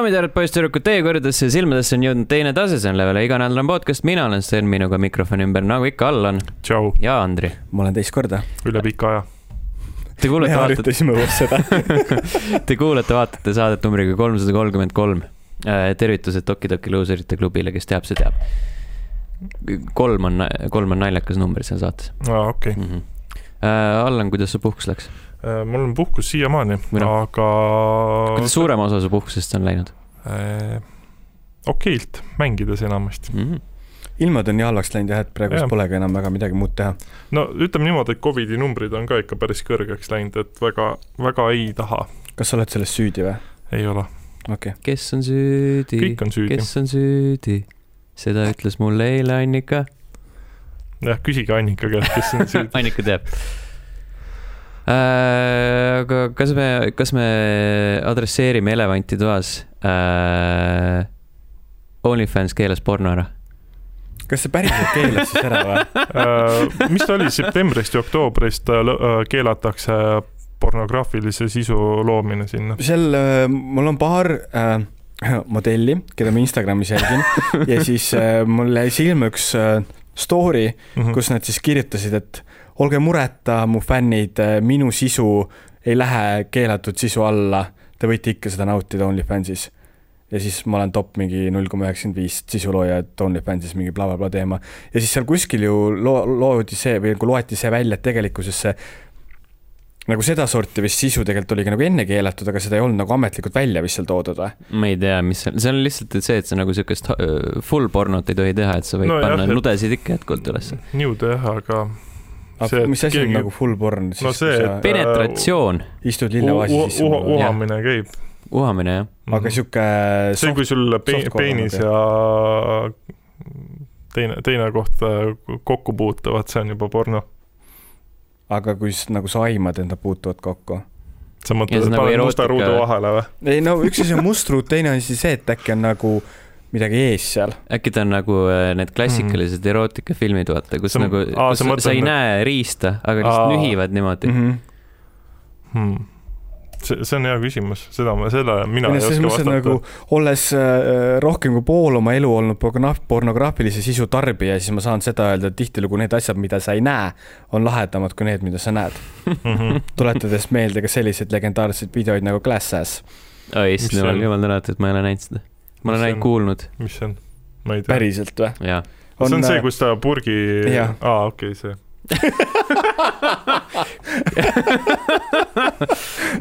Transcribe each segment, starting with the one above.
daamid ja härrad, poisssüdrukud, teie kõrgedesse silmadesse on jõudnud teine tase, see on Level iganädalane podcast, mina olen Sten, minuga mikrofoni ümber, nagu ikka, Allan tšau, ja Andri. ma olen teist korda. üle pika aja. Te kuulete, vaatate, te kuulate, vaatate saadet numbriga kolmsada kolmkümmend kolm. tervitused Toki Toki Loserite klubile, kes teab, see teab. kolm on, kolm on naljakas number seal saates aa, okei mm. -hmm. Allan, kuidas su puhkus läks? okay.. mul on puhkus siiamaani, noh, aga kuidas suurem osa su puhkusest on läinud äh, okeilt mängides enamasti. mm? -hmm. ilmad on nii halvaks läinud jah, et praegu Jah. siis polegi enam väga midagi muud teha. no ütleme niimoodi, et Covidi numbrid on ka ikka päris kõrgeks läinud, et väga, väga ei taha, kas sa oled selles süüdi või? ei ole, okei okay., kes on süüdi? kõik on süüdi. kes on süüdi? seda ütles mulle eile Annika. jah, küsige Annika käest, kes on süüdi. Annika teab äh,. aga kas me, kas me adresseerime elevanti toas äh,? OnlyFans keelas porno ära. kas see päriselt keelas siis ära või? Äh, mis ta oli, septembrist ja oktoobrist äh, keelatakse pornograafilise sisu loomine sinna. seal äh, mul on paar äh, modelli, keda ma Instagramis jälgin ja siis äh, mul jäi silma üks äh, story, Mhm. kus nad siis kirjutasid, et olge mureta, mu fännid, minu sisu ei lähe keelatud sisu alla, te võite ikka seda nautida OnlyFansis. ja siis ma olen top mingi null koma üheksakümmend viis sisulooja, et OnlyFansis mingi blablabla bla, bla teema. ja siis seal kuskil ju loo-, loodi see või nagu loeti see välja, et tegelikkuses see nagu sedasorti vist sisu tegelikult oligi nagu enne keelatud, aga seda ei olnud nagu ametlikult välja vist seal toodud või? ma ei tea, mis seal, see on lihtsalt see, et sa nagu siukest äh, full pornot ei tohi teha, et sa võid No jah, panna et- nudesid ikka jätkuvalt ülesse. niude jah, aga See, mis asi on keegi- nagu full porn siis No see, sa et- penetratsioon, istud lillevaasi u- sisse uhamine käib. uhamine jah. aga sihuke see, kui sul pe- peenis nagu, ja teine, teine koht äh, kokku puutuvad, see on juba porno. aga kui nagu sa aimad, et nad puutuvad kokku. sa mõtled, et nagu paned musta erootika- ruudu vahele või? ei no üks asi on must ruut, teine asi see, et äkki on nagu midagi ees seal. äkki ta on nagu äh, need klassikalised mm. erootikafilmid, vaata, kus Sa- nagu, kus mõtled sa ei need- näe riista, aga lihtsalt nühivad niimoodi Mm mm. -hmm. Hmm. see, see on hea küsimus, seda ma, seda mina ei selles oska vastata nagu. olles äh, rohkem kui pool oma elu olnud porno- pornograafilise sisu tarbija, siis ma saan seda öelda, et tihtilugu need asjad, mida sa ei näe, on lahedamad kui need, mida sa näed. Mhm. tuletades meelde ka selliseid legendaarseid videoid nagu Glass Ass. oi, issand jumal, on? jumal tänatud, et ma ei ole näinud seda. Ma olen ainult on? kuulnud mis see on? ma ei tea. päriselt või? ja see on see, äh, kus ta purgi, aa okei, see.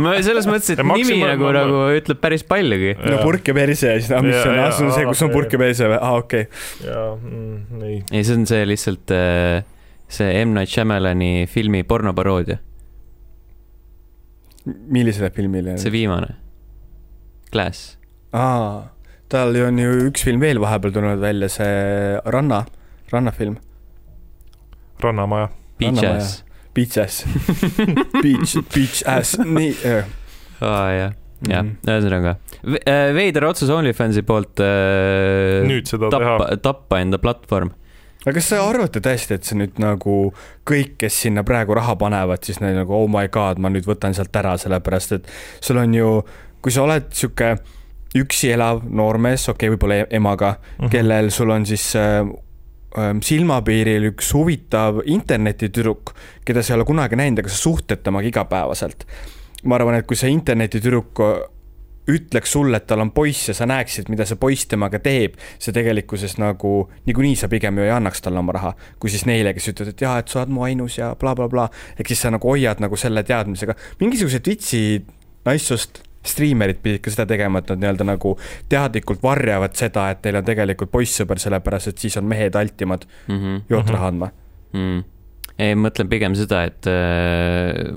ma selles mõttes, et Ja nimi nagu, ma- nagu ütleb päris paljugi. no purk ja perse ja siis, ah mis Ja, see on, ah see on see, kus on okei. purk ja perse või, aa okei. jaa mm,, ei. ei, see on see lihtsalt äh, see M Night Shyamalani filmi pornoparoodia, millisele filmile? see viimane. Glass. aa, tal on ju üks film veel vahepeal tulnud välja, see Ranna, rannafilm, rannamaja. Beach Ass. Beach Ass, Beach, Beach Ass, nii äh,. aa jah, jah Mhm., ühesõnaga äh, veider otsus OnlyFansi poolt äh, nüüd seda teha. tappa, tappa enda platvorm. aga kas te arvate tõesti, et see nüüd nagu kõik, kes sinna praegu raha panevad, siis neil nagu oh my god, ma nüüd võtan sealt ära, sellepärast et sul on ju, kui sa oled sihuke üksi elav noormees, okei okay,, võib-olla e- emaga mm. -hmm. kellel sul on siis äh, äh, silmapiiril üks huvitav internetitüdruk, keda sa ei ole kunagi näinud, aga sa suhtled temaga igapäevaselt. ma arvan, et kui see internetitüdruk ütleks sulle, et tal on poiss ja sa näeksid, mida see poiss temaga teeb, see tegelikkuses nagu niikuinii sa pigem ju ei annaks talle oma raha, kui siis neile, kes ütlevad, et jaa, et sa oled mu ainus ja blablabla bla,. Bla. ehk siis sa nagu hoiad nagu selle teadmisega, mingisugused vitsi naissoost striimerid pidid ka seda tegema, et nad nii-öelda nagu teadlikult varjavad seda, et neil on tegelikult poissõber, sellepärast et siis on mehed altimad mm. -hmm. joot Mhm. raha andma. mm.. ei, ma mõtlen pigem seda, et äh,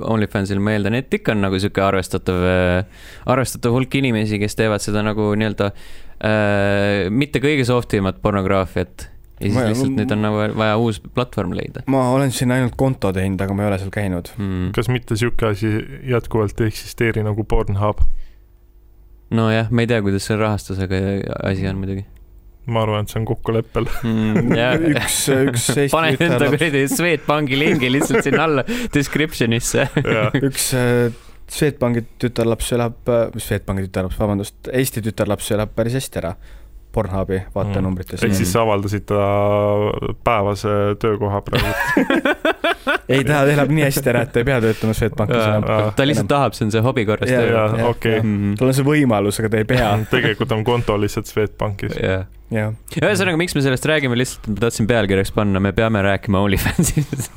OnlyFansil ma eeldan, et ikka on nagu sihuke arvestatav äh,, arvestatav hulk inimesi, kes teevad seda nagu nii-öelda äh, mitte kõige soft imat pornograafiat. Ja siis Ma- lihtsalt nüüd on nagu vaja uus platvorm leida ma olen siin ainult konto teinud, aga ma ei ole seal käinud. mm.. kas mitte sihuke asi jätkuvalt ei eksisteeri nagu Pornhub? nojah, ma ei tea, kuidas selle rahastusega asi on muidugi ma arvan, et see on kokkuleppel. mm,. üks, üks Eesti pane enda kuradi Swedbanki lingi lihtsalt sinna alla description'isse. üks äh, Swedbanki tütarlaps elab, mis Swedbanki tütarlaps, vabandust, Eesti tütarlaps elab päris hästi ära Pornhubi vaatenumbritest ehk mm.. siis sa avaldasid ta päevase töökoha praegu. ei, ta elab nii hästi ära, et ta ei pea töötama Swedbankis enam. Ta lihtsalt tahab, see on see hobi korras töö. jaa, okei. Mhm. tal on see võimalus, aga ta ei pea, tegelikult on konto lihtsalt Swedbankis. jah. jah. ühesõnaga, miks me sellest räägime, lihtsalt ma tahtsin pealkirjaks panna, me peame rääkima OnlyFansist.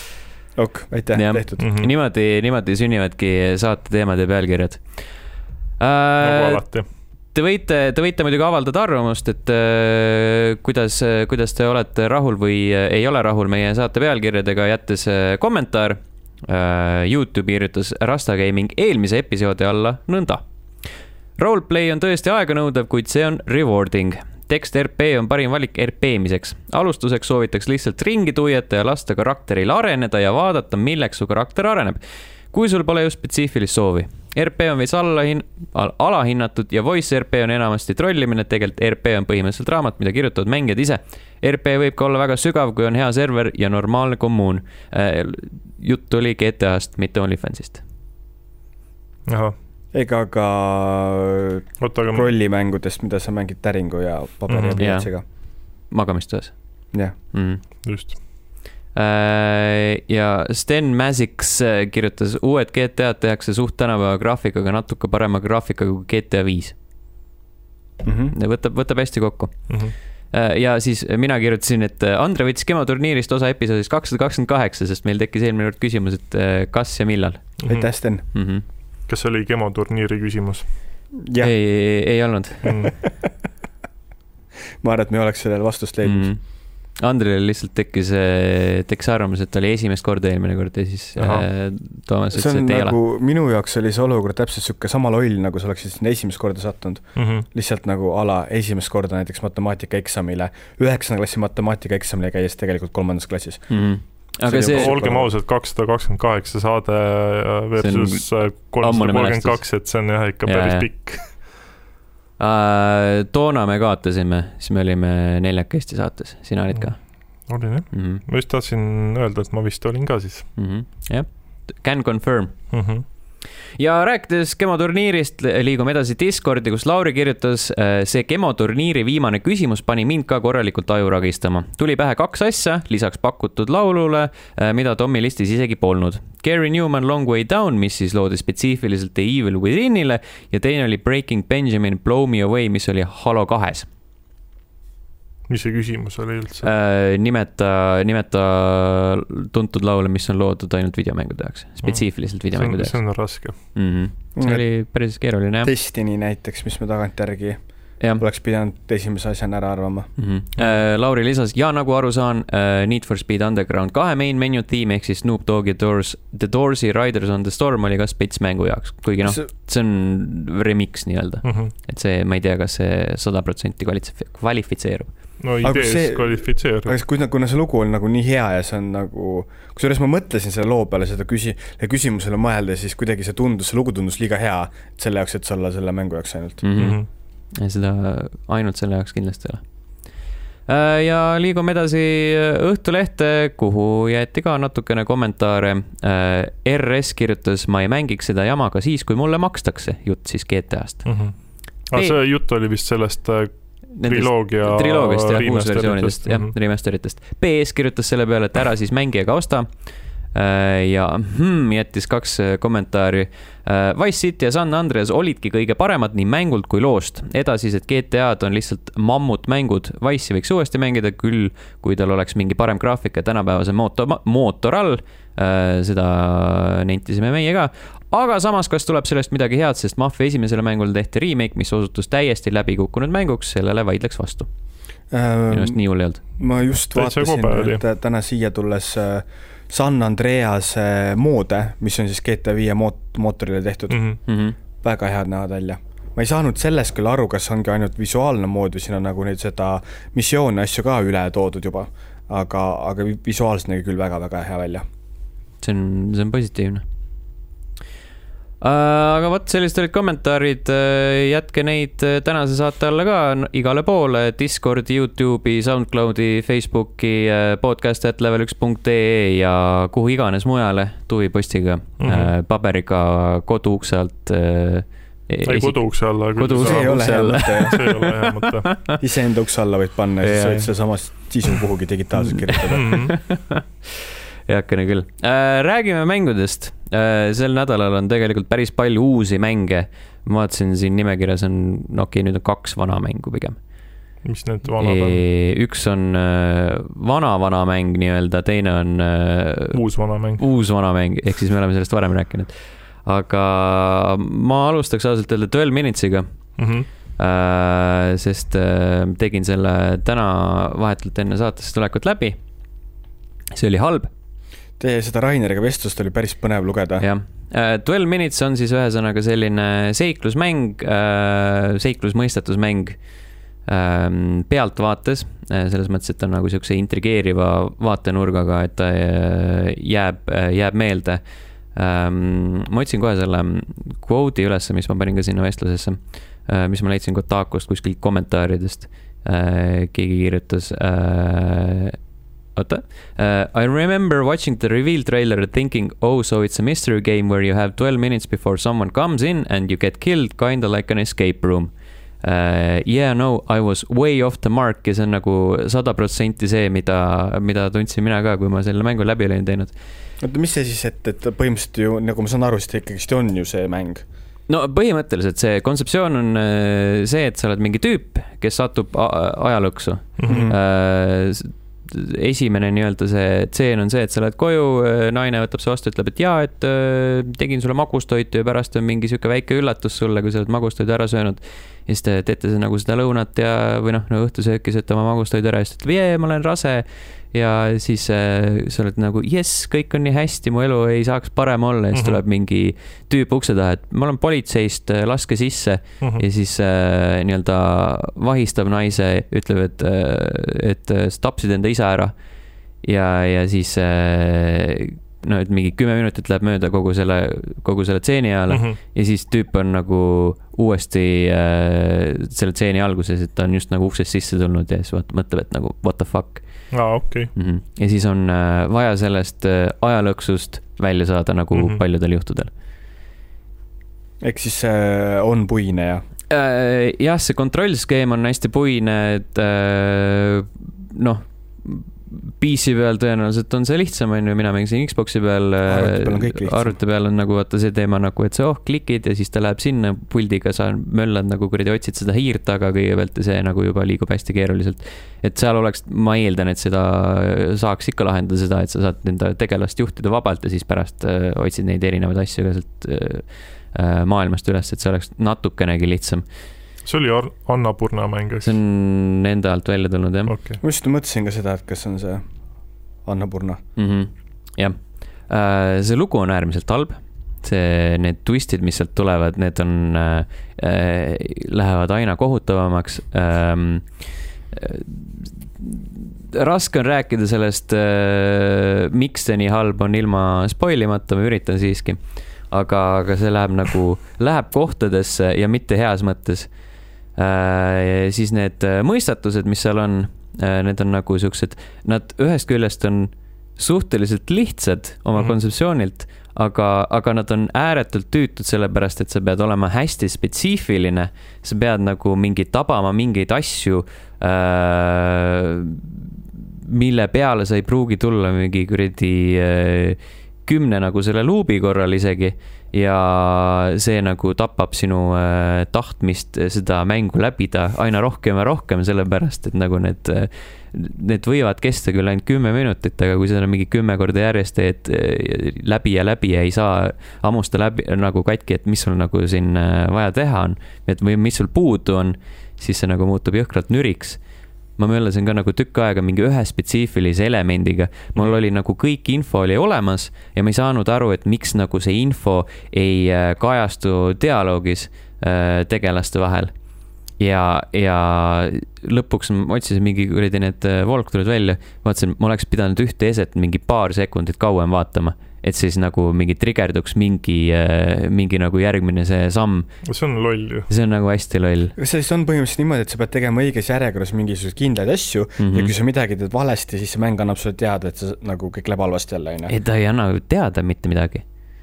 ok, aitäh, tehtud. Mhm. niimoodi, niimoodi sünnivadki saate teemad ja pealkirjad nagu äh,. alati. Te võite, te võite muidugi avaldada arvamust, et äh, kuidas, kuidas te olete rahul või äh, ei ole rahul meie saate pealkirjadega, jättes äh, kommentaar äh,. Youtube kirjutas Rasta Gaming eelmise episoodi alla nõnda. Roleplay on tõesti aeganõudev, kuid see on rewarding. tekst RP on parim valik RP-miseks. alustuseks soovitaks lihtsalt ringi tuieta ja lasta karakteril areneda ja vaadata, milleks su karakter areneb. kui sul pole just spetsiifilist soovi. RP on veits allahin-, alahinnatud ja voice RP on enamasti trollimine, tegelikult RP on põhimõtteliselt raamat, mida kirjutavad mängijad ise. RP võib ka olla väga sügav, kui on hea server ja normaalne kommuun. jutt oli GTA-st, mitte OnlyFansist. ahah, ega ka rollimängudest, mida sa mängid täringu ja paberi ja Mhm. pliiatsiga. magamistoas jah, mm.. just. Ja Sten Masix äh, kirjutas, uued GTA-d tehakse suht tänapäeva graafikaga, natuke parema graafikaga kui GTA viis. Mhm. võtab, võtab hästi kokku. Mhm. ja siis mina kirjutasin, et äh, Andre võttis Kemo turniirist osa episoodist kakssada kakskümmend kaheksa, sest meil tekkis eelmine kord küsimus, et äh, kas ja millal aitäh, Sten. mm. -hmm. kas see oli Kemo turniiri küsimus jah, ei, ei olnud mm. ma arvan, et me ei oleks sellele vastust mm. leidnud. -hmm. Andrel lihtsalt tekkis, tekkis arvamus, et ta oli esimest korda eelmine kord ja siis Ahah. äh, Toomas see ütles, on et ei nagu ole. minu jaoks oli see olukord täpselt sihuke sama loll, nagu sa oleksid sinna esimest korda sattunud. Mm -hmm. lihtsalt nagu a la esimest korda näiteks matemaatikaeksamile, üheksanda klassi matemaatikaeksamile käies tegelikult kolmandas klassis. Mm -hmm. aga See see, olgem ausad, kakssada kakskümmend kaheksa saade versus kolmsada kolmkümmend kaks, et see on jah ikka Jaa, päris jaa. pikk. äh, toona me kaotasime, siis me olime neljakesti saates, sina olid ka olin jah, mm? -hmm. ma just tahtsin öelda, et ma vist olin ka siis Mm -hmm. jah, can confirm. mm. -hmm. Ja rääkides Kemo turniirist, liigume edasi Discordi, kus Lauri kirjutas, see Kemo turniiri viimane küsimus pani mind ka korralikult aju ragistama. tuli pähe kaks asja lisaks pakutud laulule, mida Tommy listis isegi polnud. Gary Newman Long Way Down, mis siis loodi spetsiifiliselt The Evil Withinile ja teine oli Breaking Benjamin Blow Me Away, mis oli Halo kahes. Mis see küsimus oli üldse? Äh, nimeta, nimeta tuntud laule, mis on loodud ainult videomängude jaoks, spetsiifiliselt on, jaoks see on raske. mm. -hmm. see oli päris keeruline jah, Destiny näiteks, mis me tagantjärgi jah oleks pidanud esimese asjana ära arvama. mm. -hmm. Lauri lisas ja nagu aru saan, Need for Speed Underground kahe main menu tiim ehk siis Snoop Dogg ja Doors, The Doors'i Riders on the Storm oli ka spets mängu jaoks, kuigi noh, see on remix nii-öelda, Mm -hmm. et see, ma ei tea, kas see sada protsenti kvalifitseerub. No idees see- see... kvalifitseerub. aga kuna, kuna see lugu on nagu nii hea ja see on nagu, kusjuures ma mõtlesin selle loo peale seda küsi-, küsimusele mõelda, siis kuidagi see tundus, see lugu tundus liiga hea selle jaoks, et see olla selle mängu jaoks ainult. mm. Mm -hmm. ja seda ainult selle jaoks kindlasti ei ole. ja liigume edasi Õhtulehte, kuhu jäeti ka natukene kommentaare. RS kirjutas, ma ei mängiks seda jama ka siis, kui mulle makstakse, jutt siis GTA-st. Mm -hmm. aga Ei- see jutt oli vist sellest äh, triloogia triloogiast jah, uusversioonidest, jah Mhm., remasteritest. PS kirjutas selle peale, et ära siis mängi ega osta. ja hmm, jättis kaks äh, kommentaari. Wise City ja San Andreas olidki kõige paremad nii mängult kui loost. edasised GTA-d on lihtsalt mammutmängud. Wise'i võiks uuesti mängida küll, kui tal oleks mingi parem graafik ja tänapäevase mootor, mootor all. seda nentisime meie ka. Aga samas, kas tuleb sellest midagi head, sest Mafia esimesele mängule tehti remake, mis osutus täiesti läbikukkunud mänguks, sellele vaidleks vastu. minu arust nii hull ei olnud. ma just vaatasin et täna siia tulles äh, San Andreas äh, moode, mis on siis GTA viie moot-, mootorile tehtud mm, mm. -hmm. -hmm. Mm -hmm. väga head näevad välja. ma ei saanud sellest küll aru, kas ongi ainult visuaalne mood või siin on nagu neid seda missioone, asju ka üle toodud juba, aga, aga vi- visuaalselt nägi küll väga-väga hea välja. see on, see on positiivne. Aga vot, sellised olid kommentaarid, jätke neid tänase saate alla ka igale poole, Discordi, Youtube'i, SoundCloudi, Facebooki, podcast.level1.ee ja kuhu iganes mujale tuvipostiga. Mm, -hmm. paberiga koduukse alt ei, koduukse alla. koduukse see ei ole hea mõte, iseenda ukse alla võid panna ja siis võid sedasama sisu kuhugi digitaalselt kirjutada. Mhm. heakene küll äh,. räägime mängudest äh,. sel nädalal on tegelikult päris palju uusi mänge. ma vaatasin siin nimekirjas on, no okei okay,, nüüd on kaks vana mängu pigem. mis need vanad on? üks on äh, vana-vana mäng nii-öelda, teine on äh, uus vana mäng. uus vana mäng, ehk siis me oleme sellest varem rääkinud. aga ma alustaks ausalt öelda Twelve Minutes'iga Mm -hmm. äh, sest äh, tegin selle täna vahetult enne saatesse tulekut läbi. see oli halb Teie seda Raineriga vestlust oli päris põnev lugeda. jah, Twelve Minutes on siis ühesõnaga selline seiklusmäng, seiklusmõistatusmäng ähm, pealtvaates, selles mõttes, et ta on nagu siukse intrigeeriva vaatenurgaga, et ta äh, jääb, jääb meelde. ma otsin kohe selle kvoodi ülesse, mis ma panin ka sinna vestlusesse, mis ma leidsin Kotakust kuskilt kommentaaridest. keegi kirjutas oota uh,. I remember watching the reveal trailer thinking, oh, so it's a mystery game where you have twelve minutes before someone comes in and you get killed, kinda like an escape room uh,. Yeah, no, I was way off the mark ja see on nagu sada protsenti see, mida, mida tundsin mina ka, kui ma selle mängu läbi olin teinud. oota, mis see siis, et, et põhimõtteliselt ju nagu ma saan aru, siis ta ikkagist on ju see mäng no põhimõtteliselt see kontseptsioon on äh, see, et sa oled mingi tüüp, kes satub ajaluksu Mm -hmm. Esimene nii-öelda see tseen on see, et sa lähed koju, naine võtab su vastu, ütleb, et jaa, et äh, tegin sulle magustoitu ja pärast on mingi sihuke väike üllatus sulle, kui sa oled magustoidu ära söönud. ja siis te teete nagu seda lõunat ja, või noh, no õhtusööki sööte oma magustoidu ära ja siis ütleb, jee, ma olen rase. Ja siis äh, sa oled nagu jess, kõik on nii hästi, mu elu ei saaks parem olla ja siis Mhm. tuleb mingi tüüp ukse taha, et ma olen politseist, laske sisse Mhm. ja siis äh, nii-öelda vahistab naise, ütleb, et, et äh, sa tapsid enda isa ära. ja, ja siis äh, no et mingi kümme minutit läheb mööda kogu selle, kogu selle tseeni ajal mm. -hmm. ja siis tüüp on nagu uuesti äh, selle tseeni alguses, et ta on just nagu uksest sisse tulnud ja siis vaat- mõtleb, et nagu what the fuck aa, okei. mm. -hmm. ja siis on äh, vaja sellest äh, ajalõksust välja saada nagu mm Mhm. -hmm. paljudel juhtudel ehk siis äh, on puine ja Äh, jah, see kontrollskeem on hästi puine, et äh, noh, PC peal tõenäoliselt on see lihtsam, on ju, mina mängisin Xbox'i peal. Arvuti peal on kõik lihtsam. arvuti peal on nagu vaata see teema nagu, et sa oh klikid ja siis ta läheb sinna puldiga, sa möllad nagu kuradi, otsid seda hiirt taga kõigepealt ja see nagu juba liigub hästi keeruliselt. et seal oleks, ma eeldan, et seda saaks ikka lahendada seda, et sa saad enda tegelast juhtida vabalt ja siis pärast äh, otsid neid erinevaid asju ka sealt äh, äh, maailmast üles, et see oleks natukenegi lihtsam. See oli Ar- Anna Purna mäng, eks see? on enda alt välja tulnud jah okei. ma just mõtlesin ka seda, et kas on see Anna Purna. mm -hmm. jah, see lugu on äärmiselt halb. see, need twistid, mis sealt tulevad, need on äh,, äh, lähevad aina kohutavamaks ähm,. raske on rääkida sellest äh,, miks see nii halb on ilma spoil imata, ma üritan siiski. aga, aga see läheb nagu, läheb kohtadesse ja mitte heas mõttes äh,. Siis need äh, mõistatused, mis seal on äh,, need on nagu siuksed, nad ühest küljest on suhteliselt lihtsad oma mm. -hmm. kontseptsioonilt, aga, aga nad on ääretult tüütud, sellepärast et sa pead olema hästi spetsiifiline. sa pead nagu mingi tabama mingeid asju äh,, mille peale sa ei pruugi tulla mingi kuradi äh, kümne nagu selle luubi korral isegi ja see nagu tapab sinu äh, tahtmist seda mängu läbida aina rohkem ja rohkem, sellepärast et nagu need äh, Need võivad kesta küll ainult kümme minutit, aga kui seda mingi kümme korda järjest teed äh, läbi ja läbi ja ei saa hammusta läbi nagu katki, et mis sul nagu siin äh, vaja teha on, et või mis sul puudu on, siis see nagu muutub jõhkralt nüriks ma möllasin ka nagu tükk aega mingi ühe spetsiifilise elemendiga. mul oli nagu kõik info oli olemas ja ma ei saanud aru, et miks nagu see info ei äh, kajastu dialoogis äh, tegelaste vahel. ja, ja lõpuks ma otsisin mingi kuradi need äh, walkthrough'd välja, vaatasin, ma oleks pidanud ühte eset mingi paar sekundit kauem vaatama, et siis nagu mingi trigerduks mingi, mingi nagu järgmine see samm. see on loll ju. see on nagu hästi loll see siis on põhimõtteliselt niimoodi, et sa pead tegema õiges järjekorras mingisuguseid kindlaid asju mm mm. -hmm. ja kui sa midagi teed valesti, siis see mäng annab sulle teada, et sa nagu kõik läheb halvasti jälle, onju. ei, ta ei anna teada mitte midagi.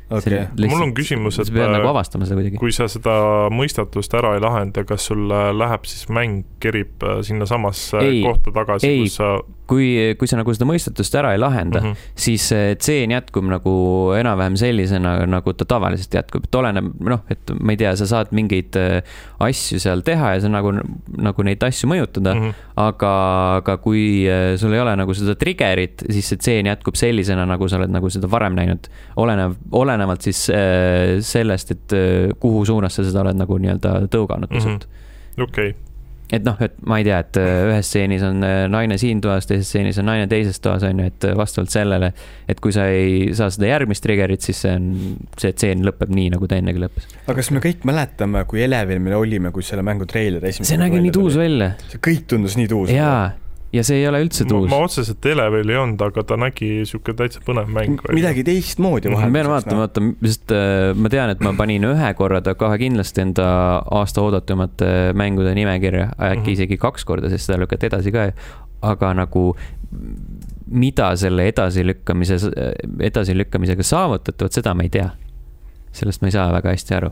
okei, mul on küsimus, et nagu äh, avastama seda kuidagi. kui sa seda mõistatust ära ei lahenda, kas sul äh, läheb siis mäng kerib äh, sinnasamasse kohta tagasi, kus sa kui, kui sa nagu seda mõistatust ära ei lahenda mm. -hmm. siis see tseen jätkub nagu enam-vähem sellisena, nagu ta tavaliselt jätkub, et oleneb, noh, et ma ei tea, sa saad mingeid äh, asju seal teha ja sa nagu, nagu neid asju mõjutada mm. -hmm. aga, aga kui äh, sul ei ole nagu seda trigger'it, siis see tseen jätkub sellisena, nagu sa oled nagu seda varem näinud. olenev, olenevalt siis äh, sellest, et äh, kuhu suunas sa seda oled nagu nii-öelda tõuganud pisut mm. -hmm okei, et noh, et ma ei tea, et äh, ühes stseenis on äh, naine siin toas, teises stseenis on naine teises toas, on ju, et äh, vastavalt sellele, et kui sa ei saa seda järgmist trigger'it, siis see on, see stseen lõpeb nii, nagu ta ennegi lõppes. aga kas me kõik mäletame, kui elevil me olime, kui selle mängu treiler esimest see nägi nii tuus. välja see kõik tundus nii tuus. jaa, ja see ei ole üldse ma, tuus ma. otseselt Elevil ei olnud, aga ta nägi sihuke täitsa põnev mäng. midagi teistmoodi ma vahel. pean vaatama, vaata, sest äh, ma tean, et ma panin ühe korra ta kohe kindlasti enda aasta oodatumate mängude nimekirja, äkki Mhm. isegi kaks korda, sest seda lükati edasi ka. aga nagu, mida selle edasilükkamise, edasilükkamisega saavutati, vot seda ma ei tea. sellest ma ei saa väga hästi aru.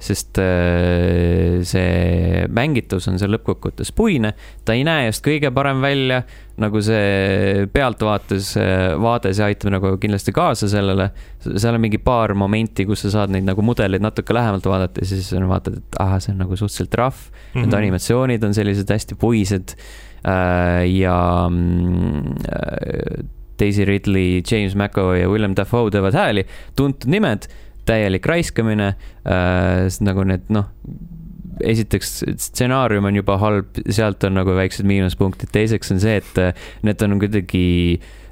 Sest äh, see mängitus on seal lõppkokkuvõttes puine, ta ei näe just kõige parem välja, nagu see pealtvaates äh, vaade, see aitab nagu kindlasti kaasa sellele. seal on mingi paar momenti, kus sa saad neid nagu mudeleid natuke lähemalt vaadata ja siis vaatad, et ahah, see on nagu suhteliselt rough mm. Mhm. -hmm. Need animatsioonid on sellised hästi puised äh, ja mm, äh, Daisy Ridley, James McAvoy ja William Dafoe teevad hääli, tuntud nimed, täielik raiskamine äh,, nagu need noh, esiteks stsenaarium on juba halb, sealt on nagu väiksed miinuspunktid, teiseks on see, et äh, need on kuidagi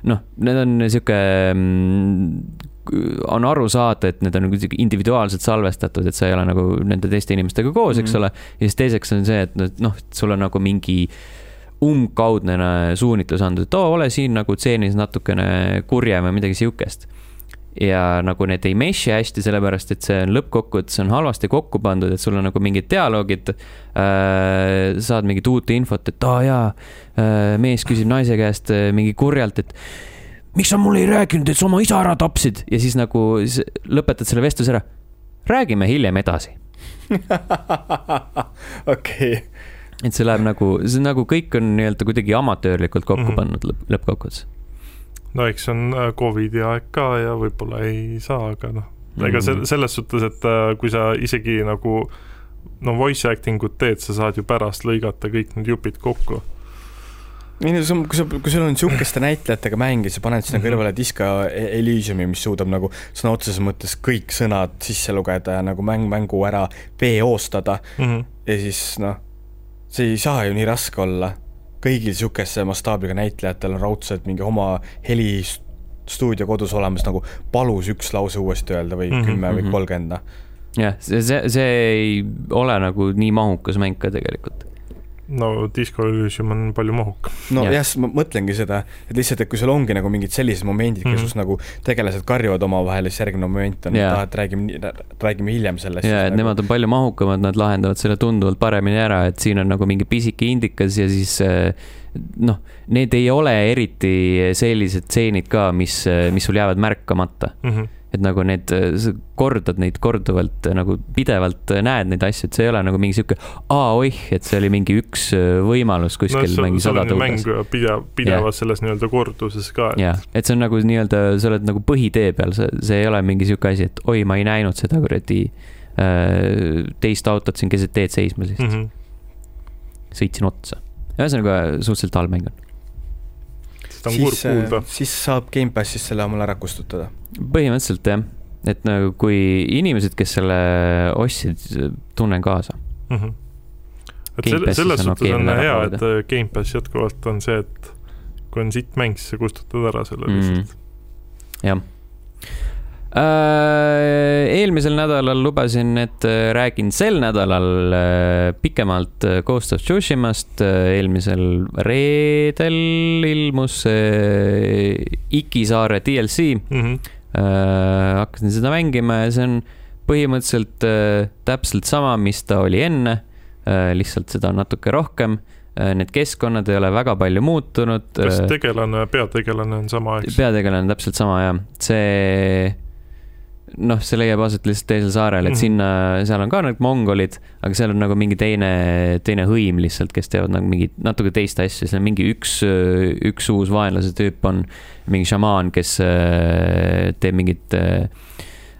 noh, need on sihuke mm, on aru saada, et need on kuidagi individuaalselt salvestatud, et sa ei ole nagu nende teiste inimestega koos, eks Mhm. ole. ja siis teiseks on see, et noh, sul on nagu mingi umbkaudne suunitlus andnud, et oo, ole siin nagu tseenis natukene kurjem või midagi siukest. Ja nagu need ei mesh'i hästi, sellepärast et see on lõppkokkuvõttes on halvasti kokku pandud, et sul on nagu mingid dialoogid äh,. saad mingit uut infot, et aa jaa äh,, mees küsib naise käest äh, mingi kurjalt, et miks sa mulle ei rääkinud, et sa oma isa ära tapsid ja siis nagu s- lõpetad selle vestluse ära. räägime hiljem edasi, okei, et see läheb nagu, see on nagu kõik on nii-öelda kuidagi amatöörlikult kokku mm -hmm. pannud lõpp, lõppkokkuvõttes. No eks on äh, Covidi aeg ka ja võib-olla ei saa, aga noh, ega se- selles suhtes, et äh, kui sa isegi nagu no voice acting ut teed, sa saad ju pärast lõigata kõik need jupid kokku. ei no see on, kui sa, kui sul on sihukeste näitlejatega mäng ja sa paned sinna Mhm. kõrvale Disco Elysiumi, mis suudab nagu sõna otseses mõttes kõik sõnad sisse lugeda ja nagu mäng, mängu ära veeostada Mhm. ja siis noh, see ei saa ju nii raske olla. Kõigil sihukese mastaabiga näitlejatel on raudselt mingi oma helistuudio kodus olemas, nagu palus üks lause uuesti öelda või Mhm, kümme või mhm. kolmkümmend noh. jah, see, see, see ei ole nagu nii mahukas mäng ka tegelikult. No Disco Elysium on palju mahukam. no Jah. jah ma mõtlengi seda, et lihtsalt, et kui sul ongi nagu mingid sellised momendid mm, Mhm. -hmm. kus nagu tegelased karjuvad omavahel ja siis järgmine moment on, Jaa. et räägime, räägime hiljem sellest. ja, et nemad on palju mahukamad, nad lahendavad selle tunduvalt paremini ära, et siin on nagu mingi pisike indikas ja siis eh, noh, need ei ole eriti sellised stseenid ka, mis, mis sul jäävad märkamata. Mhm. Et nagu need, sa kordad neid korduvalt äh, nagu pidevalt äh, näed neid asju, et see ei ole nagu mingi sihuke, aa oih, et see oli mingi üks äh, võimalus no kuskil sul, mingi mäng hulgas. pidev, pidevas selles nii-öelda korduses ka, et jah, et see on nagu nii-öelda, sa oled nagu põhitee peal, see, see ei ole mingi sihuke asi, et oi, ma ei näinud seda kuradi äh, teist autot siin keset teed seisma, siis mm -hmm. sõitsin otsa. ühesõnaga suhteliselt halb mäng on. On kurb siis, kuulda. siis saab Gamepassist selle omale ära kustutada. põhimõtteliselt jah, et nagu kui inimesed, kes selle ostsid, tunnen kaasa. mm. -hmm. et selle, selles on suhtes on ära hea, et äh, Gamepass jätkuvalt on see, et kui on sitt mäng, siis sa kustutad ära selle lihtsalt. jah. Eelmisel nädalal lubasin, et äh, räägin sel nädalal äh, pikemalt äh, Ghost of Tsushimast. eelmisel reedel ilmus äh, Iki saare DLC, Mm -hmm. äh,. hakkasin seda mängima ja see on põhimõtteliselt äh, täpselt sama, mis ta oli enne äh,. lihtsalt seda on natuke rohkem äh,. Need keskkonnad ei ole väga palju muutunud. kas äh, tegelane, peategelane on sama, eks? peategelane on täpselt sama ja see noh, see leiab aset lihtsalt teisel saarel, et Mhm. sinna, seal on ka need mongolid, aga seal on nagu mingi teine, teine hõim lihtsalt, kes teevad nagu mingit natuke teist asja, seal on mingi üks, üks uus vaenlase tüüp on mingi šamaan, kes äh, teeb mingit äh,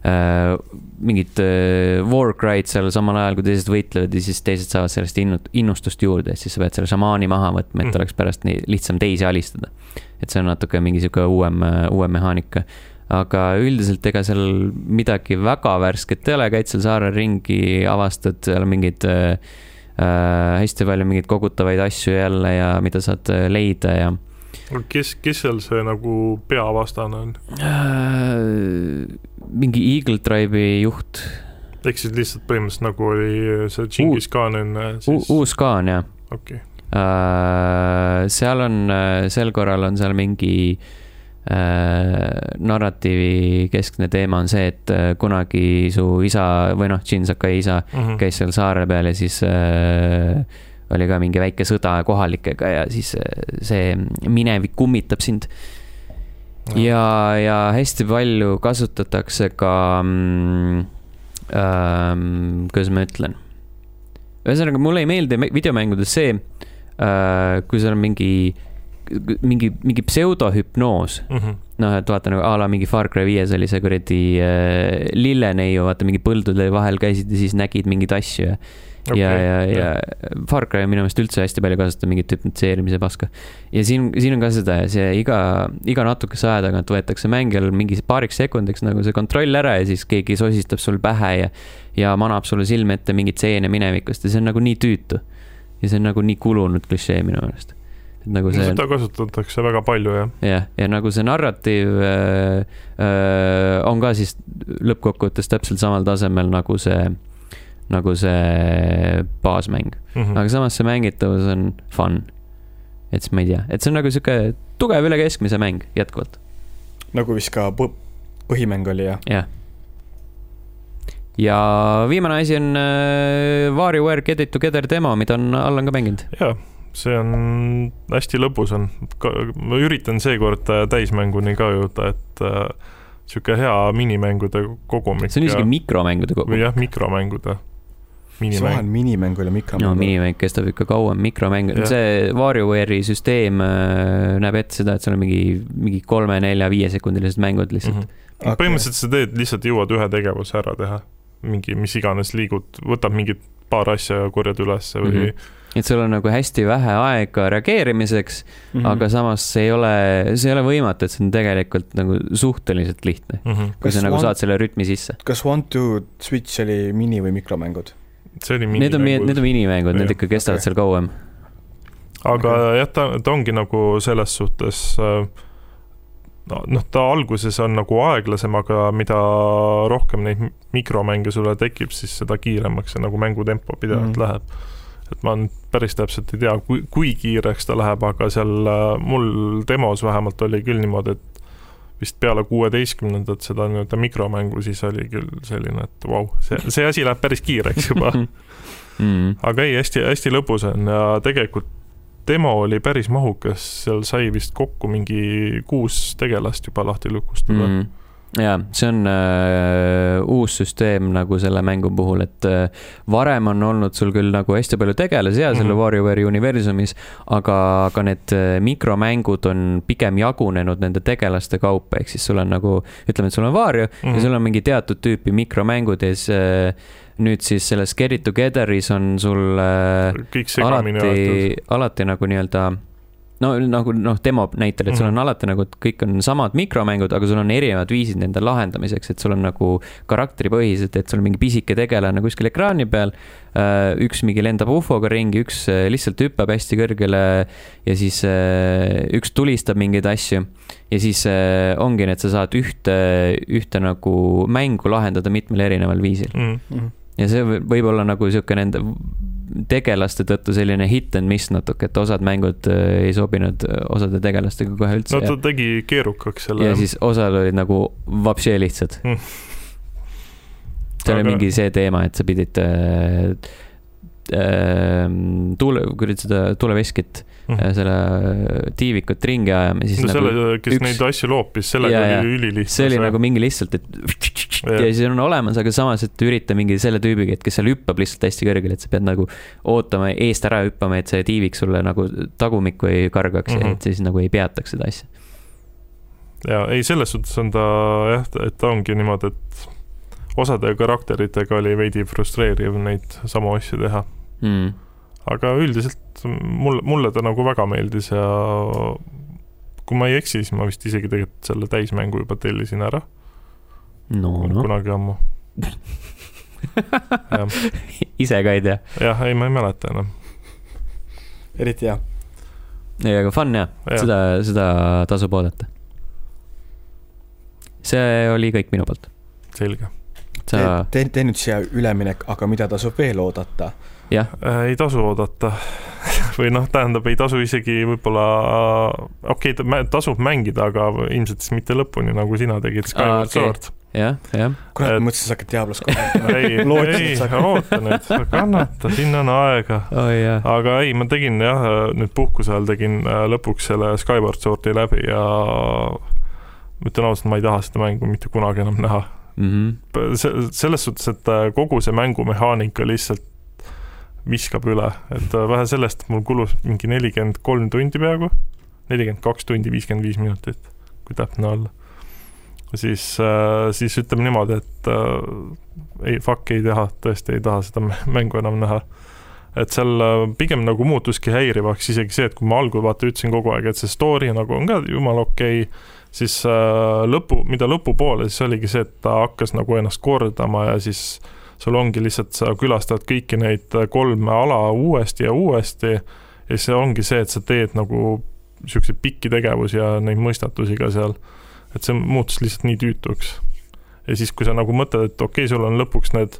äh, mingit äh, war cry'd seal samal ajal, kui teised võitlevad ja siis teised saavad sellest innu-, innustust juurde, siis sa pead selle šamaani maha võtma, et Mhm. oleks pärast nii lihtsam teisi alistada. et see on natuke mingi sihuke uuem, uuem mehaanika aga üldiselt ega seal midagi väga värsket ei ole, käid seal saarel ringi, avastad seal mingeid äh, äh, hästi palju mingeid kogutavaid asju jälle ja mida saad äh, leida ja kes, kes seal see nagu peavastane on? äh, mingi Eagle Tribe'i juht. ehk siis lihtsalt põhimõtteliselt nagu oli see Džingis Khan enne siis... uus Khan, jah. okei okay. äh,. seal on, sel korral on seal mingi äh, narratiivi keskne teema on see, et äh, kunagi su isa või noh, Jin Sakai isa mm -hmm. käis seal saare peal ja siis äh, oli ka mingi väike sõda kohalikega ja siis äh, see minevik kummitab sind. ja, ja hästi palju kasutatakse ka mm, ähm,, kuidas ma ütlen. ühesõnaga, mulle ei meeldi videomängudes see äh,, kui seal on mingi, mingi, mingi pseudohüpnoos mm. -hmm. noh, et vaata nagu a la mingi Far Cry viies oli see kuradi äh, lilleneiu, vaata mingi põldude vahel käisid ja siis nägid mingeid asju ja okay, ja, ja, ja Far Cry on minu meelest üldse hästi palju kasutada mingit hüpnotiseerimise paska. ja siin, siin on ka seda ja see iga, iga natukese aja tagant võetakse mängijal mingi paariks sekundiks nagu see kontroll ära ja siis keegi sosistab sul pähe ja, ja manab sulle silme ette mingeid stseene minevikust ja see on nagu nii tüütu. ja see on nagu nii kulunud klišee minu meelest nagu see. seda kasutatakse väga palju, jah. jah, ja nagu see narratiiv äh, äh, on ka siis lõppkokkuvõttes täpselt samal tasemel nagu see, nagu see baasmäng mm. -hmm. aga samas see mängitavus on fun. et siis ma ei tea, et see on nagu sihuke tugev üle keskmise mäng jätkuvalt. nagu vist ka põhimäng oli, jah? jah ja viimane asi on äh, WarioWare Get It Together demo, mida on Allan ka mänginud. jaa, see on hästi lõbus on, ma üritan seekord äh, täismänguni ka jõuda, et äh, sihuke hea minimängude kogumik. see on isegi mikromängude kogumik. jah, mikromängude. mis vahe on minimängul ja mikromängul? no minimäng kestab ikka kauem, mikromäng, see WarioWare'i süsteem äh, näeb ette seda, et seal on mingi, mingi kolme-nelja-viiesekundilised mängud lihtsalt mm. -hmm. Okay. põhimõtteliselt sa teed, lihtsalt jõuad ühe tegevuse ära teha mingi, mis iganes liigud, võtab mingid paar asja ja korjad ülesse või mm. -hmm. Et sul on nagu hästi vähe aega reageerimiseks mm, -hmm. aga samas see ei ole, see ei ole võimatu, et see on tegelikult nagu suhteliselt lihtne mm. -hmm. kui kas sa nagu want, saad selle rütmi sisse. kas One to Switch oli mini või mikromängud? see oli minimängud. Need on, need on minimängud, need ikka kestavad okay. seal kauem. aga okay. jah, ta, ta ongi nagu selles suhtes äh, noh, ta alguses on nagu aeglasem, aga mida rohkem neid mikromänge sulle tekib, siis seda kiiremaks see nagu mängutempo pidevalt mm -hmm. läheb. Et ma nüüd päris täpselt ei tea, kui, kui kiireks ta läheb, aga seal äh, mul demos vähemalt oli küll niimoodi, et vist peale kuueteistkümnendat seda nii-öelda mikromängu, siis oli küll selline, et vau wow,, see, see asi läheb päris kiireks juba mm. aga ei, hästi-hästi lõbus on ja tegelikult demo oli päris mahukas, seal sai vist kokku mingi kuus tegelast juba lahti lukustada mm. -hmm ja see on äh, uus süsteem nagu selle mängu puhul, et äh, varem on olnud sul küll nagu hästi palju tegelasi ja selle mm -hmm. WarioWare'i universumis, aga, aga need äh, mikromängud on pigem jagunenud nende tegelaste kaupa, ehk siis sul on nagu, ütleme, et sul on Wario mm -hmm. ja sul on mingi teatud tüüpi mikromängud ja siis äh, nüüd siis selles Get It Together'is on sul äh, alati, alati nagu nii-öelda no nagu noh, demo näitel, et sul on alati nagu, et kõik on samad mikromängud, aga sul on erinevad viisid nende lahendamiseks, et sul on nagu karakteripõhised, et sul on mingi pisike tegelane kuskil ekraani peal. üks mingi lendab ufoga ringi, üks lihtsalt hüppab hästi kõrgele ja siis üks tulistab mingeid asju. ja siis ongi nii, et sa saad ühte, ühte nagu mängu lahendada mitmel erineval viisil mm. -hmm ja see võib olla nagu sihuke nende tegelaste tõttu selline hit and miss natuke, et osad mängud äh, ei sobinud äh, osade tegelastega kohe üldse no ja, ta tegi keerukaks selle ja siis osad olid nagu vapsi lihtsad Mm. see oli Aga- mingi see teema, et sa pidid äh, äh, tuule, kuradi seda tuuleveskit Äh, selle tiivikut ringi ajama, siis no nagu selle, kes üks- neid asju loopis, sellega jaa. oli ülilihtne. see oli nagu mingi lihtsalt, et ja siis on olemas, aga samas, et ürita mingi selle tüübiga, et kes seal hüppab lihtsalt hästi kõrgele, et sa pead nagu ootama eest ära hüppama, et see tiivik sulle nagu tagumikku ei kargaks mm. -hmm. et siis nagu ei peataks seda asja. ja ei, selles suhtes on ta jah, et ta ongi niimoodi, et osade karakteritega oli veidi frustreeriv neid samu asju teha, Mm. Aga üldiselt mulle, mulle ta nagu väga meeldis ja kui ma ei eksi, siis ma vist isegi tegelikult selle täismängu juba tellisin ära no, noh, kunagi ammu. ise ka ei tea. jah, ei, ma ei mäleta enam. eriti hea. ei, aga fun jah ja., seda, seda tasub oodata. see oli kõik minu poolt. selge. sa, tee, tee nüüd siia üleminek, aga mida tasub veel oodata? jah, Äh, ei tasu oodata või noh, tähendab, ei tasu isegi võib-olla, okei okay,, tasub mängida, aga ilmselt siis mitte lõpuni, nagu sina tegid Skyward okay. Sword. jah, jah. kurat, Et- ma mõtlesin, sa hakkad Diablos kohe ei, ei oota nüüd, kannata, sinna on aega. oi jaa. aga ei, ma tegin jah, nüüd puhkuse ajal tegin äh, lõpuks selle Skyward Swordi läbi ja ma ütlen ausalt, ma ei taha seda mängu mitte kunagi enam näha. Mhm. se-, selles suhtes, et äh, kogu see mängumehaanika lihtsalt viskab üle, et äh, vähe sellest, mul kulus mingi nelikümmend kolm tundi peaaegu, nelikümmend kaks tundi, viiskümmend viis minutit, kui täpne olla. siis, siis ütleme niimoodi, et äh, ei, fuck ei taha, tõesti ei taha seda mä- mängu enam näha. et seal äh, pigem nagu muutuski häirivaks isegi see, et kui ma algul vaata ütlesin kogu aeg, et see story nagu on ka jumala okei okay,, siis äh, lõpu, mida lõpupoole, siis oligi see, et ta hakkas nagu ennast kordama ja siis sul ongi lihtsalt, sa külastad kõiki neid kolme ala uuesti ja uuesti ja siis ongi see, et sa teed nagu niisuguseid pikki tegevusi ja neid mõistatusi ka seal. et see muutus lihtsalt nii tüütuks. ja siis, kui sa nagu mõtled, et okei okay,, sul on lõpuks need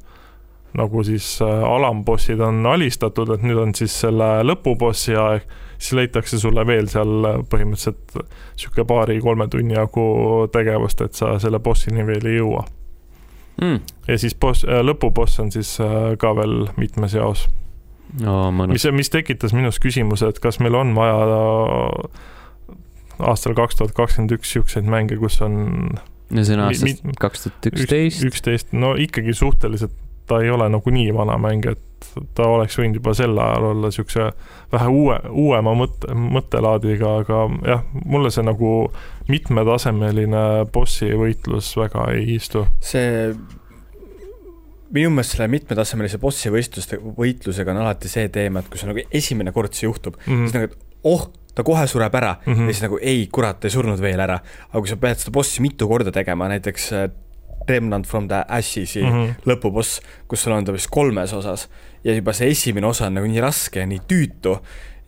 nagu siis äh, alambossid on alistatud, et nüüd on siis selle lõpubossi aeg, siis leitakse sulle veel seal põhimõtteliselt niisugune paari-kolme tunni jagu tegevust, et sa selle bossini veel ei jõua. Mm. ja siis boss, lõpuboss on siis äh, ka veel mitmes jaos, no mis, mis tekitas minus küsimuse, et kas meil on vaja aastal kaks tuhat kakskümmend üks niisuguseid mänge, kus on no see on aastast kaks tuhat üksteist. üksteist, no ikkagi suhteliselt ta ei ole nagu nii vana mäng, et ta oleks võinud juba sel ajal olla niisuguse vähe uue, uuema mõtte, mõttelaadiga, aga jah, mulle see nagu mitmetasemeline bossi võitlus väga ei istu. see, minu meelest selle mitmetasemelise bossi võistluste, võitlusega on alati see teema, et kui see nagu esimene kord see juhtub mm, -hmm. siis nagu, et oh, ta kohe sureb ära mm. -hmm. ja siis nagu ei, kurat, ei surnud veel ära. aga kui sa pead seda bossi mitu korda tegema, näiteks äh, Remnant from the Ashes'i mm. -hmm. lõpuboss, kus sul on ta vist kolmes osas ja juba see esimene osa on nagu nii raske ja nii tüütu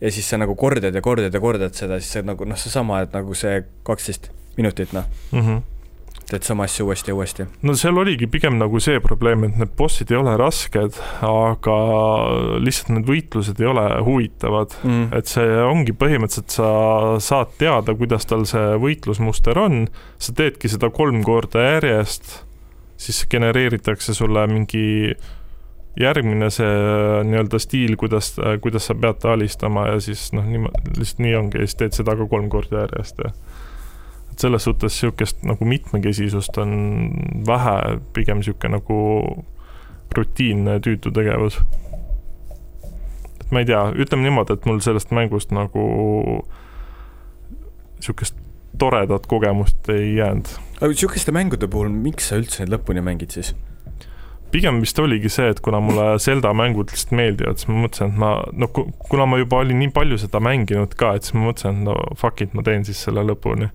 ja siis sa nagu kordad ja kordad ja kordad seda, siis see nagu noh, seesama, et nagu see kaksteist minutit noh, teed sama asja uuesti ja uuesti. no seal oligi pigem nagu see probleem, et need bossid ei ole rasked, aga lihtsalt need võitlused ei ole huvitavad. Mm. et see ongi põhimõtteliselt, sa saad teada, kuidas tal see võitlusmuster on, sa teedki seda kolm korda järjest, siis genereeritakse sulle mingi järgmine see nii-öelda stiil, kuidas, kuidas sa pead ta alistama ja siis noh, nii, lihtsalt nii ongi ja siis teed seda ka kolm korda järjest ja et selles suhtes niisugust nagu mitmekesisust on vähe, pigem niisugune nagu rutiinne tüütu tegevus. et ma ei tea, ütleme niimoodi, et mul sellest mängust nagu niisugust toredat kogemust ei jäänud. aga niisuguste mängude puhul, miks sa üldse neid lõpuni mängid siis? Pigem vist oligi see, et kuna mulle Zelda mängud lihtsalt meeldivad, siis ma mõtlesin, et ma, no ku- kuna ma juba olin nii palju seda mänginud ka, et siis ma mõtlesin, et no fuck it, ma teen siis selle lõpuni.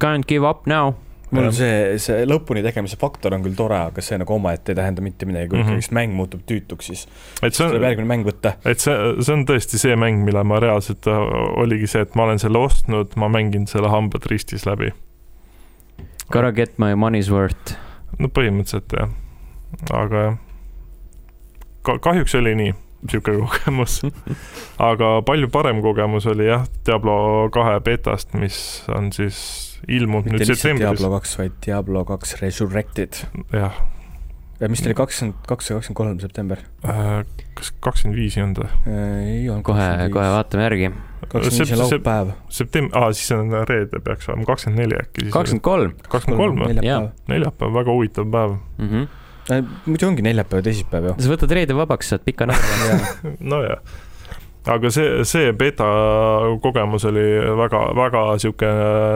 Can't give up now. mul Jah. see, see lõpuni tegemise faktor on küll tore, aga see nagu omaette ei tähenda mitte midagi, kui Mhm. mm -hmm. ikkagist mäng muutub tüütuks, siis tuleb on, järgmine mäng võtta. et see, see on tõesti see mäng, mille ma reaalselt, oligi see, et ma olen selle ostnud, ma mängin selle hambad ristis läbi. Gotta get my money's worth. no põhimõtteliselt jah, aga jah. ka-, kahjuks oli nii, sihuke kogemus. aga palju parem kogemus oli jah, Diablo kahe betast, mis on siis ilmunud mitte nüüd septembris Diablo. kaks, vaid Diablo kaks Resurrected. jah, mis ta oli, kakskümmend kaks või kakskümmend kolm september? kas kakskümmend viis ei olnud või? ei olnud. kohe, kohe vaatame järgi. kakskümmend viis on laupäev. september, aa siis on reede peaks olema, kakskümmend neli äkki. kakskümmend kolm. kakskümmend kolm või? neljapäev. neljapäev, väga huvitav päev. Mhm. Muidu ongi neljapäev ja teisipäev ju. sa võtad reede vabaks, saad pika nädala. nojah, aga see, see beta kogemus oli väga, väga sihuke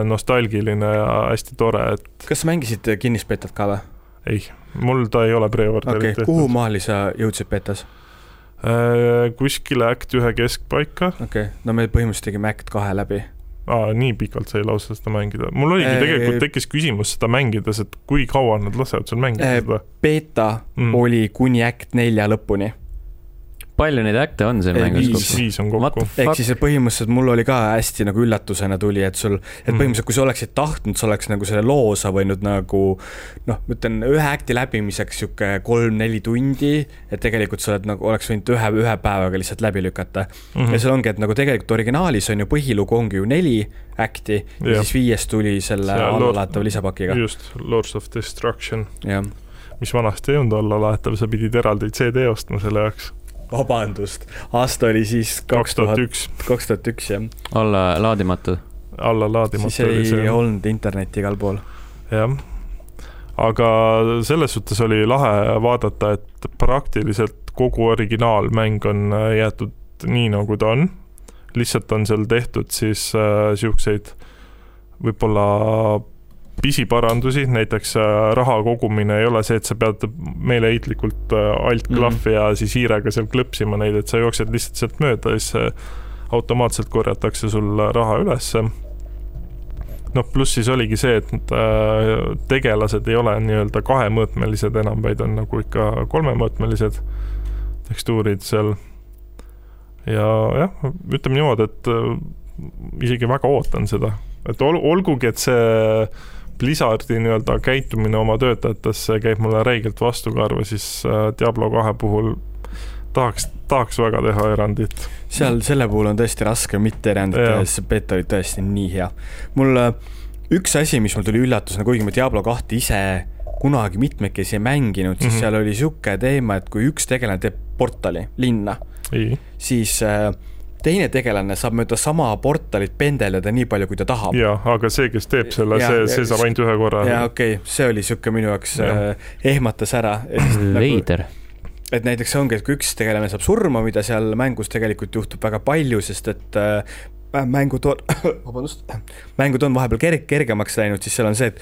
nostalgiline ja hästi tore, et kas sa mängisid kinnisbetat ka või? ei, mul ta ei ole okei pre-orderit okay,, kuhu maali sa jõudsid betas? Äh, kuskile Act ühe keskpaika okei okay., no me põhimõtteliselt tegime Act kahe läbi. ah,, nii pikalt sai lausa seda mängida. mul oligi Äh, tegelikult tekkis küsimus seda mängides, et kui kaua nad lasevad sul mängida Äh, seda. beeta mm. oli kuni Act nelja lõpuni. Palju neid äkte on seal mängus kokku? viis on kokku ehk siis põhimõtteliselt mul oli ka hästi nagu üllatusena tuli, et sul, et Mm. põhimõtteliselt kui sa oleksid tahtnud, sa oleks nagu selle loo sa võinud nagu noh, ma ütlen ühe äkti läbimiseks sihuke kolm-neli tundi, et tegelikult sa oled nagu, oleks võinud ühe, ühe päevaga lihtsalt läbi lükata mm. Mhm. ja seal ongi, et nagu tegelikult originaalis on ju põhilugu ongi ju neli äkti ja, ja siis viies tuli selle allalaetava lisapakiga, just, Lords of Destruction, mis vanasti ei olnud allalaetav, sa pidid eraldi CD ostma selle jaoks. vabandust, aasta oli siis kaks tuhat üks, kaks tuhat üks jah, olla laadimatu. allalaadimata siis oli ei see. olnud internetti igal pool. jah, aga selles suhtes oli lahe vaadata, et praktiliselt kogu originaalmäng on äh, jäetud nii, nagu ta on. lihtsalt on seal tehtud siis äh, siukseid võib-olla pisiparandusi, näiteks äh, raha kogumine ei ole see, et sa pead meeleheitlikult äh, alt-klahvi mm. ja siis hiirega seal klõpsima neid, et sa jooksed lihtsalt sealt mööda siis äh, automaatselt korjatakse sul raha ülesse noh, pluss siis oligi see, et tegelased ei ole nii-öelda kahemõõtmelised enam, vaid on nagu ikka kolmemõõtmelised tekstuurid seal. ja jah, ütleme niimoodi, et isegi väga ootan seda, et ol, olgugi, et see Blizzardi nii-öelda käitumine oma töötajatesse käib mulle räigelt vastu karva, siis äh, Diablo kahe puhul tahaks, tahaks väga teha erandit. seal selle puhul on tõesti raske mitte erandida Jaa., sest see beta oli tõesti nii hea. mul äh, üks asi, mis mul tuli üllatusena, kuigi ma Diablo kahte ise kunagi mitmekesi ei mänginud, siis mm. -hmm. seal oli sihuke teema, et kui üks tegelane teeb portali linna, siis äh, teine tegelane saab mööda sama portalit pendeldada nii palju, kui ta tahab. jaa, aga see, kes teeb selle, Jaa, see, ja- see saab ainult ühe korra. ja okei okay,, see oli sihuke minu jaoks Jah. äh, ehmatas ära. Nagu, veider. et näiteks see ongi, et kui üks tegelane saab surma, mida seal mängus tegelikult juhtub väga palju, sest et äh, mängud on, vabandust, mängud on vahepeal kerg-, kergemaks läinud, siis seal on see, et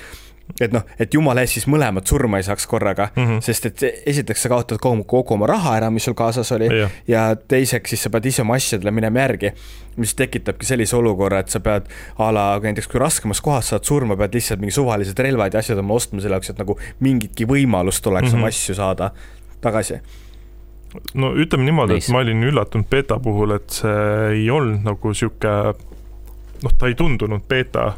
et noh, et jumala eest siis mõlemad surma ei saaks korraga mm, Mhm. -hmm. sest et esiteks sa kaotad kogu, kogu oma raha ära, mis sul kaasas oli Jah. ja teiseks siis sa pead ise oma asjadele minema järgi, mis tekitabki sellise olukorra, et sa pead a la näiteks kui raskemas kohas saad surma, pead lihtsalt mingi suvalised relvad ja asjad oma ostma selle jaoks, et nagu mingitki võimalust oleks mm Mhm. -hmm. oma asju saada tagasi. no ütleme niimoodi et ma olin üllatunud beeta puhul, et see ei olnud nagu sihuke, noh, ta ei tundunud beeta,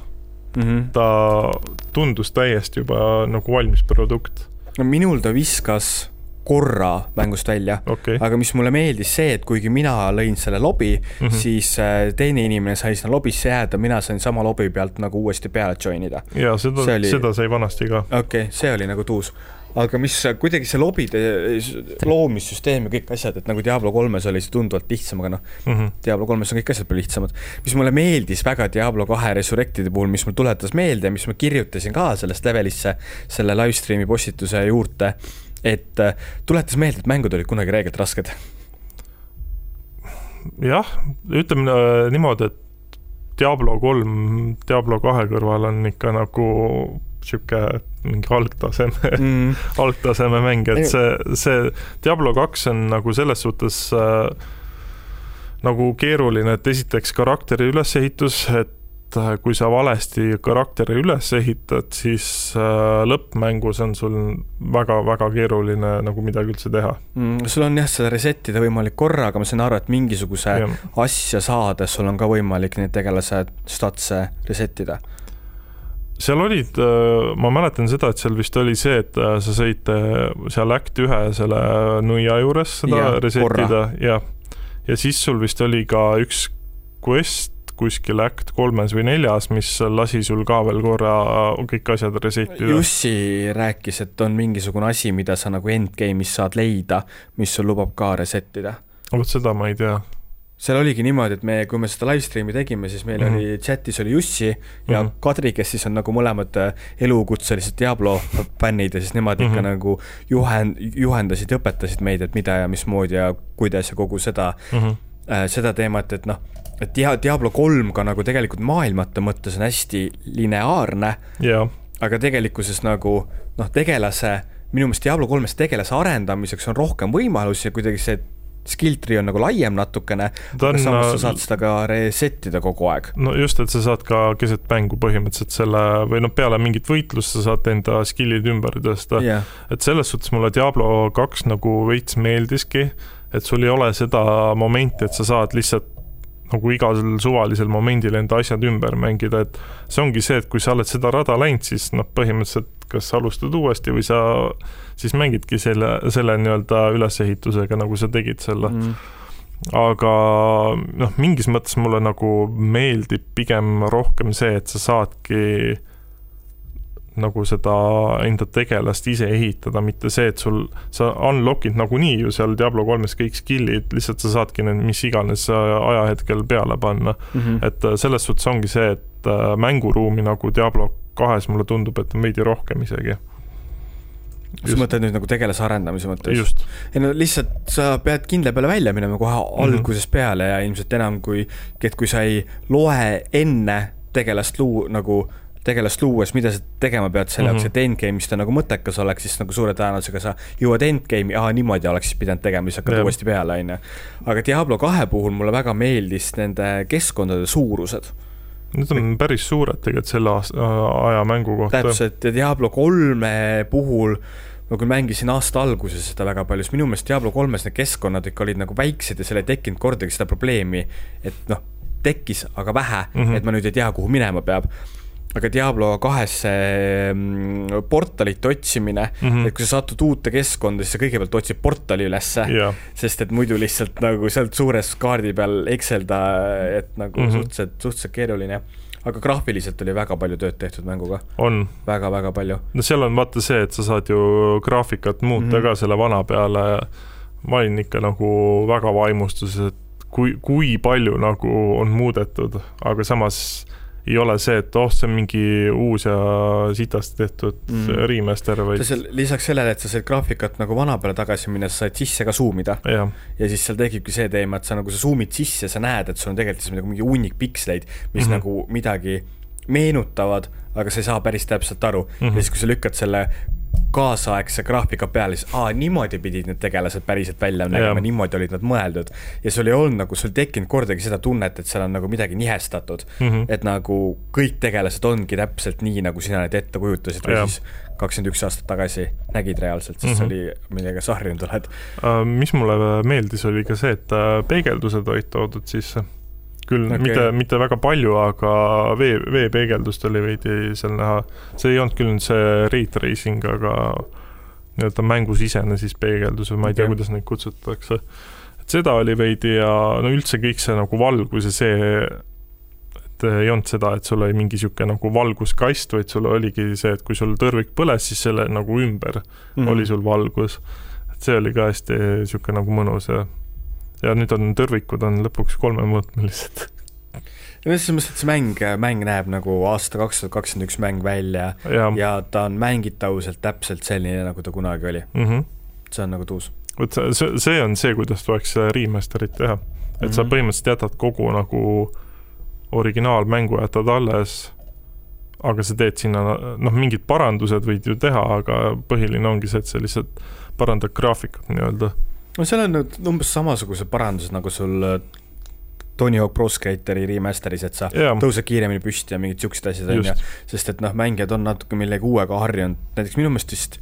Mm -hmm. ta tundus täiesti juba nagu valmis produkt, no minul ta viskas korra mängust välja, okay.. aga mis mulle meeldis see, et kuigi mina lõin selle lobi mm. -hmm. siis äh, teine inimene sai sinna lobisse jääda, mina sain sama lobi pealt nagu uuesti peale join ida. ja seda oli- seda sai vanasti ka. okei okay,, see oli nagu tuus. Aga mis kuidagi see lobide loomissüsteem ja kõik asjad, et nagu Diablo kolmes oli see tunduvalt lihtsam, aga noh, Mhm. Diablo kolmes on kõik asjad palju lihtsamad. mis mulle meeldis väga Diablo kahe Resurrectide puhul, mis mul tuletas meelde, mis ma kirjutasin ka sellest levelisse selle live stream'i postituse juurde, et äh, tuletas meelde, et mängud olid kunagi räigelt rasked. jah, ütleme äh, niimoodi, et Diablo kolm Diablo kahe kõrval on ikka nagu sihuke mingi algtaseme Mm. algtaseme mäng, et see, see Diablo kaks on nagu selles suhtes äh, nagu keeruline, et esiteks karakteri ülesehitus, et äh, kui sa valesti karakteri üles ehitad, siis äh, lõppmängus on sul väga-väga keeruline nagu midagi üldse teha. Mm, sul on jah, seda reset ida võimalik korra, aga ma sain aru, et mingisuguse ja, asja saades sul on ka võimalik neid tegelase statse reset ida. Seal olid, ma mäletan seda, et seal vist oli see, et sa sõid seal Act ühe selle nõia juures seda Jah, resetida ja, ja siis sul vist oli ka üks quest kuskil Act kolmes või neljas, mis lasi sul ka veel korra kõik asjad reset ida. Jussi rääkis, et on mingisugune asi, mida sa nagu endgame'is saad leida, mis sul lubab ka reset ida. vot seda ma ei tea seal oligi niimoodi, et me, kui me seda live stream'i tegime, siis meil mm -hmm. oli chatis oli Jussi ja mm -hmm. Kadri, kes siis on nagu mõlemad äh, elukutselised Diablo fännid ja siis nemad mm -hmm. ikka mhm. nagu juhend-, juhendasid ja õpetasid meid, et mida ja mismoodi ja kuidas ja kogu seda mm, -hmm. äh, seda teemat, et noh, et Dia-, Diablo kolm ka nagu tegelikult maailmate mõttes on hästi lineaarne yeah., aga tegelikkuses nagu noh, tegelase, minu meelest Diablo kolmes tegelase arendamiseks on rohkem võimalusi ja kuidagi see skill tree on nagu laiem natukene, aga samas sa saad seda ka reset ida kogu aeg. no just, et sa saad ka keset mängu põhimõtteliselt selle või noh, peale mingit võitlust sa saad enda skill'id ümber tõsta yeah.. et selles suhtes mulle Diablo kaks nagu veits meeldiski, et sul ei ole seda momenti, et sa saad lihtsalt nagu igal suvalisel momendil enda asjad ümber mängida, et see ongi see, et kui sa oled seda rada läinud, siis noh, põhimõtteliselt kas alustad uuesti või sa siis mängidki selle, selle nii-öelda ülesehitusega, nagu sa tegid selle mm. aga noh, mingis mõttes mulle nagu meeldib pigem rohkem see, et sa saadki nagu seda enda tegelast ise ehitada, mitte see, et sul, sa unlock'id nagunii ju seal Diablo kolmes kõik skill'id, lihtsalt sa saadki need mis iganes ajahetkel peale panna mm. -hmm. et äh, selles suhtes ongi see, et äh, mänguruumi nagu Diablo kahes mulle tundub, et on veidi rohkem isegi sa mõtled nüüd nagu tegelase arendamise mõttes? ei no lihtsalt sa pead kindla peale välja minema kohe mm -hmm. algusest peale ja ilmselt enam kui, et kui sa ei loe enne tegelast luu nagu tegelast luues, mida sa tegema pead selle jaoks mm, -hmm. et endgame'is ta nagu mõttekas oleks, siis nagu suure tõenäosusega sa jõuad endgame'i, aa, niimoodi oleks siis pidanud tegema, siis hakkad uuesti peale, on ju. aga Diablo kahe puhul mulle väga meeldis nende keskkondade suurused Need on päris suured tegelikult selle aja mängu kohta. täpselt ja Diablo kolme puhul ma küll mängisin aasta alguses seda väga palju, siis minu meelest Diablo kolmes need keskkonnad ikka olid nagu väiksed ja seal ei tekkinud kordagi seda probleemi, et noh, tekkis, aga vähe mm, -hmm. et ma nüüd ei tea, kuhu minema peab aga Diablo kahes see mm, portalite otsimine mm, -hmm. et kui sa satud uute keskkonda, siis sa kõigepealt otsid portali ülesse yeah., sest et muidu lihtsalt nagu sealt suures kaardi peal ekselda, et nagu mm -hmm. suhteliselt, suhteliselt keeruline aga graafiliselt oli väga palju tööd tehtud mänguga. on. väga-väga palju. no seal on vaata see, et sa saad ju graafikat muuta mm -hmm. ka selle vana peale. ma olin ikka nagu väga vaimustuses, et kui, kui palju nagu on muudetud, aga samas ei ole see, et oh, see on mingi uus ja sitasti tehtud mm. remaster, vaid lisaks sellele, et sa said graafikat nagu vana peale tagasi minna, sa said sisse ka zoom ida. ja siis seal tekibki see teema, et sa nagu sa zoom'id sisse, sa näed, et sul on tegelikult nagu mingi hunnik piksleid, mis mm -hmm. nagu midagi meenutavad, aga sa ei saa päris täpselt aru mm. -hmm. ja siis, kui sa lükkad selle kaasaegse graafika peale, siis aa, niimoodi pidid need tegelased päriselt välja nägema, niimoodi olid nad mõeldud. ja sul ei olnud nagu, sul ei tekkinud kordagi seda tunnet, et seal on nagu midagi nihestatud mm. -hmm. et nagu kõik tegelased ongi täpselt nii, nagu sina neid ette kujutasid või ja. siis kakskümmend üks aastat tagasi nägid reaalselt, sest mm -hmm. see oli, millega sa harjunud oled uh,. mis mulle meeldis, oli ka see, et äh, peegeldused olid toodud sisse küll okay. mitte, mitte väga palju, aga vee, veepeegeldust oli veidi seal näha. see ei olnud küll nüüd see ray tracing, aga nii-öelda mängusisene siis peegeldus või ma ei okay. tea, kuidas neid kutsutakse. et seda oli veidi ja no üldse kõik see nagu valgus ja see, et ei olnud seda, et sul oli mingi niisugune nagu valguskast, vaid sul oligi see, et kui sul tõrvik põles, siis selle nagu ümber mm -hmm. oli sul valgus. et see oli ka hästi niisugune nagu mõnus ja ja nüüd on tõrvikud on lõpuks kolmemõõtmelised no selles mõttes, et see mäng, mäng näeb nagu aasta kaks tuhat kakskümmend üks mäng välja ja. ja ta on mängitavuselt täpselt selline, nagu ta kunagi oli mm. -hmm. see on nagu tuus. vot see, see on see, kuidas tuleks remaster'it teha. et mm -hmm. sa mhm. põhimõtteliselt jätad kogu nagu originaalmängu jätad alles, aga sa teed sinna, noh, mingid parandused võid ju teha, aga põhiline ongi see, et sa lihtsalt parandad graafikut nii-öelda no seal on nüüd umbes samasugused parandused, nagu sul äh, Tony Hawk Pro Skateri remaster'is, et sa yeah. tõused kiiremini püsti ja mingid siuksed asjad, on ju. sest et noh, mängijad on natuke millegi uuega harjunud, näiteks minu meelest vist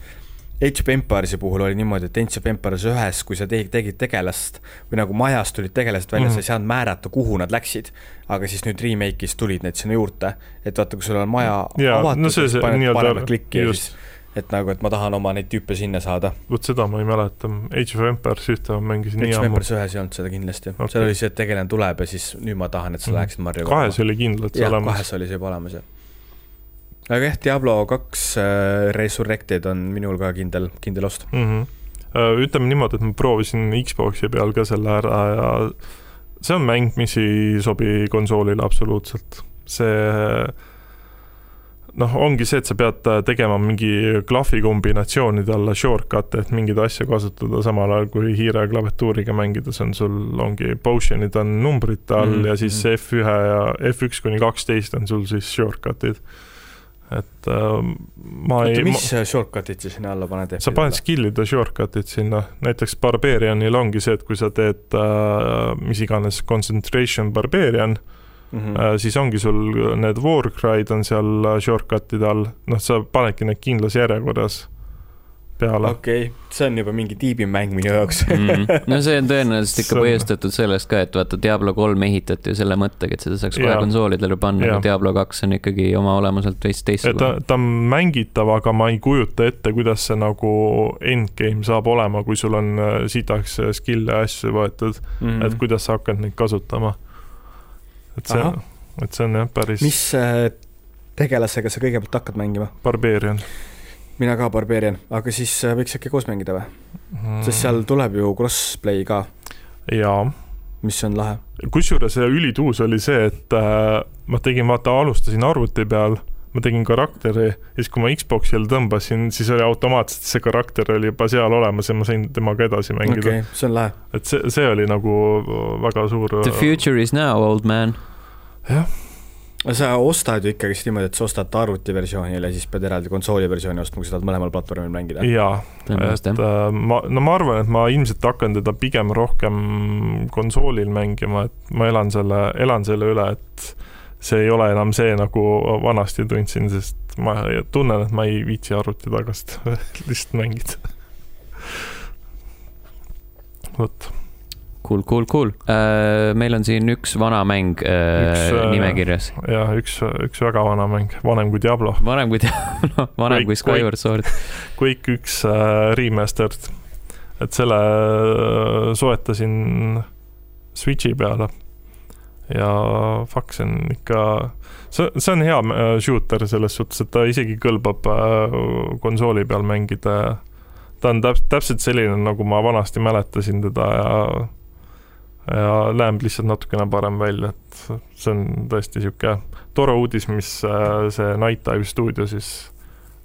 Age of Empires'i puhul oli niimoodi, et Age of Empires ühes, kui sa tegid, tegid tegelast või nagu majast tulid tegelased välja mm, -hmm. sa ei saanud määrata, kuhu nad läksid. aga siis nüüd remake'is tulid need sinna juurde, et vaata, kui sul on maja Jaa, avatud no paned paremat klikki ja siis et nagu, et ma tahan oma neid tüüpe sinna saada. vot seda ma ei mäleta, Age of Empires ühte ma mängisin nii Age of ammu. Empires ühes ei olnud seda kindlasti okay., seal oli see, et tegelane tuleb ja siis nüüd ma tahan, et sa Mhm. läheksid Marju kahes oli kindlalt see olemas. kahes oli see juba olemas jah. aga jah, Diablo kaks äh, Resurrected on minul ka kindel, kindel ost. mm. -hmm. ütleme niimoodi, et ma proovisin Xbox'i peal ka selle ära ja see on mäng, mis ei sobi konsoolile absoluutselt. see noh, ongi see, et sa pead tegema mingi klahvi kombinatsioonide alla shortcut'e, et mingeid asju kasutada samal ajal kui hiire klaviatuuriga mängides on sul, ongi potion'id on numbrite all mm -hmm. ja siis mhm. F1 ja F1 kuni kaksteist on sul siis shortcut'id. et äh, ma oota, ei, mis shortcut'id sa sinna alla paned? sa paned skill'ide shortcut'id sinna, näiteks Barbarianil ongi see, et kui sa teed äh, mis iganes concentration Barbarian mm. mm., äh, siis ongi sul need Warcry'd on seal äh, shortcut'ide all, noh, sa panedki need kindlas järjekorras peale. okei, see on juba mingi tiibimäng minu jaoks mm. no see on tõenäoliselt ikka põhjustatud sellest ka, et vaata Diablo kolm ehitati ju selle mõttega, et seda saaks kohe konsoolidele panna, aga Diablo kaks on ikkagi oma olemuselt veits et ta teistsugune., ta on mängitav, aga ma ei kujuta ette, kuidas see nagu endgame saab olema, kui sul on äh, sitaks äh, skill'e ja asju võetud mm. mm., et kuidas sa hakkad neid kasutama. Et see et see on jah, päris mis äh, tegelasega sa kõigepealt hakkad mängima? Barbarian mina ka Barbarian, aga siis äh, võiks äkki koos mängida või? mm.. sest seal tuleb ju crossplay ka, jaa mis on lahe. kusjuures ülituus oli see, et äh, ma tegin, vaata, alustasin arvuti peal, ma tegin karakteri ja siis, kui ma Xbox'il tõmbasin, siis oli automaatselt see karakter oli juba seal olemas ja ma sain temaga edasi okei mängida okay.. see on lahe. et see, see oli nagu väga suur. The future is now, old man. sa ostad ju ikkagi siis niimoodi, et sa ostad arvutiversioonile ja siis pead eraldi konsooli versiooni ostma, kui sa tahad mõlemal platvormil mängida. jaa, et jah. äh, ma, no ma arvan, et ma ilmselt hakkan teda pigem rohkem konsoolil mängima, et ma elan selle, elan selle üle, et see ei ole enam see, nagu vanasti tundsin, sest ma tunnen, et ma ei viitsi arvuti tagasi lihtsalt mängida. vot, Cool, cool, cool. meil on siin üks vana mäng Üks, äh, äh, nimekirjas. ja üks, üks väga vana mäng, vanem kui Diablo, vanem kui Diablo, vanem kui Skyward Sword. Quake üks äh, remastered, et selle äh, soetasin Switchi peale ja see on ikka, see, see on hea äh, shooter selles suhtes, et ta isegi kõlbab äh, konsooli peal mängida. ta on täp-, täpselt selline, nagu ma vanasti mäletasin teda ja ja näeb lihtsalt natukene parem välja, et see on tõesti niisugune tore uudis, mis äh, see Night Dive stuudio siis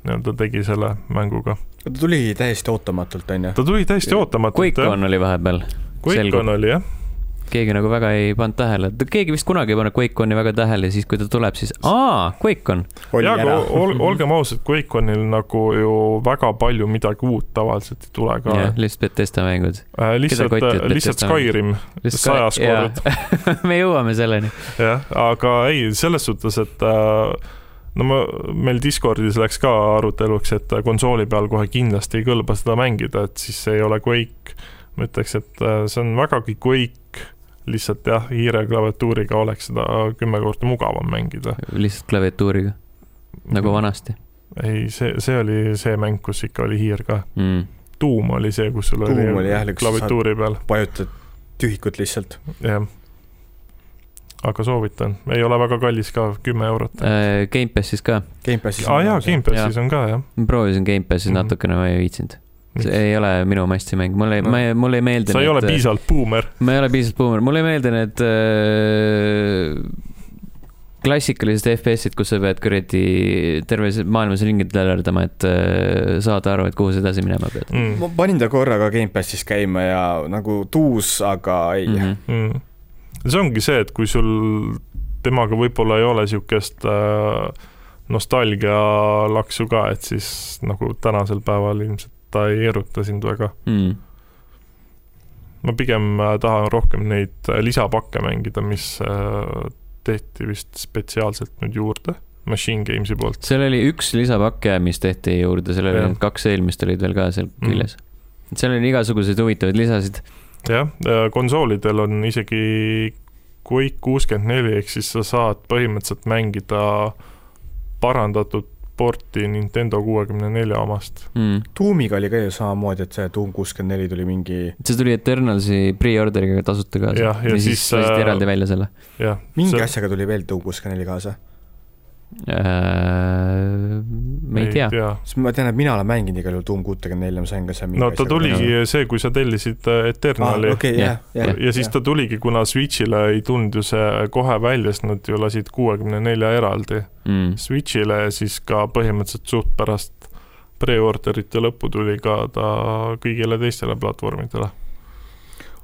nii-öelda tegi selle mänguga. ta tuli täiesti ootamatult, on ju. ta tuli täiesti ootamatult. QuakeCon oli vahepeal, QuakeCon oli jah, keegi nagu väga ei pannud tähele, keegi vist kunagi ei pannud QuakeConi väga tähele, siis kui ta tuleb, siis aa, QuakeCon. oli ja aga ol, olgem ausad, QuakeConil nagu ju väga palju midagi uut tavaliselt ei tule ka jah, lihtsalt Betesta mängud. äh,. lihtsalt et, lihtsalt Skyrim, sajas kord, me jõuame selleni. jah, aga ei, selles suhtes, et äh, no ma, meil Discordis läks ka aruteluks, et konsooli peal kohe kindlasti ei kõlba seda mängida, et siis see ei ole Quake. ma ütleks, et äh, see on vägagi Quake, lihtsalt jah, hiire klaviatuuriga oleks seda kümme korda mugavam mängida. lihtsalt klaviatuuriga, nagu. vanasti ei, see, see oli see mäng, kus ikka oli hiir ka. mm.. tuum oli see, kus sul Tuum oli, oli jah, klaviatuuri peal, vajutad tühikut lihtsalt. jah. aga soovitan, ei ole väga kallis ka, kümme eurot. Äh, Gamepassis ka, aa jaa, Gamepassis on ka jah. ma proovisin Gamepassis mm. -hmm. natukene, ma ei viitsinud. See ei ole minu mastimäng, mulle ei No. no., mulle ei meeldi sa ei ole piisavalt buumer. ma ei ole piisavalt buumer, mulle ei meeldi need äh, klassikalised FPS-id, kus sa pead kuradi terves maailmas ringi tällerdama, et äh, saada aru, et kuhu sa edasi minema pead Mm. ma panin ta korraga Gamepassis käima ja nagu tuus, aga ei mm. mm. -hmm. mm.. see ongi see, et kui sul temaga võib-olla ei ole niisugust äh, nostalgialaksu ka, et siis nagu tänasel päeval ilmselt ta ei eruta sind väga. Mm. ma pigem äh, tahan rohkem neid äh, lisapakke mängida, mis äh, tehti vist spetsiaalselt nüüd juurde Machine Games'i poolt. seal oli üks lisapake, mis tehti juurde, seal oli need kaks eelmist olid veel ka seal Mhm. küljes. seal oli igasuguseid huvitavaid lisasid. jah, konsoolidel on isegi Quake kuuskümmend neli, ehk siis sa saad põhimõtteliselt mängida parandatud porti Nintendo kuuekümne nelja omast. Mm. Doomiga oli ka ju samamoodi, et see Doom kuuskümmend neli tuli mingi, see tuli Eternalsi pre-order'iga tasuta kaasa. Ja siis siis, lasti äh, eraldi välja selle mingi asjaga tuli veel Doom kuuskümmend neli kaasa. äh,. me ei tea. sest ma tean, et mina olen mänginud igal juhul Doom kuutekümmet nelja, ma sain ka seal mingi no ta tuligi see, kui sa tellisid äh, Eternali aa, okei, jah, jah. ja siis ta tuligi, kuna Switch'ile ei tulnud ju see kohe välja, sest nad ju lasid kuuekümne nelja eraldi Mm. Switch'ile ja siis ka põhimõtteliselt suht pärast pre-orderite lõppu tuli ka ta kõigile teistele platvormidele.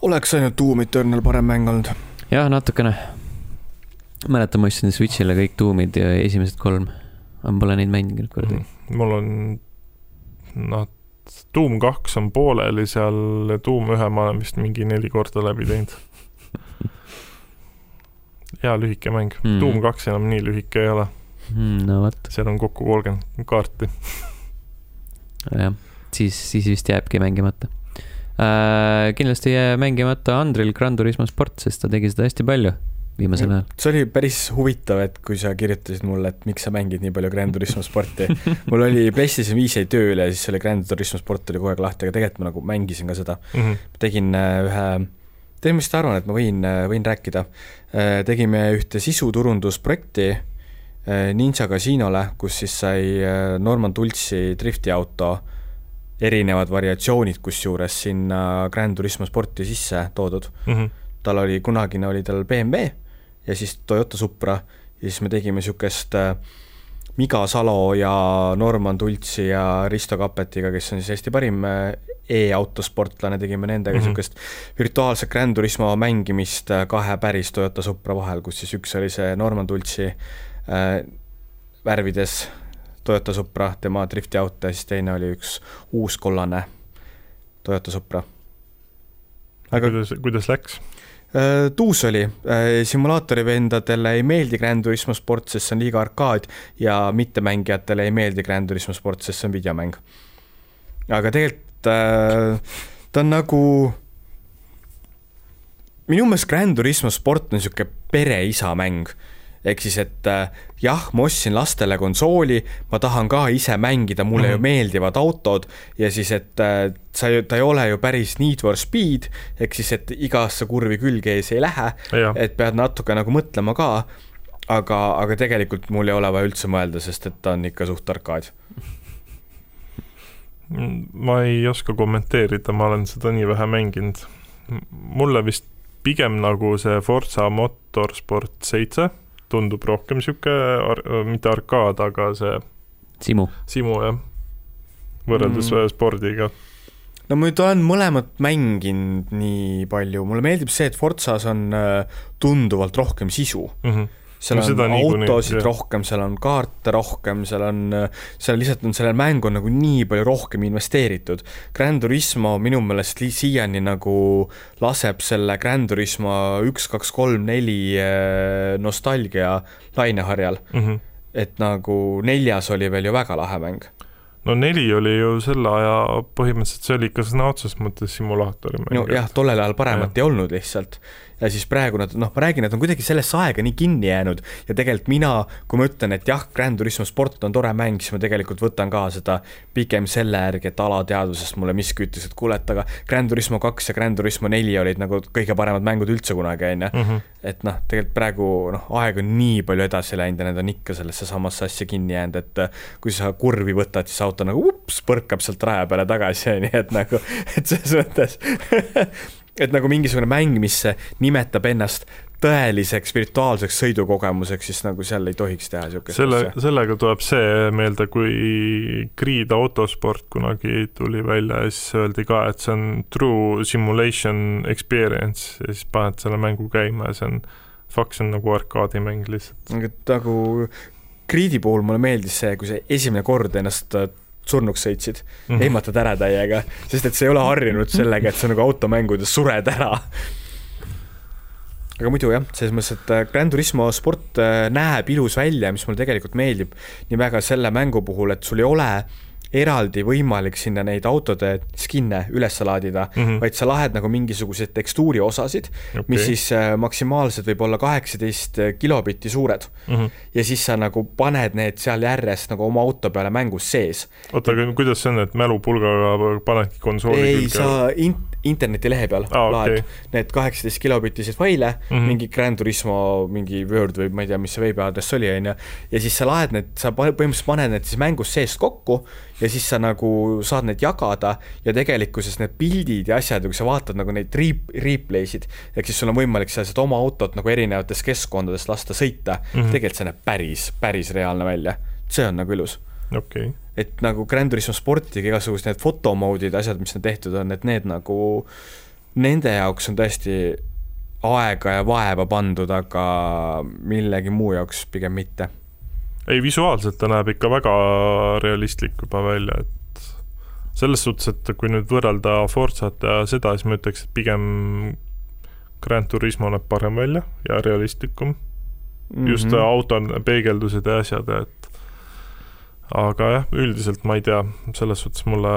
oleks ainult Doom Eternal parem mäng olnud. jah, natukene. mäletan, ma ostsin Switch'ile kõik Doomid ja esimesed kolm. aga pole neid mänginud kordagi. mul on, noh, Doom kaks on pooleli seal Doom ühe ma olen vist mingi neli korda läbi teinud. hea lühike mäng mm., Doom kaks enam nii lühike ei ole, Mm, no vot, seal on kokku kolmkümmend kaarti. jah, siis, siis vist jääbki mängimata äh,. kindlasti ei jää mängimata Andril Gran Turismo sport, sest ta tegi seda hästi palju viimasel ajal. see oli päris huvitav, et kui sa kirjutasid mulle, et miks sa mängid nii palju Grand Turismo sporti. mul oli PlayStation viis jäi tööle ja siis selle Grand Turismo sport oli kogu aeg lahti, aga tegelikult ma nagu mängisin ka seda. Mhm. tegin äh, ühe, tead, mis ma arvan, et ma võin, võin rääkida. tegime ühte sisuturundusprojekti äh, Ninja Casinole, kus siis sai äh, Norman Tultsi driftiauto erinevad variatsioonid kusjuures sinna Grand Turismo sporti sisse toodud. Mhm. tal oli, kunagine oli tal BMW ja siis Toyota Supra ja siis me tegime niisugust äh, Miga Salo ja Norman Tultsi ja Risto Kapetiga, kes on siis Eesti parim äh, e-autosportlane, tegime nendega Mhm. niisugust virtuaalset Grand Turismo mängimist äh, kahe päris Toyota Supra vahel, kus siis üks oli see Norman Tultsi äh, värvides Toyota Supra, tema driftiauto ja siis teine oli üks uus kollane Toyota Supra. aga kuidas, kuidas läks? Äh, tuus oli, simulaatori vendadele ei meeldi Grand Turismo sport, sest see on liiga arkaad ja mittemängijatele ei meeldi Grand Turismo sport, sest see on videomäng. aga tegelikult äh, ta on nagu, minu meelest Grand Turismo sport on niisugune pereisa mäng ehk siis, et äh, jah, ma ostsin lastele konsooli, ma tahan ka ise mängida, mulle mm -hmm. Mhm. ju meeldivad autod ja siis, et äh, sa ju, ta ei ole ju päris Need for Speed, ehk siis, et igasse kurvi külge ees ei lähe, et pead natuke nagu mõtlema ka, aga, aga tegelikult mul ei ole vaja üldse mõelda, sest et ta on ikka suht arkaad. ma ei oska kommenteerida, ma olen seda nii vähe mänginud. mulle vist pigem nagu see Forza Motorsport seitse tundub rohkem sihuke ar, mitte arkaad, aga see Simu, simu jah, võrreldes Mm. spordiga. no ma nüüd olen mõlemat mänginud nii palju, mulle meeldib see, et Forzas on äh, tunduvalt rohkem sisu. Mm -hmm. Seal No on autosid jah. rohkem, seal on kaarte rohkem, seal on, seal lihtsalt on, sellel mängu on nagu nii palju rohkem investeeritud. Grand Turismo minu meelest siiani nagu laseb selle Grand Turismo üks, kaks, kolm, neli äh, nostalgia laineharjal, Mm -hmm. et nagu neljas oli veel ju väga lahe mäng. no neli oli ju selle aja põhimõtteliselt, see oli ikka sõna otseses mõttes simulaatori mäng. no jah, tollel ajal paremat ei olnud lihtsalt. Ja siis praegu nad, noh, ma räägin, nad on kuidagi sellesse aega nii kinni jäänud ja tegelikult mina, kui ma ütlen, et jah, Grand Turismo sport on tore mäng, siis ma tegelikult võtan ka seda pigem selle järgi, et alateadvusest mulle miski ütles, et kuule, et aga Grand Turismo kaks ja Grand Turismo neli olid nagu kõige paremad mängud üldse kunagi, on ju. -hmm. et noh, tegelikult praegu noh, aeg on nii palju edasi läinud ja need on ikka sellesse samasse asja kinni jäänud, et äh, kui sa kurvi võtad, siis auto nagu ups, põrkab sealt raja peale tagasi, on ju, et nagu, et selles mõttes et nagu mingisugune mäng, mis nimetab ennast tõeliseks virtuaalseks sõidukogemuseks, siis nagu seal ei tohiks teha niisugust selle sellega tuleb see meelde, kui Creed autosport kunagi tuli välja ja siis öeldi ka, et see on true simulation experience ja siis paned selle mängu käima ja see on, fakt, see on nagu arkaadimäng lihtsalt. nagu Creed'i puhul mulle meeldis see, kui sa esimene kord ennast surnuks sõitsid Mhm. ehmatad ära täiega, sest et sa ei ole harjunud sellega, et sa nagu automängudes sured ära. aga muidu jah, selles mõttes, et äh, Gran Turismo sport äh, näeb ilus välja, mis mulle tegelikult meeldib nii väga selle mängu puhul, et sul ei ole eraldi võimalik sinna neid autode skin'e üles laadida mm, -hmm. vaid sa lahed nagu mingisuguseid tekstuuri osasid okay., mis siis äh, maksimaalselt võib olla kaheksateist kilobitti suured mm. -hmm. ja siis sa nagu paned need seal järjest nagu oma auto peale mängus sees. oota, aga kuidas see on, et mälupulgaga panedki konsooli ei, külge? sa int-, internetilehe peal ah, laed okay. need kaheksateist kilobitised faile mm, -hmm. mingi Gran Turismo mingi Word või ma ei tea, mis see veebiaadress oli, on ju, ja siis sa laed need, sa põhimõtteliselt paned need siis mängus seest kokku ja siis sa nagu saad need jagada ja tegelikkuses need pildid ja asjad ja kui sa vaatad nagu neid reep-, replay sid, ehk siis sul on võimalik seal seda oma autot nagu erinevates keskkondades lasta sõita mm, -hmm. tegelikult see näeb päris, päris reaalne välja. see on nagu ilus. okei okay et nagu Gran Turismo sportiga igasugused need fotomode'id, asjad, mis on tehtud on, et need nagu, nende jaoks on tõesti aega ja vaeva pandud, aga millegi muu jaoks pigem mitte. ei, visuaalselt ta näeb ikka väga realistlik juba välja, et selles suhtes, et kui nüüd võrrelda Forzat ja seda, siis ma ütleks, et pigem Gran Turismo näeb parem välja ja realistlikum mm. -hmm. just auto peegeldused ja asjad, et aga jah, üldiselt ma ei tea, selles suhtes mulle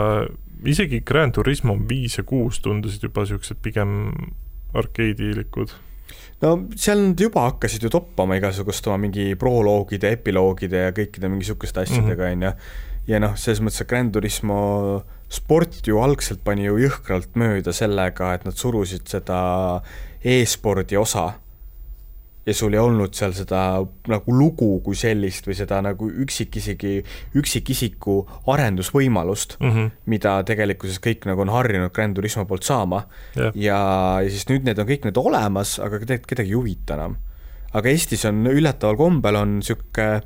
isegi Grand Turismo viis ja kuus tundusid juba niisugused pigem arkeedilikud. no seal nad juba hakkasid ju toppama igasugust oma mingi proloogide, epiloogide ja kõikide mingi niisuguste asjadega, mhm. on ju. ja noh, selles mõttes, et Grand Turismo sport ju algselt pani ju jõhkralt mööda sellega, et nad surusid seda e-spordi osa ja sul ei olnud seal seda nagu lugu kui sellist või seda nagu üksikisegi, üksikisiku arendusvõimalust mm, -hmm. mida tegelikkuses kõik nagu on harjunud Grand Turismo poolt saama yeah.. ja, ja siis nüüd need on kõik need olemas, aga tegelikult kedagi ei huvita enam. aga Eestis on üllataval kombel on niisugune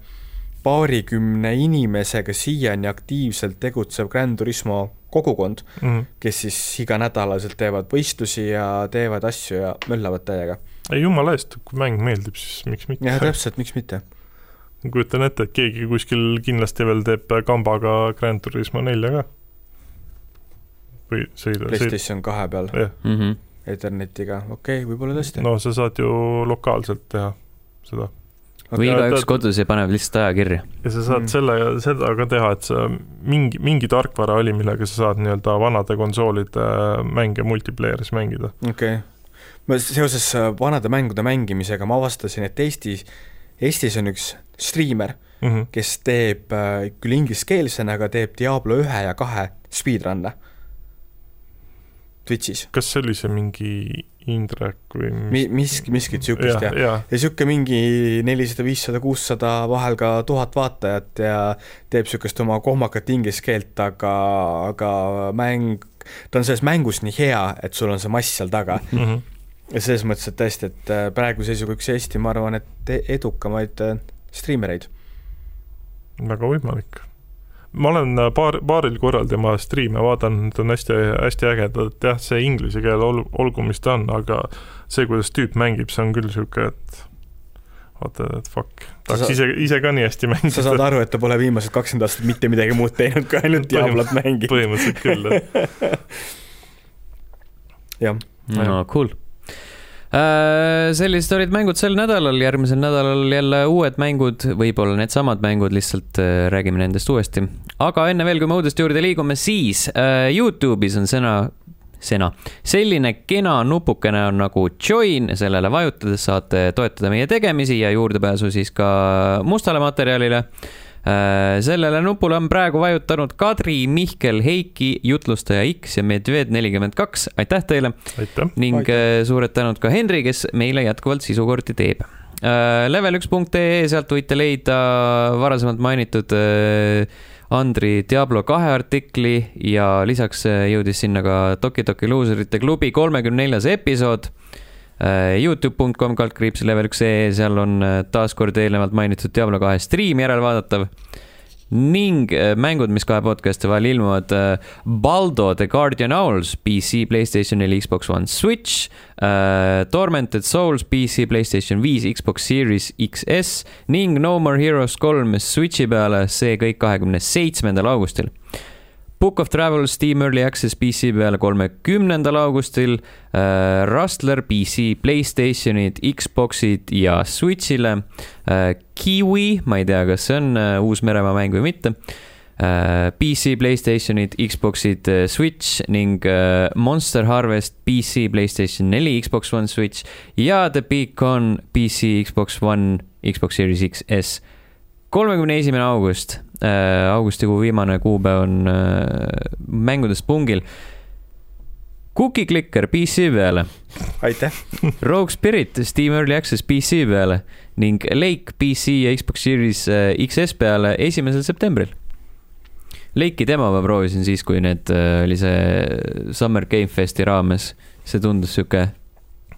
paarikümne inimesega siiani aktiivselt tegutsev Grand Turismo kogukond mm, -hmm. kes siis iganädalaselt teevad võistlusi ja teevad asju ja möllavad täiega ei jumala eest, kui mäng meeldib, siis miks mitte. jah, täpselt, miks mitte. ma kujutan ette, et keegi kuskil kindlasti veel teeb kambaga Grand Turismo nelja ka. või sõida. PlayStation kahe peal yeah. mm. -hmm. Ethernetiga, okei okay,, võib-olla tõesti. no sa saad ju lokaalselt teha seda või igaüks kodus ja paneb lihtsalt aja kirja. ja sa saad mm. selle, seda ka teha, et sa mingi, mingi tarkvara oli, millega sa saad nii-öelda vanade konsoolide mänge multiplayer'is mängida. okei okay ma seoses äh, vanade mängude mängimisega ma avastasin, et Eestis, Eestis on üks striimer mm, -hmm. kes teeb äh, küll ingliskeelsena, aga teeb Diablo ühe ja kahe speedrun'e Twitch'is. kas see oli see mingi Indrek või mis... Mi-, miski, miskit niisugust jah ja. ja. ja niisugune mingi nelisada, viissada, kuussada, vahel ka tuhat vaatajat ja teeb niisugust oma kohmakat inglise keelt, aga, aga mäng, ta on selles mängus nii hea, et sul on see mass seal taga mm. -hmm selles mõttes, et tõesti, et äh, praeguse seisuga üks Eesti, ma arvan, et e-, edukamaid äh, striimereid. väga võimalik. ma olen äh, paar, paaril korral tema striime vaadanud, need on hästi, hästi ägedad, jah, see inglise keel ol-, olgu, mis ta on, aga see, kuidas tüüp mängib, see on küll niisugune, et vaata, et fuck, tahaks sa, ise, ise ka nii hästi mängida. sa saad aru, et ta pole viimased kakskümmend aastat mitte midagi muud teinud, kui ainult Diablot mängib. põhimõtteliselt küll, jah. jah. no cool sellised olid mängud sel nädalal, järgmisel nädalal jälle uued mängud, võib-olla needsamad mängud, lihtsalt äh, räägime nendest uuesti. aga enne veel, kui me uudiste juurde liigume, siis äh, Youtube'is on sõna sena. selline kena nupukene on nagu join, sellele vajutades saate toetada meie tegemisi ja juurdepääsu siis ka mustale materjalile Äh, sellele nupule on praegu vajutanud Kadri, Mihkel, Heiki, jutlustaja X ja Medved nelikümmend kaks, aitäh teile! ning aitäh. Äh, suured tänud ka Henri, kes meile jätkuvalt sisukordi teeb. Äh, level1.ee, sealt võite leida varasemalt mainitud Andri Diablo kahe artikli ja lisaks jõudis sinna ka Toki Toki luuserite klubi kolmekümne neljas episood Äh, Youtube.com kaldkriips level üks ee, seal on äh, taaskord eelnevalt mainitud Diablo kahe striim järelvaadatav ning äh, mängud, mis kahe podcast'i vahel ilmuvad. Baldo The Guardian Owls PC, Playstation neli, Xbox One, Switch uh,. Tormented Souls PC, Playstation viis, Xbox Series XS ning No More Heroes kolm Switchi peale, see kõik kahekümne seitsmendal augustil Book of Travel Steam Early Access PC peale kolmekümnendal augustil äh,. Rustler PC, Playstationid, Xboxid ja Switch'ile äh,. Kiwi, ma ei tea, kas see on äh, Uus-Meremaa mäng või mitte äh,. PC, Playstationid, Xboxid, äh, Switch ning äh, Monster Harvest PC, Playstation neli, Xbox One, Switch ja The Beacon PC, Xbox One, Xbox Series XS. Kolmekümne esimene august äh,, augustikuu viimane kuupäev on äh, mängudest pungil. Cookie Clicker PC peale, aitäh. Rogue Spirit Steam Early Access PC peale ning Lake PC ja Xbox Series äh, XS peale esimesel septembril. Lake'i demo ma proovisin siis, kui need oli see Summer Game Festi raames, see tundus sihuke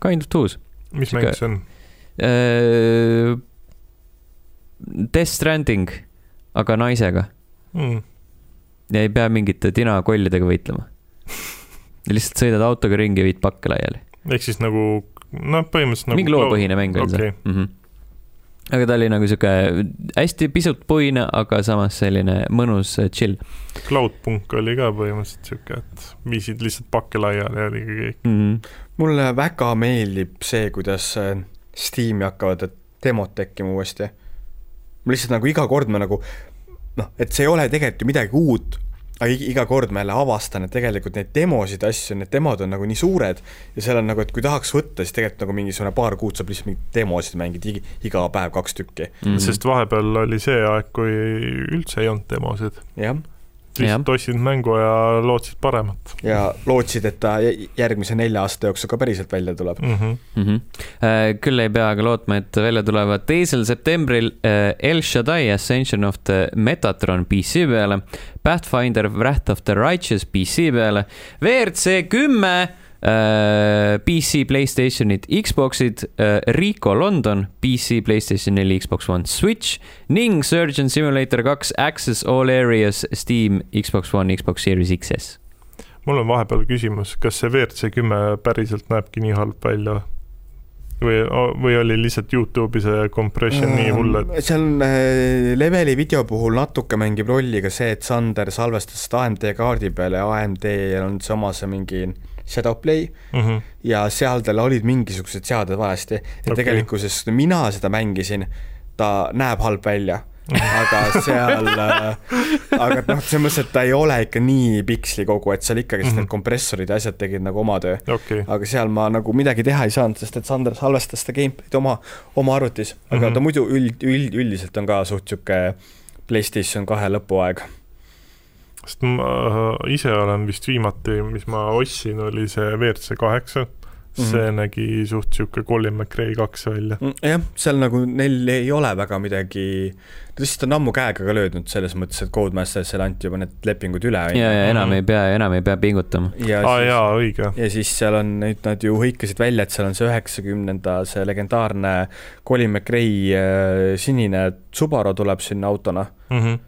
kind of tuus mis mäng see on? Death Stranding, aga naisega Mm. ja ei pea mingite tinakollidega võitlema. lihtsalt sõidad autoga ringi ja viid pakke laiali. ehk siis nagu, noh, põhimõtteliselt nagu mingi loopõhine mäng on see okei. mm. -hmm. aga ta oli nagu sihuke hästi pisut puine, aga samas selline mõnus äh, chill Cloudpunk oli ka põhimõtteliselt sihuke, et viisid lihtsalt pakke laiali ja oligi kõik. mm. -hmm. mulle väga meeldib see, kuidas äh, Steam'i hakkavad demod tekkima uuesti. Ma lihtsalt nagu iga kord ma nagu noh, et see ei ole tegelikult ju midagi uut, aga iga kord ma jälle avastan, et tegelikult neid demosid ja asju, need demod on nagu nii suured ja seal on nagu, et kui tahaks võtta, siis tegelikult nagu mingisugune paar kuud saab lihtsalt mingeid demosid mängida iga päev kaks tükki, Mm -hmm. sest vahepeal oli see aeg, kui üldse ei olnud demosid. jah. Lihtsalt ostsid mängu ja lootsid paremat ja lootsid, et ta jä- järgmise nelja aasta jooksul ka päriselt välja tuleb. mm. -hmm. mm. -hmm. küll ei pea aga lootma, et välja tulevad teisel septembril äh, El Shaddai Ascension of the Metatron PC peale, Pathfinder Wrath of the Righteous PC peale, WRC kümme äh, PC, Playstationid, Xboxid äh,, Rico London PC, Playstation neli, Xbox One, Switch ning Surgeon Simulator kaks Access All Areas Steam, Xbox One, Xbox Series XS. mul on vahepeal küsimus, kas see WRC kümme päriselt näebki nii halb välja? või, või oli lihtsalt Youtube'i see compression nii hull, et seal on äh, leveli video puhul natuke mängib rolli ka see, et Sander salvestas seda AMD kaardi peale ja AMD-l on see mingi Shadowplay mm -hmm. ja seal tal olid mingisugused seaded valesti Okei. okay. tegelikkuses mina seda mängisin, ta näeb halb välja, aga seal äh,, aga noh, selles mõttes, et ta ei ole ikka nii piksli kogu, et seal ikkagi mm Mhm. -hmm. need kompressorid ja asjad tegid nagu oma töö. okay., aga seal ma nagu midagi teha ei saanud, sest et Sander salvestas seda gameplay'd oma, oma arvutis, aga mm Mhm. -hmm. ta muidu üld, üld, üldiselt on ka suht sihuke Playstation kahe lõpuaeg. Sest ma äh, ise olen vist viimati, mis ma ostsin, oli see WRC kaheksa. see Mhm. nägi suht sihuke Colin McRae kaks välja. jah, seal nagu neil ei ole väga midagi, ta lihtsalt on ammu käega ka löödnud selles mõttes, et Codemastersile anti juba need lepingud üle, ja, ja enam Mhm. ei pea, enam ei pea pingutama. ja aa siis, jaa, õige. ja siis seal on, nüüd nad ju hõikasid välja, et seal on see üheksakümnenda, see legendaarne Colin McRae äh, sinine Subaru tuleb sinna autona Mm -hmm.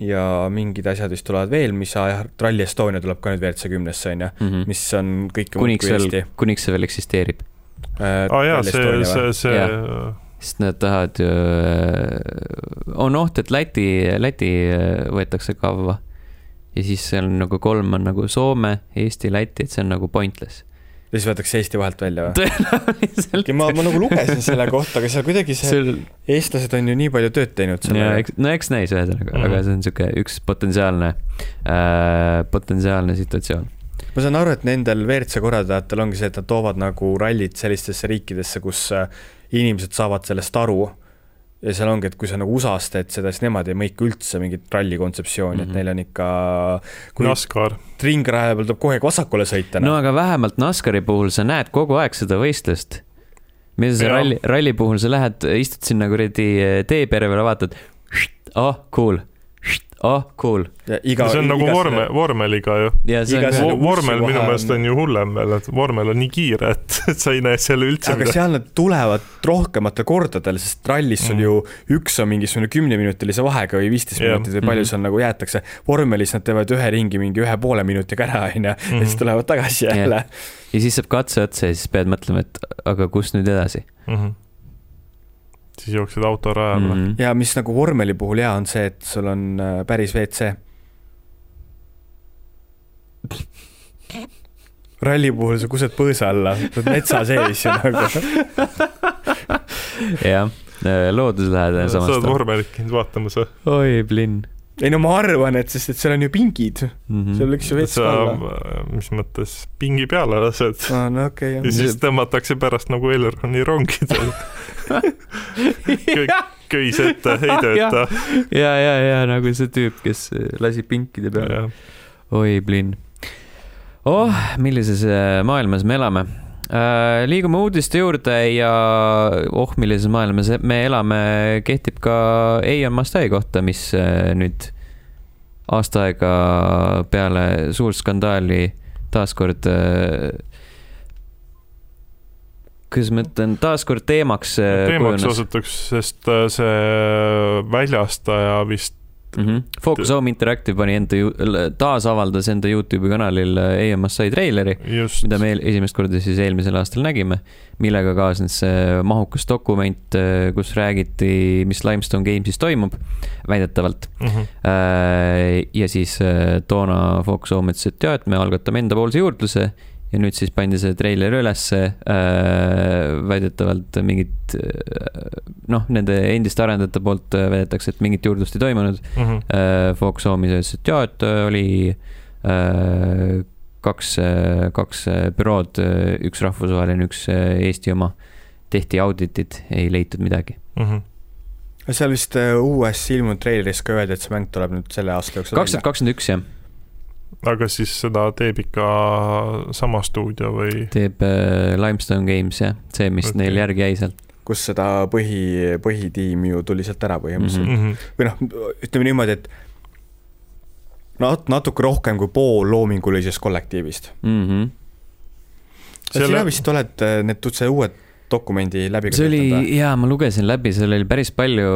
Ja mingid asjad vist tulevad veel, mis jah, Rally Estonia tuleb ka nüüd WRC kümnesse, on ju, Mhm. mis on kõike muud kuniks kui veel Eesti., kuniks see veel eksisteerib. Äh, aa jaa, see, see, see sest nad tahavad ju, on oht, et Läti, Läti äh, võetakse kavva. ja siis seal on nagu kolm on nagu Soome, Eesti, Läti, et see on nagu pointless. Ja siis võetakse Eesti vahelt välja või? tõenäoliselt. ma, ma nagu lugesin selle kohta, aga seal kuidagi see, sul, eestlased on ju nii palju tööd teinud selle ja eks, no eks näis ühesõnaga mm, -hmm. Mhm. aga see on sihuke üks potentsiaalne äh,, potentsiaalne situatsioon. ma saan aru, et nendel WRC korraldajatel ongi see, et nad toovad nagu rallid sellistesse riikidesse, kus äh, inimesed saavad sellest aru ja seal ongi, et kui sa nagu USA-s teed seda, siis nemad ei mõika üldse mingit ralli kontseptsiooni mm, Mhm. -hmm. et neil on ikka, kui NASCAR. ringraja peal tuleb kogu aeg vasakule sõita no no.. aga vähemalt NASCARi puhul sa näed kogu aeg seda võistlust. mida sa Jaa. ralli, ralli puhul sa lähed, istud sinna kuradi teepere peale, vaatad, oh cool, oh cool. ja iga, see on nagu vorme, vormeliga ju. vormel minu meelest on- ju hullem veel, et vormel on nii kiire, et et sa ei näe seal üldse aga seal nad tulevad rohkematel kordadel, sest rallis sul Mhm. ju üks on mingisugune kümneminutilise vahega või viisteist Jah. minutit või palju Mhm. seal nagu jäetakse. vormelis nad teevad ühe ringi mingi ühe poole minutiga ära, onju, ja siis Mhm. tulevad tagasi jälle. ja siis saab katse otsa ja siis pead mõtlema, et aga kust nüüd edasi mm. -hmm. Siis jooksed autorajale mm. mm. -hmm. ja mis nagu vormeli puhul hea on see, et sul on äh, päris WC. ralli puhul sa kused põõsa alla, sa oled metsa sees ju nagu. jah, looduslähedane sa samas oled. vormelit käinud vaatamas või? oi, plinn ei no ma arvan, et sest, et seal on ju pingid, mm. seal -hmm. võiks ju vets sa olla., mis mõttes, pingi peale lased aa, no okei ja okay,, siis tõmmatakse pärast nagu Elroni rongidel. köis ette, ei tööta. ja, ja, ja nagu see tüüp, kes lasi pinkide peale. oi, plinn. oh, millises äh, maailmas me elame äh,. liigume uudiste juurde ja oh, millises maailmas me elame, kehtib ka Eion Mastai kohta, mis äh, nüüd aasta aega peale suurt skandaali taaskord äh, kuidas ma ütlen, taaskord teemaks äh, teemaks osutuks, sest äh, see väljastaja vist mm. -hmm. Focus Home Interactive pani enda, taasavaldas enda Youtube'i kanalil EMS sai treileri, mida me esimest korda siis eelmisel aastal nägime, millega kaasnes see mahukas dokument, kus räägiti, mis Limestone Games'is toimub, väidetavalt. mm. -hmm. ja siis äh, toona Focus Home ütles, et jaa, et me algatame endapoolse juurdluse ja nüüd siis pandi see treiler ülesse äh,, väidetavalt mingit äh, noh, nende endiste arendajate poolt äh, väidetakse, et mingit juurdlust ei toimunud Mm -hmm. äh, Fox Home'is ütles, et jaa, et äh, oli äh, kaks, kaks bürood, üks rahvusvaheline, üks Eesti oma, tehti auditid, ei leitud midagi. Mm -hmm. seal vist uues ilmunud treileris ka öeldi, et see mäng tuleb nüüd selle aasta jooksul kaks tuhat kakskümmend üks jah, aga siis seda teeb ikka sama stuudio või? teeb äh, Limestone Games jah, see, mis okay. neil järgi jäi sealt. kus seda põhi, põhitiim ju tuli sealt ära põhimõtteliselt mm. -hmm. või noh, ütleme niimoodi, et nat-, natuke rohkem kui pool loomingulisest kollektiivist. Mm -hmm. Selle... sina vist oled äh, need, see uue dokumendi läbi see oli, jaa, ma lugesin läbi, seal oli päris palju,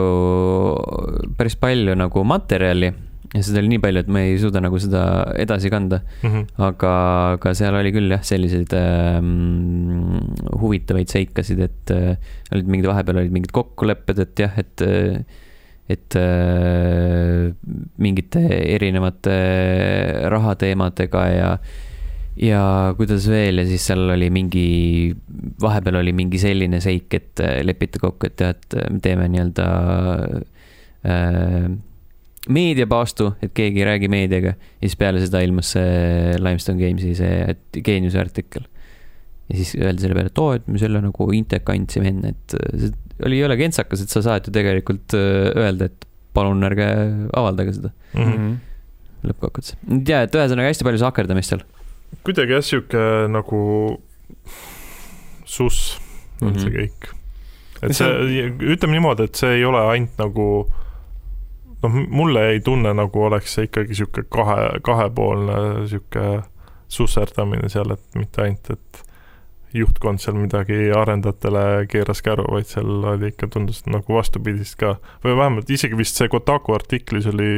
päris palju nagu materjali ja seda oli nii palju, et ma ei suuda nagu seda edasi kanda. mm. -hmm. aga, aga seal oli küll jah, selliseid ähm, huvitavaid seikasid, et äh, olid mingid, vahepeal olid mingid kokkulepped, et jah, et äh, et äh, mingite erinevate rahateemadega ja ja kuidas veel ja siis seal oli mingi, vahepeal oli mingi selline seik, et äh, lepiti kokku, et jah, et me teeme nii-öelda äh, meediapaastu, et keegi ei räägi meediaga ja siis peale seda ilmus see Limestone Games'i see geeniuse artikkel. ja siis öeldi selle peale, et oo, et me selle nagu Inteka andsime enne, et see oli jõle kentsakas, et sa saad ju tegelikult äh, öelda, et palun ärge avaldage seda Mm -hmm. lõppkokkuvõttes. ja, et ühesõnaga hästi palju sakerdamist seal. kuidagi jah, sihuke nagu suss on mm -hmm. see Mhm. kõik. et see, ütleme niimoodi, et see ei ole ainult nagu noh, mulle ei tunne nagu oleks see ikkagi sihuke kahe, kahepoolne sihuke susserdamine seal, et mitte ainult, et juhtkond seal midagi arendajatele keeras käru, vaid seal oli ikka, tundus nagu vastupidist ka. või vähemalt isegi vist see Kotaku artiklis oli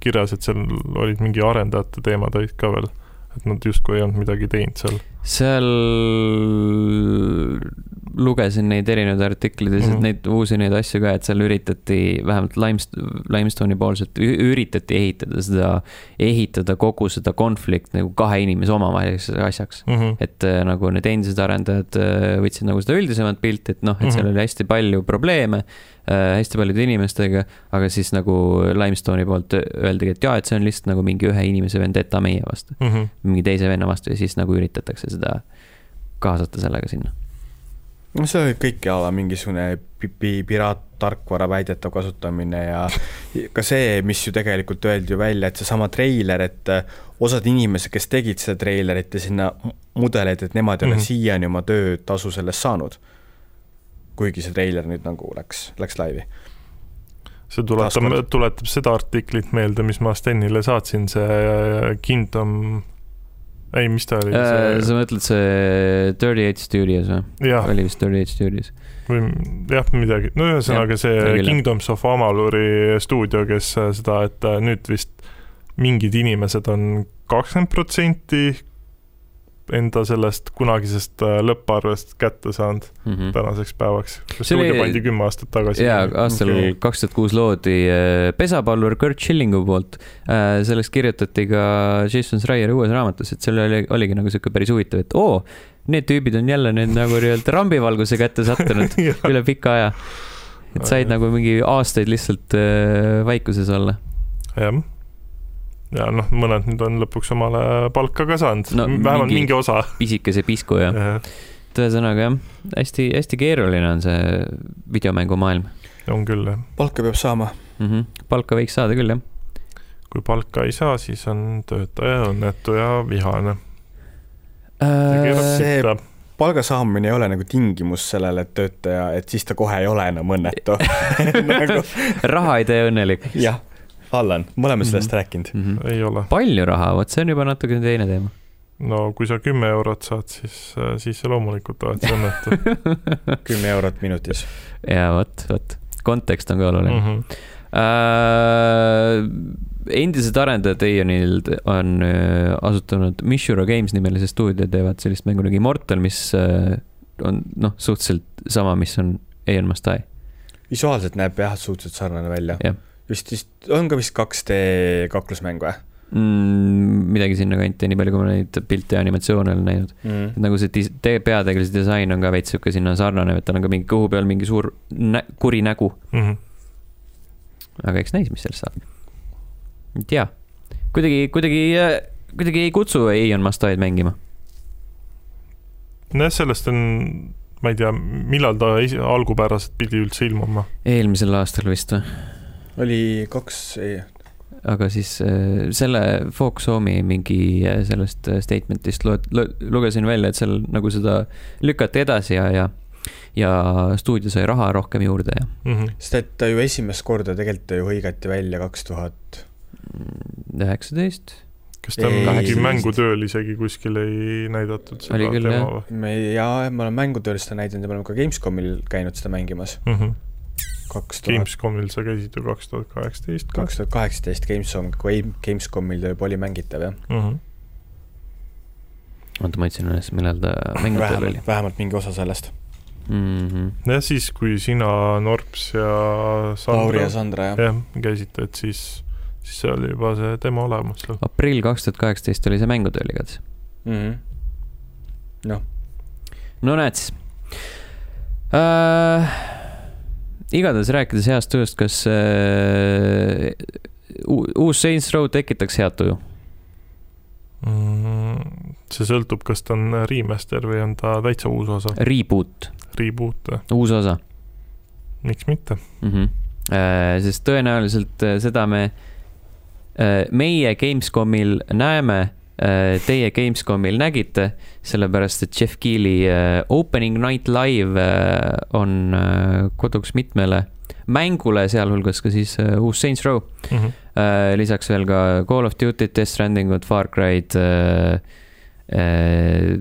kirjas, et seal olid mingi arendajate teemad olid ka veel, et nad justkui ei olnud midagi teinud seal. seal lugesin neid erinevaid artikleid ja Mhm. mm -hmm. neid uusi neid asju ka, et seal üritati vähemalt Limest-, Limestone'i poolselt üritati ehitada seda, ehitada kogu seda konflikti nagu kahe inimese omavaheliseks asjaks. Mm -hmm. et äh, nagu need endised arendajad äh, võtsid nagu seda üldisemat pilti, et noh, et seal Mhm. oli hästi palju probleeme hästi paljude inimestega, aga siis nagu Limestone'i poolt öeldigi, et jaa, et see on lihtsalt nagu mingi ühe inimese vendeta meie vastu, Mm -hmm. mingi teise venna vastu ja siis nagu üritatakse seda kaasata sellega sinna. no see oli kõik jala mingisugune pi- pi- piraattarkvara väidetav kasutamine ja ka see, mis ju tegelikult öeldi ju välja, et seesama treiler, et äh, osad inimesed, kes tegid seda treilerit ja sinna mudeleid, et nemad ei ole Mhm. siiani oma töötasu sellest saanud. Kuigi see treiler nüüd nagu läks, läks laivi. see tuletab, tuletab seda artiklit meelde, mis ma Stenile saatsin, see Kingdom, ei, mis ta oli Äh, sa see..., mõtled see Dirty Eight Studios või? oli vist Dirty Eight Studios? või jah, midagi, no ühesõnaga see jah. Kingdoms of Amaluri stuudio, kes äh, seda, et äh, nüüd vist mingid inimesed on kakskümmend protsenti enda sellest kunagisest äh, lõpparvest kätte saanud mm -hmm. tänaseks päevaks. See oli- stuudio pandi kümme aastat tagasi? jaa, aastal kaks tuhat kuus loodi äh, pesapallur Kurt Schillingu poolt. sellest kirjutati ka Jason Schreieri uues raamatus, et seal oli, oligi nagu sihuke päris huvitav, et oo, need tüübid on jälle nüüd nagu nii-öelda rambivalguse kätte sattunud üle pika aja. et said nagu mingi aastaid lihtsalt äh, vaikuses olla. jah. Ja noh, mõned nüüd on lõpuks omale palka ka saanud No vähemalt mingi- mingi, osa. pisikese pisku ja, et ühesõnaga jah, hästi-hästi keeruline on see videomängumaailm on küll jah. palka peab saama. mm. -hmm. palka võiks saada küll jah. kui palka ei saa, siis on töötaja õnnetu ja vihane. Äh, see- palga saamine ei ole nagu tingimus sellele, et töötaja, et siis ta kohe ei ole enam õnnetu nagu,. raha ei tee õnnelikuks jah, Allan, me oleme sellest Mhm. rääkinud. mm. -hmm. ei ole. palju raha, vot see on juba natuke teine teema. no kui sa kümme eurot saad, siis, siis sa loomulikult oled see õnnetu kümme eurot minutis. ja vot, vot, kontekst on ka oluline mm. mm. -hmm. -hmm. Äh, endised arendajad Eionil on äh, asutanud Mishura Games nimelise stuudio, teevad sellist mängu nagu Immortal, mis äh, on noh, suhteliselt sama, mis on Eion Mastai. visuaalselt näeb jah, suhteliselt sarnane välja Jah.. vist, vist on ka vist 2D kaklusmäng või mm,. midagi sinnakanti, nii palju, kui ma neid pilte ja animatsioone olen näinud. mm.? nagu see dis- te- peategelase disain on ka veits sihuke sinna sarnane, et tal on ka mingi kõhu peal mingi suur nä kuri nägu. Mm -hmm. aga eks näis, mis sellest saab. ei tea, kuidagi, kuidagi, kuidagi ei kutsu Eion Mastaid mängima. nojah, sellest on, ma ei tea, millal ta esi- algupäraselt pidi üldse ilmuma. eelmisel aastal vist või? Oli kaks, ei, aga siis äh, selle Focus Home'i mingi äh, sellest äh, statement'ist lo-, lo-, lugesin välja, et seal nagu seda lükati edasi ja, ja ja stuudio sai raha rohkem juurde ja Mm -hmm. sest et ta ju esimest korda tegelikult ju hõigati välja kaks tuhat, üheksateist. kas ta mingi mängutööl isegi kuskil ei näidatud seda Oli küll, jah. või me jaa, ma olen mängutööl seda näidanud ja me oleme ka Gamescomil käinud seda mängimas. mm -hmm. Kaks tuhat, Gamescomil sa käisid ju kaks tuhat kaheksateist ka kaks tuhat kaheksateist Gamescom, kui Gamescomil ta juba oli mängitav jah. mm. -hmm. oota, ma otsin üles, millal ta mängitud oli vähemalt, mingi osa sellest. mm. -hmm. jah, siis kui sina, Norps ja Lauri ja Sandra Sandra jah. jah, käisite, et siis, siis see oli juba see demo olemas seal. aprill kaks tuhat kaheksateist oli see mängutööl igatahes. Mhm. noh, no näed siis äh,. Igatahes rääkides heast tujust, kas äh, uus Saints Row tekitaks head tuju? Mm, see sõltub, kas ta on remaster või on ta täitsa uus osa, Reboot, reboot, uus osa miks mitte. mm. -hmm. Äh, sest tõenäoliselt äh, seda me äh, meie Gamescomil näeme teie Gamescomil nägite, sellepärast et Jeff Keeli äh, Opening Night Live äh, on äh, koduks mitmele mängule, sealhulgas ka siis äh, uus Saints Row. Mm -hmm. Äh, lisaks veel ka Call of Duty't, Death Strandingut, Far Cry'd äh, äh,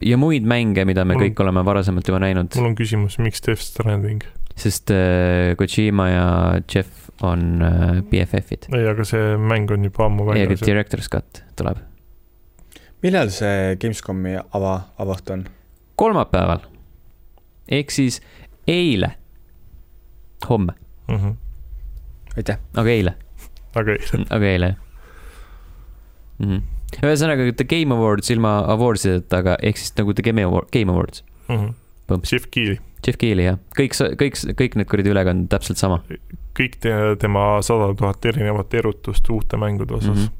ja muid mänge, mida me Mul- kõik oleme varasemalt juba näinud, mul on küsimus, miks Death Stranding? sest äh, Kojima ja Jeff on äh, BFF-id. ei, aga see mäng on juba ammu ja väljas. Director's Cut tuleb millal see Gamescomi ava, avaht on? kolmapäeval ehk siis eile, homme, Mm -hmm. aitäh. aga eile, aga ei, aga eile jah mm -hmm.. ühesõnaga The Game Awards ilma awardsideta, aga ehk siis nagu The Game Award, Game Awards, mm -hmm. Jeff Keeli, Jeff Keeli jah, kõik, kõik, kõik need kuradi ülekanded täpselt sama kõik te, tema sada tuhat erinevat erutust uute mängude osas mm. -hmm.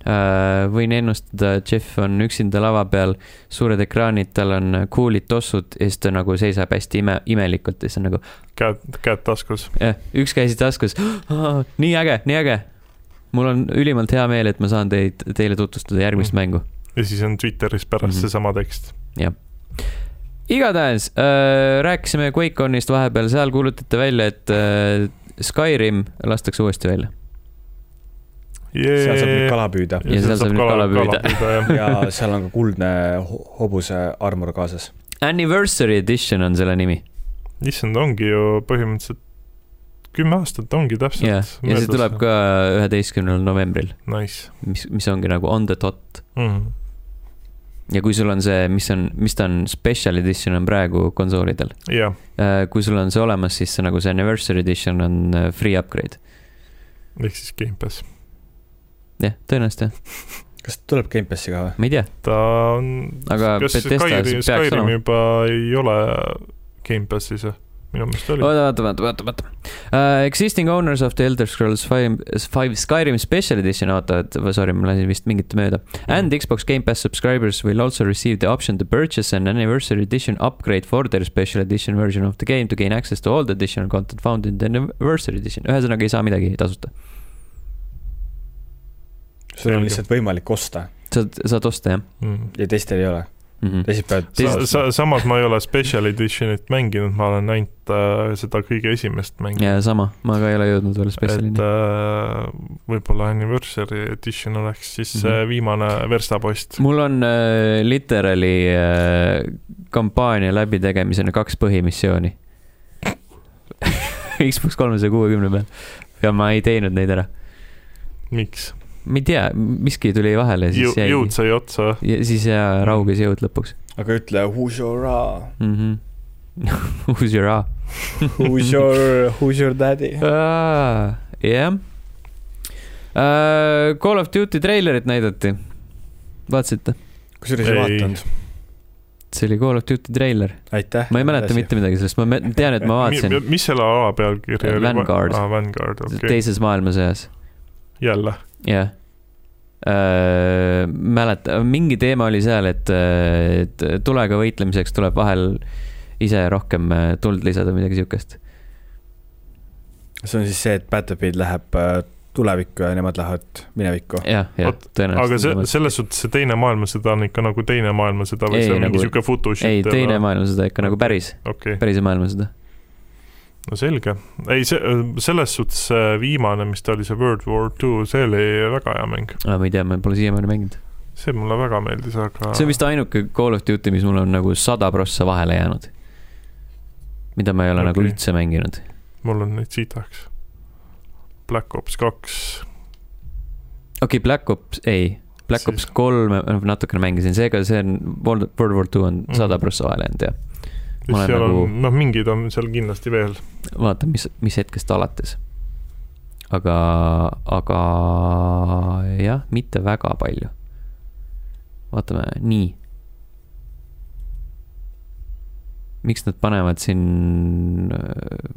Uh, võin ennustada, Jeff on üksinda lava peal, suured ekraanid, tal on cool'id tossud ja siis ta nagu seisab hästi ime, imelikult ja siis on nagu käed, käed taskus. jah, üks käsi taskus, nii äge, nii äge. mul on ülimalt hea meel, et ma saan teid, teile tutvustada järgmist Mm. mängu. ja siis on Twitteris pärast mm. -hmm. seesama tekst. Igatahes äh, rääkisime QuakeConist vahepeal, seal kuulutati välja, et äh, Skyrim lastakse uuesti välja seal saab nüüd kala püüda Ja seal saab nüüd kala püüda. jah. ja seal on ka kuldne ho- hobuse armor kaasas. Anniversary Edition on selle nimi. issand, ongi ju põhimõtteliselt kümme aastat ongi täpselt jah, ja see tuleb ka üheteistkümnendal novembril, Nice mis, mis ongi nagu on the dot. mm.. Ja kui sul on see, mis on, mis ta on, special edition on praegu konsoolidel. jah, kui sul on see olemas, siis see nagu see anniversary edition on äh, free upgrade. ehk siis Gamepass. jah, tõenäoliselt jah, kas tuleb Gamepassi ka või? ma ei tea, ta on, aga Bethesda Skyrim, peaks Skyrim olema. juba ei ole Gamepassis või? Minu meelest oli. oota, oota, oota, oota, oota uh,. Existing owners of the Elder Scrolls five, five Skyrim special edition, oota, et sorry, ma lasin vist mingit mööda. And Xbox Game Pass subscribers will also receive the option to purchase an anniversary edition upgrade for their special edition version of the game to gain access to all the additional content found in the anniversary edition. ühesõnaga ei saa midagi tasuta. sul on lihtsalt võimalik osta saad, saad osta jah Mm. ja teistel ei ole. Mm -hmm. Teised- sa, sa, samas ma ei ole Special Editionit mänginud, ma olen ainult äh, seda kõige esimest mänginud. ja sama, ma ka ei ole jõudnud veel et spetsialini. äh, võib-olla Anniversary Edition oleks siis mm -hmm. viimane verstapost. mul on äh, literaali äh, kampaania läbitegemisena kaks põhimissiooni Xbox kolmesaja kuuekümne peal ja ma ei teinud neid ära. miks? Ma ei tea, miski tuli vahele siis jäi jõud. sai otsa siis ja rauges jõud lõpuks aga ütle who's your ra, mm. -hmm. Who's your A? who's your, who's your daddy. jah. Call of Duty treilerit näidati. vaatasite? kusjuures ei vaadanud. see oli Call of Duty treiler. aitäh. ma ei mäleta mitte midagi sellest, ma tean, et ma vaatasin mis selle ala pealkiri oli? Vanguard. ah,. Vanguard, okei okay., teises maailmasõjas, jälle. jah. mäleta, mingi teema oli seal, et, et tulega võitlemiseks tuleb vahel ise rohkem äh, tuld lisada, midagi siukest. see on siis see, et Battlefield läheb äh, tulevikku ja nemad lähevad minevikku. jah, jah tõenäoliselt. aga see, selles suhtes see teine maailmasõda on ikka nagu teine maailmasõda või Ei, see on nagu- mingi sihuke futu shit? ei, teine maailmasõda ikka nagu päris, okei okay., päris maailmasõda. No selge. ei, see, selles suhtes see viimane, mis ta oli, see World War Two, see oli väga hea mäng. ma ei tea, ma pole siiamaani mänginud. see mulle väga meeldis, aga see on vist ainuke Call of Duty, mis mul on nagu sada prossa vahele jäänud. mida ma ei ole okay. nagu üldse mänginud. mul on neid sitaks. Black Ops kaks, okei okay,, Black Ops, ei, Black Siis- Ops kolme natukene mängisin, seega see on World War Two on Mhm. sada prossa vahele jäänud ja Olen seal nagu- on, noh, mingid on seal kindlasti veel. vaatan, mis, mis hetkest alates. aga, aga jah, mitte väga palju. vaatame, nii. miks nad panevad siin äh,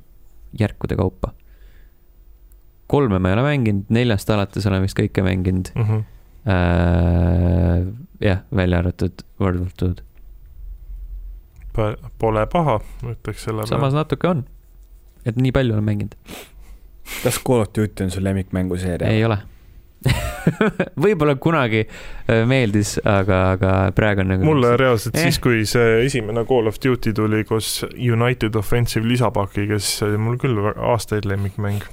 järkude kaupa? kolme ma ei ole mänginud, neljast alates olen vist kõike mänginud Mm -hmm. äh,. jah, välja arvatud World War Two'd. Pole paha, ma ütleks selle samas natuke on. et nii palju olen mänginud. kas Call of Duty on su lemmikmänguseeria? ei ole võib-olla kunagi äh, meeldis, aga, aga praegu on nagu. mulle reaalselt Eh. siis, kui see esimene Call of Duty tuli koos United Offensive lisapakiga, siis see oli mul küll aastaid lemmikmäng.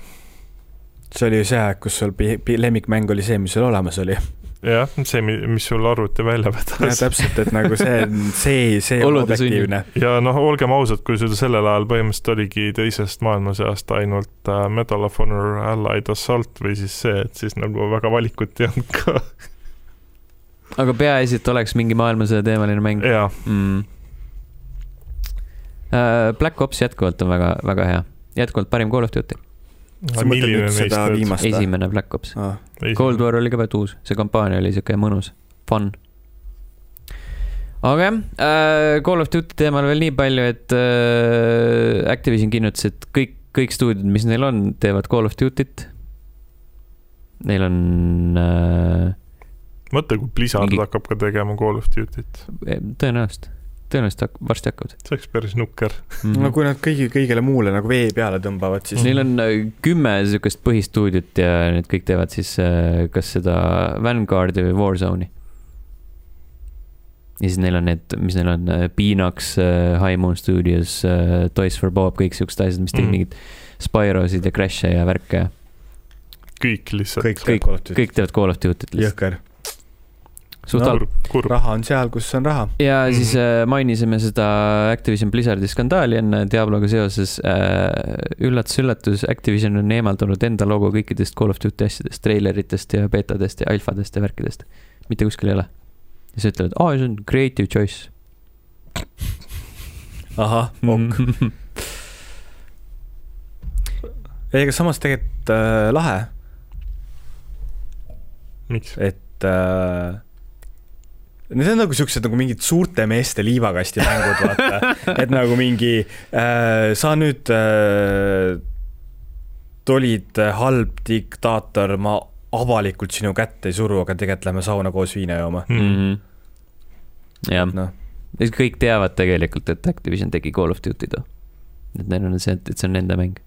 see oli ju see aeg, kus sul lemmikmäng oli see, mis sul olemas oli. jah, see, mis sul arvuti välja vedas. täpselt, et nagu see, see, see on objektiivne. ja noh, olgem ausad, kui sul sellel ajal põhimõtteliselt oligi teisest maailmasõjast ainult äh, Medal of Honor Allied Assault või siis see, et siis nagu väga valikut ei olnud ka. aga peaasi, et oleks mingi maailmasõja teemaline mäng mm.. Black Ops jätkuvalt on väga, väga hea, jätkuvalt parim Call of Duty, esimene Black Ops. Ah, Cold War oli ka veel uus, see kampaania oli siuke mõnus, fun. aga jah äh,, Call of Duty teemal veel nii palju, et äh, Activision kinnitas, et kõik, kõik stuudiod, mis neil on, teevad Call of Duty't. Neil on äh, mõtle, kui Blizzard Mingi... hakkab ka tegema Call of Duty't, tõenäoliselt, tõenäoliselt hak- varsti hakkavad see oleks päris nukker. mm. no kui nad kõigi, kõigele muule nagu vee peale tõmbavad, siis Neil on äh, kümme sihukest põhistuudiot ja need kõik teevad siis äh, kas seda Vanguardi või Warzone'i. ja siis neil on need, mis neil on, Beanox, High Moon Studios, Toys for Bob, kõik siuksed asjad, mis tegid Mm. mingid Spyrosid ja Crash'e ja värke. kõik lihtsalt. kõik kõik- teevad Call of Duty. kõik teevad Call of Duty't lihtsalt, jõhker. Suht No. halb. kurb. raha on seal, kus on raha. ja Mhm. siis äh, mainisime seda Activision Blizzardi skandaali enne Diabloga seoses äh,. üllatus-üllatus, Activision on eemaldanud enda logo kõikidest Call of Duty asjadest, treileritest ja beetadest ja alfadest ja värkidest. mitte kuskil ei ole. ja sa ütled, aa, see on creative choice. ahah, ok. ei, aga samas tegelikult äh, lahe, miks? et äh, need on nagu siuksed nagu mingid suurte meeste liivakasti mängud, vaata. et nagu mingi äh,, sa nüüd äh, olid halb diktaator, ma avalikult sinu kätt ei suru, aga tegelikult lähme sauna koos viina jooma. Hmm. Mhm. jah, noh, kõik teavad tegelikult, et Activision tegi Call of Duty too. et neil on see, et see on nende mäng.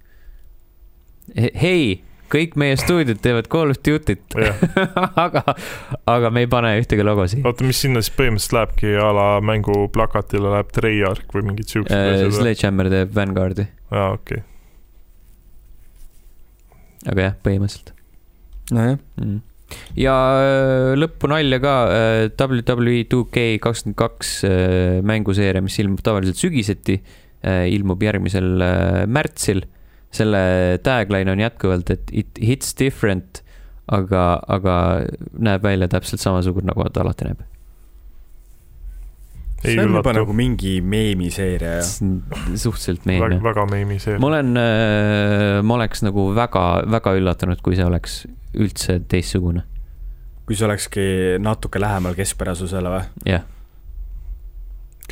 hei, kõik meie stuudiod teevad Call of Duty't, aga, aga me ei pane ühtegi logo siia. oota, mis sinna siis põhimõtteliselt lähebki a la mängu plakatile läheb Treyarch või mingid siuksed asjad või? Sledgehammer teeb Vanguardi, aa, okei. aga jah, põhimõtteliselt nojah, mm.. ja äh, lõppu nalja ka äh, WWE 2K kakskümmend kaks äh, mänguseeria, mis ilmub tavaliselt sügiseti, ilmub järgmisel äh, märtsil. Selle tagline on jätkuvalt, et it hits different, aga, aga näeb välja täpselt samasugune, nagu ta alati näeb. ei see on juba nagu, mingi meemiseeria ja suhteliselt meem väga, jah. väga meemi see. ma olen, ma oleks nagu väga, väga üllatunud, kui see oleks üldse teistsugune, kui see olekski natuke lähemal keskpärasusele või? jah,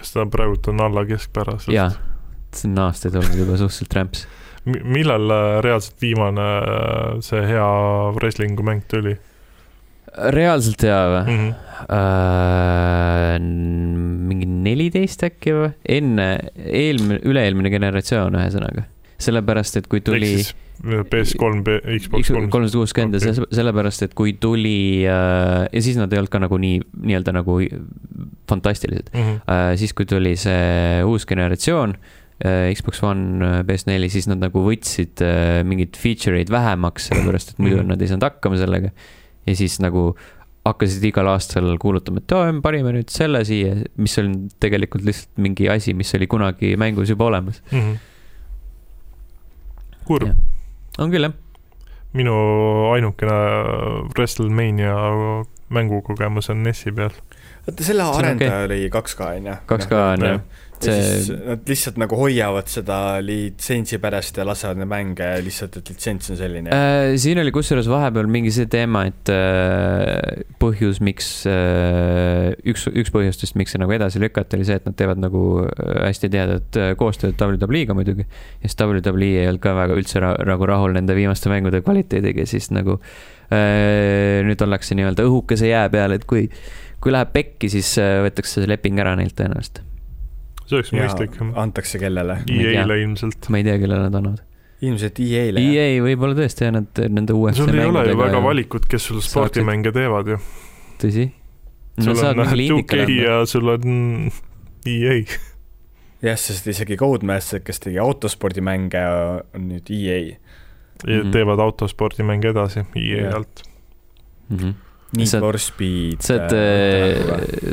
kas ta praegult on alla keskpärasest? jaa. see on aastaid olnud juba suhteliselt rämps. Millal äh, reaalselt viimane äh, see hea wrestling'u mäng tuli reaalselt hea või mm? -hmm. äh,? mingi neliteist äkki või? enne, eelmine, üle-eelmine generatsioon, ühesõnaga. sellepärast, et kui tuli siis PS3, Xbox kolm. kolmsada kuuskümmend ja sellepärast, et kui tuli äh, ja siis nad ei olnud ka nagu nii, nii-öelda nagu fantastilised Mhm. äh,. siis, kui tuli see uus generatsioon äh,, Xbox One, PS4, siis nad nagu võtsid äh, mingeid feature eid vähemaks, sellepärast et muidu Mhm. nad ei saanud hakkama sellega. ja siis nagu hakkasid igal aastal kuulutama, et aa, me panime nüüd selle siia, mis on tegelikult lihtsalt mingi asi, mis oli kunagi mängus juba olemas. Mhm. kurb Jah., on küll jah, minu ainukene WrestleMania mängukogemus on NES-i peal. Vaata selle arendaja oli 2K on ju. 2K on jah, ja see- siis nad lihtsalt nagu hoiavad seda litsentsi pärast ja lasevad neid mänge lihtsalt, et litsents on selline. Äh, siin oli kusjuures vahepeal mingi see teema, et äh, põhjus, miks äh,, üks, üks põhjustest, miks see nagu edasi lükati, oli see, et nad teevad nagu äh, hästi tihedat äh, koostööd WWE-ga muidugi. ja siis WWE ei olnud ka väga üldse nagu rahul nende viimaste mängude kvaliteediga, siis nagu äh, nüüd ollakse nii-öelda õhukese jää peal, et kui, kui läheb pekki, siis äh, võetakse see leping ära neilt tõenäoliselt. see oleks mõistlik. antakse kellele? EA-le ilmselt. ma ei tea, kellele nad annavad. ilmselt EA-le. EA võib-olla tõesti jah, nad nende uuesti sul ei ole ju väga valikut, kes sul saaksid- spordimänge teevad ju. tõsi? no sul saad on mingi 2K indikale anda. ja sul on EA. jah, sest isegi Codemaster, kes tegi autospordimänge, on nüüd E EA. Ja Mhm. teevad autospordimänge edasi EA Jah. alt. Mhm. Need Saad- for Speed. saad,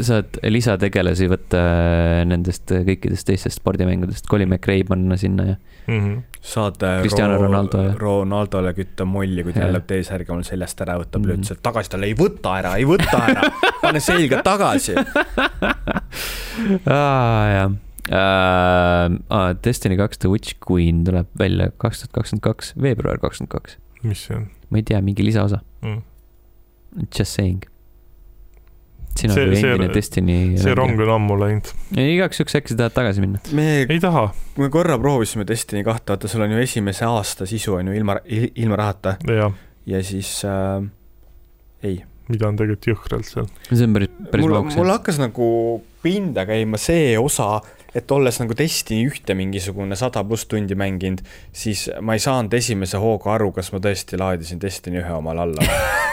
saad lisategelasi võtta äh, nendest äh, kõikidest teistest spordimängudest, Colin McRae panna sinna ja Mhm. saad Cristiano Ronaldo, jah. Ronaldole kütta molli, kui ta Jah. jälle T-särgi mul seljast ära võtab, Mhm. lööd sealt tagasi talle, ei võta ära, ei võta ära, pane selga tagasi. aa jah Ah, Destiny kaks The Witch Queen tuleb välja kaks tuhat kakskümmend kaks, veebruar kakskümmend kaks. mis see on ma ei tea, mingi lisaosa, mm.? just saying. sina See- kui see- endine Destiny. see rong on ammu läinud. igaks juhuks äkki sa tahad tagasi minna? me, ei taha, me korra proovisime Destiny kahte, vaata, sul on ju esimese aasta sisu on ju ilma, ilma rahata ja siis äh, ei. mida on tegelikult jõhkralt seal. see on päris, päris mul, mul. hakkas nagu pinda käima see osa, et olles nagu Destiny ühte mingisugune sada pluss tundi mänginud, siis ma ei saanud esimese hooga aru, kas ma tõesti laadisin Destiny ühe omal alla.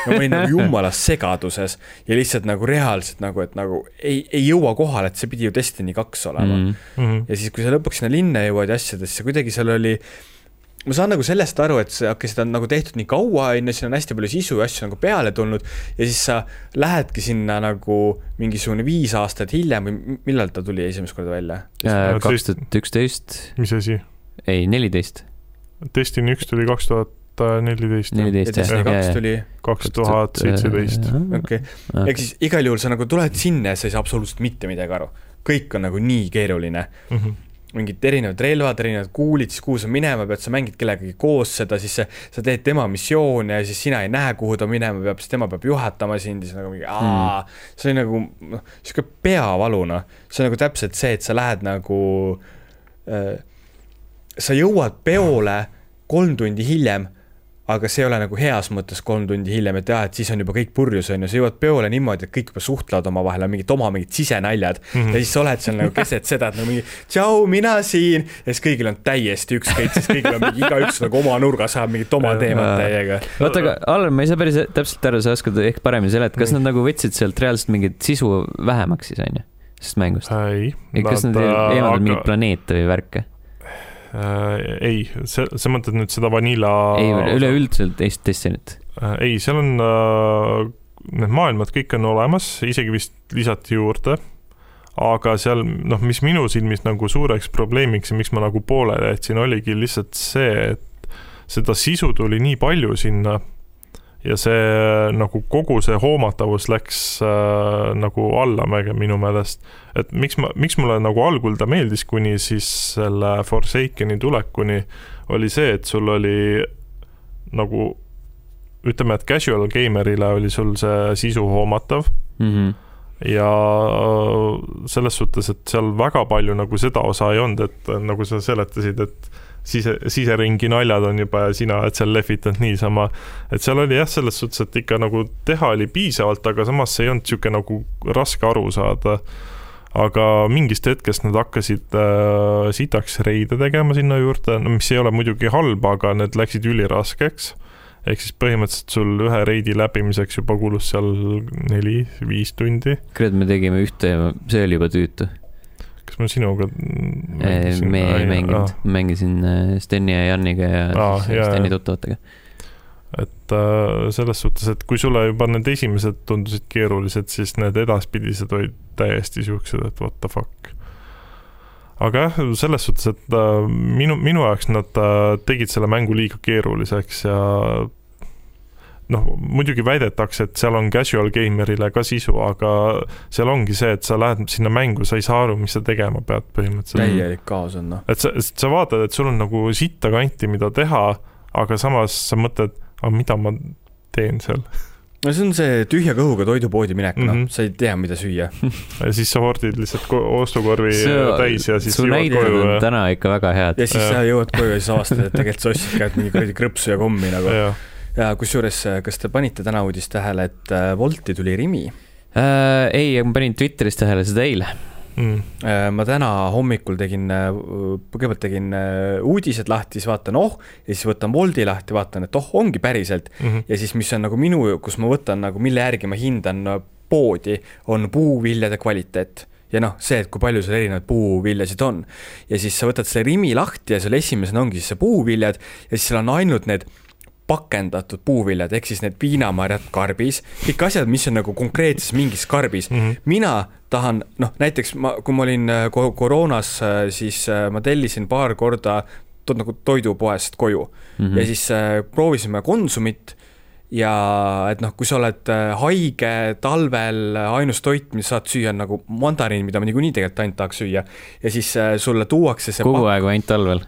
ma olin nagu jumalas segaduses ja lihtsalt nagu reaalselt nagu, et nagu ei, ei jõua kohale, et see pidi ju Destiny kaks olema mm.. mm.. Mhm. ja siis, kui sa lõpuks sinna linna jõuad ja asjadesse, kuidagi seal oli ma saan nagu sellest aru, et see, okei, seda on nagu tehtud nii kaua, on ju, siin on hästi palju sisu ja asju nagu peale tulnud ja siis sa lähedki sinna nagu mingisugune viis aastat hiljem või millal ta tuli esimest korda välja? Äh, Ja kaks tuhat üksteist, mis asi? ei neliteist, Destiny üks tuli kaks tuhat neliteist, ja neliteist jah, kaks tuli, kaks tuhat seitseteist. okei. ehk siis igal juhul sa nagu tuled sinna ja sa ei saa absoluutselt mitte midagi aru. kõik on nagu nii keeruline. Mhm. Mingid erinevad relvad, erinevad kuulid, siis kuhu sa minema pead, sa mängid kellegagi koos seda, siis sa, sa teed tema missioone ja siis sina ei näe, kuhu ta minema peab, siis tema peab juhatama sind ja siis nagu mingi aa mm., see on nagu noh, sihuke peavalu noh, see on nagu täpselt see, et sa lähed nagu äh,, sa jõuad peole kolm tundi hiljem, aga see ei ole nagu heas mõttes kolm tundi hiljem, et jaa, et siis on juba kõik purjus, on ju, sa jõuad peole niimoodi, et kõik juba suhtlevad omavahel, on mingid oma mingid sisenaljad mm. -hmm. ja siis sa oled seal nagu keset seda, et nagu mingi tšau, mina siin. ja siis kõigil on täiesti ükskõik, sest kõigil on mingi igaüks nagu oma nurgas ajab mingit oma teemat täiega. oota, aga Allan, ma ei saa päris täpselt aru, sa oskad ehk paremini seletada, kas nad nagu võtsid sealt reaalselt mingit sisu vähemaks siis onju, sellest mängust? ei. kas nad eemaldavad mingeid planeete või värke? Äh, ei, see, sa mõtled nüüd seda Vanilla ei, üleüldiselt Est- Destiny't. äh, ei, seal on äh, need maailmad kõik on olemas, isegi vist lisati juurde. aga seal noh, mis minu silmis nagu suureks probleemiks ja miks ma nagu pooleli jätsin, oligi lihtsalt see, et seda sisu tuli nii palju sinna ja see nagu kogu see hoomatavus läks äh, nagu allamäge minu meelest. et miks ma, miks mulle nagu algul ta meeldis, kuni siis selle Forsakeni tulekuni, oli see, et sul oli nagu ütleme, et casual gamer'ile oli sul see sisu hoomatav Mm -hmm. ja selles suhtes, et seal väga palju nagu seda osa ei olnud, et nagu sa seletasid, et sise, siseringi naljad on juba ja sina oled seal lehvitanud niisama. et seal oli jah, selles suhtes, et ikka nagu teha oli piisavalt, aga samas see ei olnud niisugune nagu raske aru saada. aga mingist hetkest nad hakkasid äh, sitaks reide tegema sinna juurde, no mis ei ole muidugi halb, aga need läksid üliraskeks ehk siis põhimõtteliselt sul ühe reidi läbimiseks juba kulus seal neli-viis tundi. kurat, me tegime ühte ja see oli juba tüütu. Kas ma sinuga me ei mänginud, mängisin äh, Steni ja Janiga ja Aa, siis jaa, Steni tuttavatega. et äh, selles suhtes, et kui sulle juba need esimesed tundusid keerulised, siis need edaspidised olid täiesti siuksed, et what the fuck. aga jah, selles suhtes, et äh, minu, minu jaoks nad äh, tegid selle mängu liiga keeruliseks ja noh, muidugi väidetakse, et seal on casual gamer'ile ka sisu, aga seal ongi see, et sa lähed sinna mängu, sa ei saa aru, mis sa tegema pead põhimõtteliselt. täielik kaos on noh. et sa, sa vaatad, et sul on nagu sitta kanti, mida teha, aga samas sa mõtled, aga mida ma teen seal. no see on see tühja kõhuga toidupoodi minek, noh mm, -hmm. sa ei tea, mida süüa. ja siis sa hordid lihtsalt ko- ostukorvi täis ja siis jõuad koju on ja, täna ikka väga head ja. siis Jah. sa jõuad koju ja siis avastad, et tegelikult sa ostsid ka mingi kuradi krõpsu ja kommi nagu. Ja kusjuures, kas te panite täna uudist tähele, et äh, Wolti tuli Rimi? Äh, ei, ma panin Twitteris tähele seda eile. mm.. Äh, ma täna hommikul tegin, kõigepealt tegin äh, uudised lahti, siis vaatan oh, ja siis võtan Wolti lahti, vaatan, et oh, ongi päriselt. Mm -hmm. ja siis, mis on nagu minu, kus ma võtan nagu, mille järgi ma hindan äh, poodi, on puuviljade kvaliteet ja noh, see, et kui palju seal erinevaid puuviljasid on. ja siis sa võtad selle Rimi lahti ja seal esimesena ongi siis see puuviljad ja siis seal on ainult need pakendatud puuviljad, ehk siis need piinamarjad karbis, kõik asjad, mis on nagu konkreetses mingis karbis mm. -hmm. mina tahan, noh näiteks ma, kui ma olin äh, ko- koroonas, siis äh, ma tellisin paar korda to, nagu toidupoest koju mm -hmm. ja siis äh, proovisime Konsumit ja et noh, kui sa oled äh, haige talvel, ainus toit, mis saad süüa, on nagu mandariin, mida ma niikuinii tegelikult ainult tahaks süüa. ja siis äh, sulle tuuakse see kogu aeg või ainult talvel?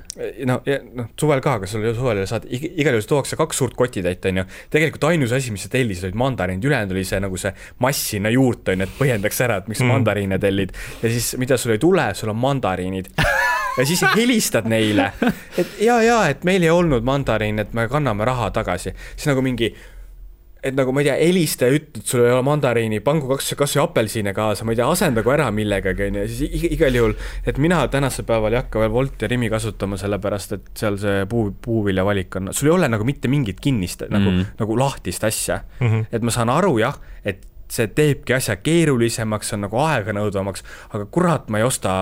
no, noh, suvel ka, aga sul ju suvel saad, igal juhul tuuakse kaks suurt kotitäit, onju. tegelikult ainus asi, mis sa tellisid, olid mandariinid, ülejäänud oli see nagu see mass sinna juurde, onju, et põhjendaks ära, et miks Mm. mandariine tellid. ja siis, mida sul ei tule, sul on mandariinid. ja siis helistad neile, et ja, ja, et meil ei olnud mandariine, et me kanname raha tagasi. siis nagu mingi et nagu ma ei tea, helista ja ütle, et sul ei ole mandariini, pangu kaks, kasvõi apelsine kaasa, ma ei tea, asendagu ära millegagi, onju, siis ig- igal juhul, et mina tänasel päeval ei hakka veel Wolt ja Rimi kasutama, sellepärast et seal see puu, puuvilja valik on, sul ei ole nagu mitte mingit kinnist nagu Mm. mm., nagu lahtist asja. Mm -hmm. et ma saan aru jah, et see teebki asja keerulisemaks, see on nagu aeganõudvamaks, aga kurat, ma ei osta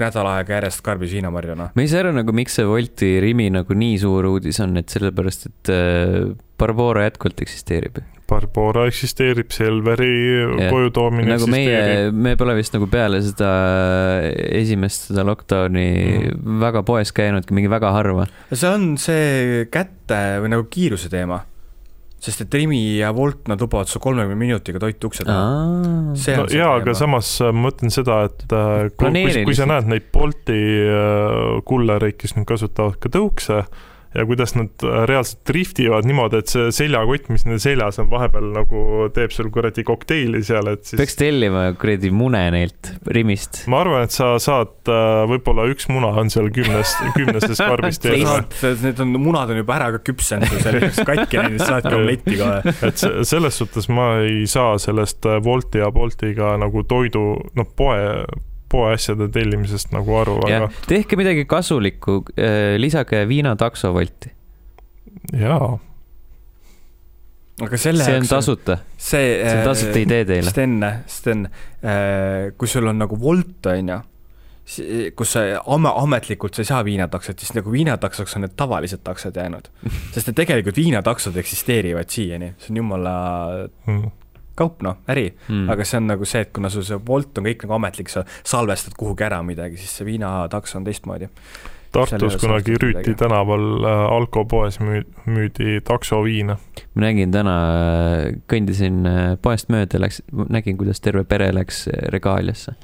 nädal aega järjest karbis viinamarju, noh. ma ei saa aru nagu, miks see Wolti Rimi nagu nii suur uudis on, et sellepärast, et äh, Barbora jätkuvalt eksisteerib. Barbora eksisteerib, Selveri koju toomine nagu eksisteerib. me pole vist nagu peale seda esimest seda lockdown'i mm. väga poes käinudki, mingi väga harva. see on see kätte või nagu kiiruse teema. Sest et Rimi ja Wolt, nad lubavad su kolmekümne minutiga toitu ukse taha. no jaa, aga samas äh, ma mõtlen seda, et äh, kui, kui, sa näed neid Bolti äh, kullereid, kes nüüd kasutavad ka tõukse ja kuidas nad äh, reaalselt driftivad niimoodi, et see seljakott, mis neil seljas on, vahepeal nagu teeb sul kuradi kokteili seal, et siis peaks tellima kuradi mune neilt Rimist. ma arvan, et sa saad äh,, võib-olla üks muna on seal kümnest, kümnesest karbist sa ees. saad, need on, munad on juba ära ka küpsenud, oled katki läinud, siis saadki omletti kohe. et se- selles suhtes ma ei saa sellest äh, Wolti ja Boltiga nagu toidu, noh, poe, poeasjade tellimisest nagu aru, aga, tehke midagi kasulikku, lisage viinatakso Wolti, jaa. aga selle see on tasuta, see, see on tasuta idee teile. Sten, Sten, kui sul on nagu Wolt, on ju, kus sa ame-, ametlikult sa ei saa viinataksot, siis nagu viinataksoks on need tavalised taksod jäänud. sest et tegelikult viinataksod eksisteerivad siiani, see on jumala Mm. kaup, noh, äri Mm. aga see on nagu see, et kuna sul see Wolt on kõik nagu ametlik, sa salvestad kuhugi ära midagi, siis see viinatakso on teistmoodi. Tartus kunagi Rüüti midagi. tänaval äh, alkopoes müü-, müüdi taksoviina. ma nägin täna, kõndisin äh, poest mööda, läks, nägin, kuidas terve pere läks äh, regaaliasse.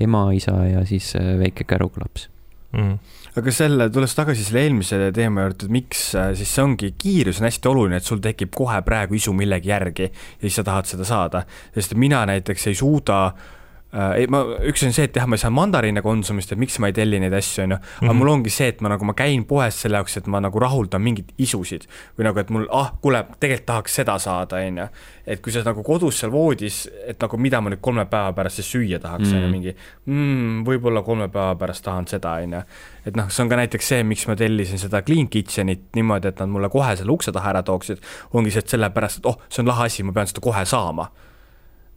ema, isa ja siis äh, väike käruglaps. Mm. Aga selle, tulles tagasi selle eelmise teema juurde, et miks, siis see ongi, kiirus on hästi oluline, et sul tekib kohe praegu isu millegi järgi ja siis sa tahad seda saada. sest mina näiteks ei suuda äh,, ma, üks on see, et jah, ma ei saa mandariine konsumist, et miks ma ei telli neid asju, on ju, aga Mhm. mul ongi see, et ma nagu, ma käin poes selle jaoks, et ma nagu rahuldan mingeid isusid või nagu, et mul, ah, kuule, tegelikult tahaks seda saada, on ju. et kui sa nagu kodus seal voodis, et nagu mida ma nüüd kolme päeva pärast siis süüa tahaks, on ju, Mm. mingi mm, võib-olla kolme päeva pärast tahan seda, on ju. et noh, see on ka näiteks see, miks ma tellisin seda Clean Kitchenit niimoodi, et nad mulle kohe selle ukse taha ära tooksid, ongi see, et sellepärast, et oh, see on lahe asi, ma pean seda kohe saama.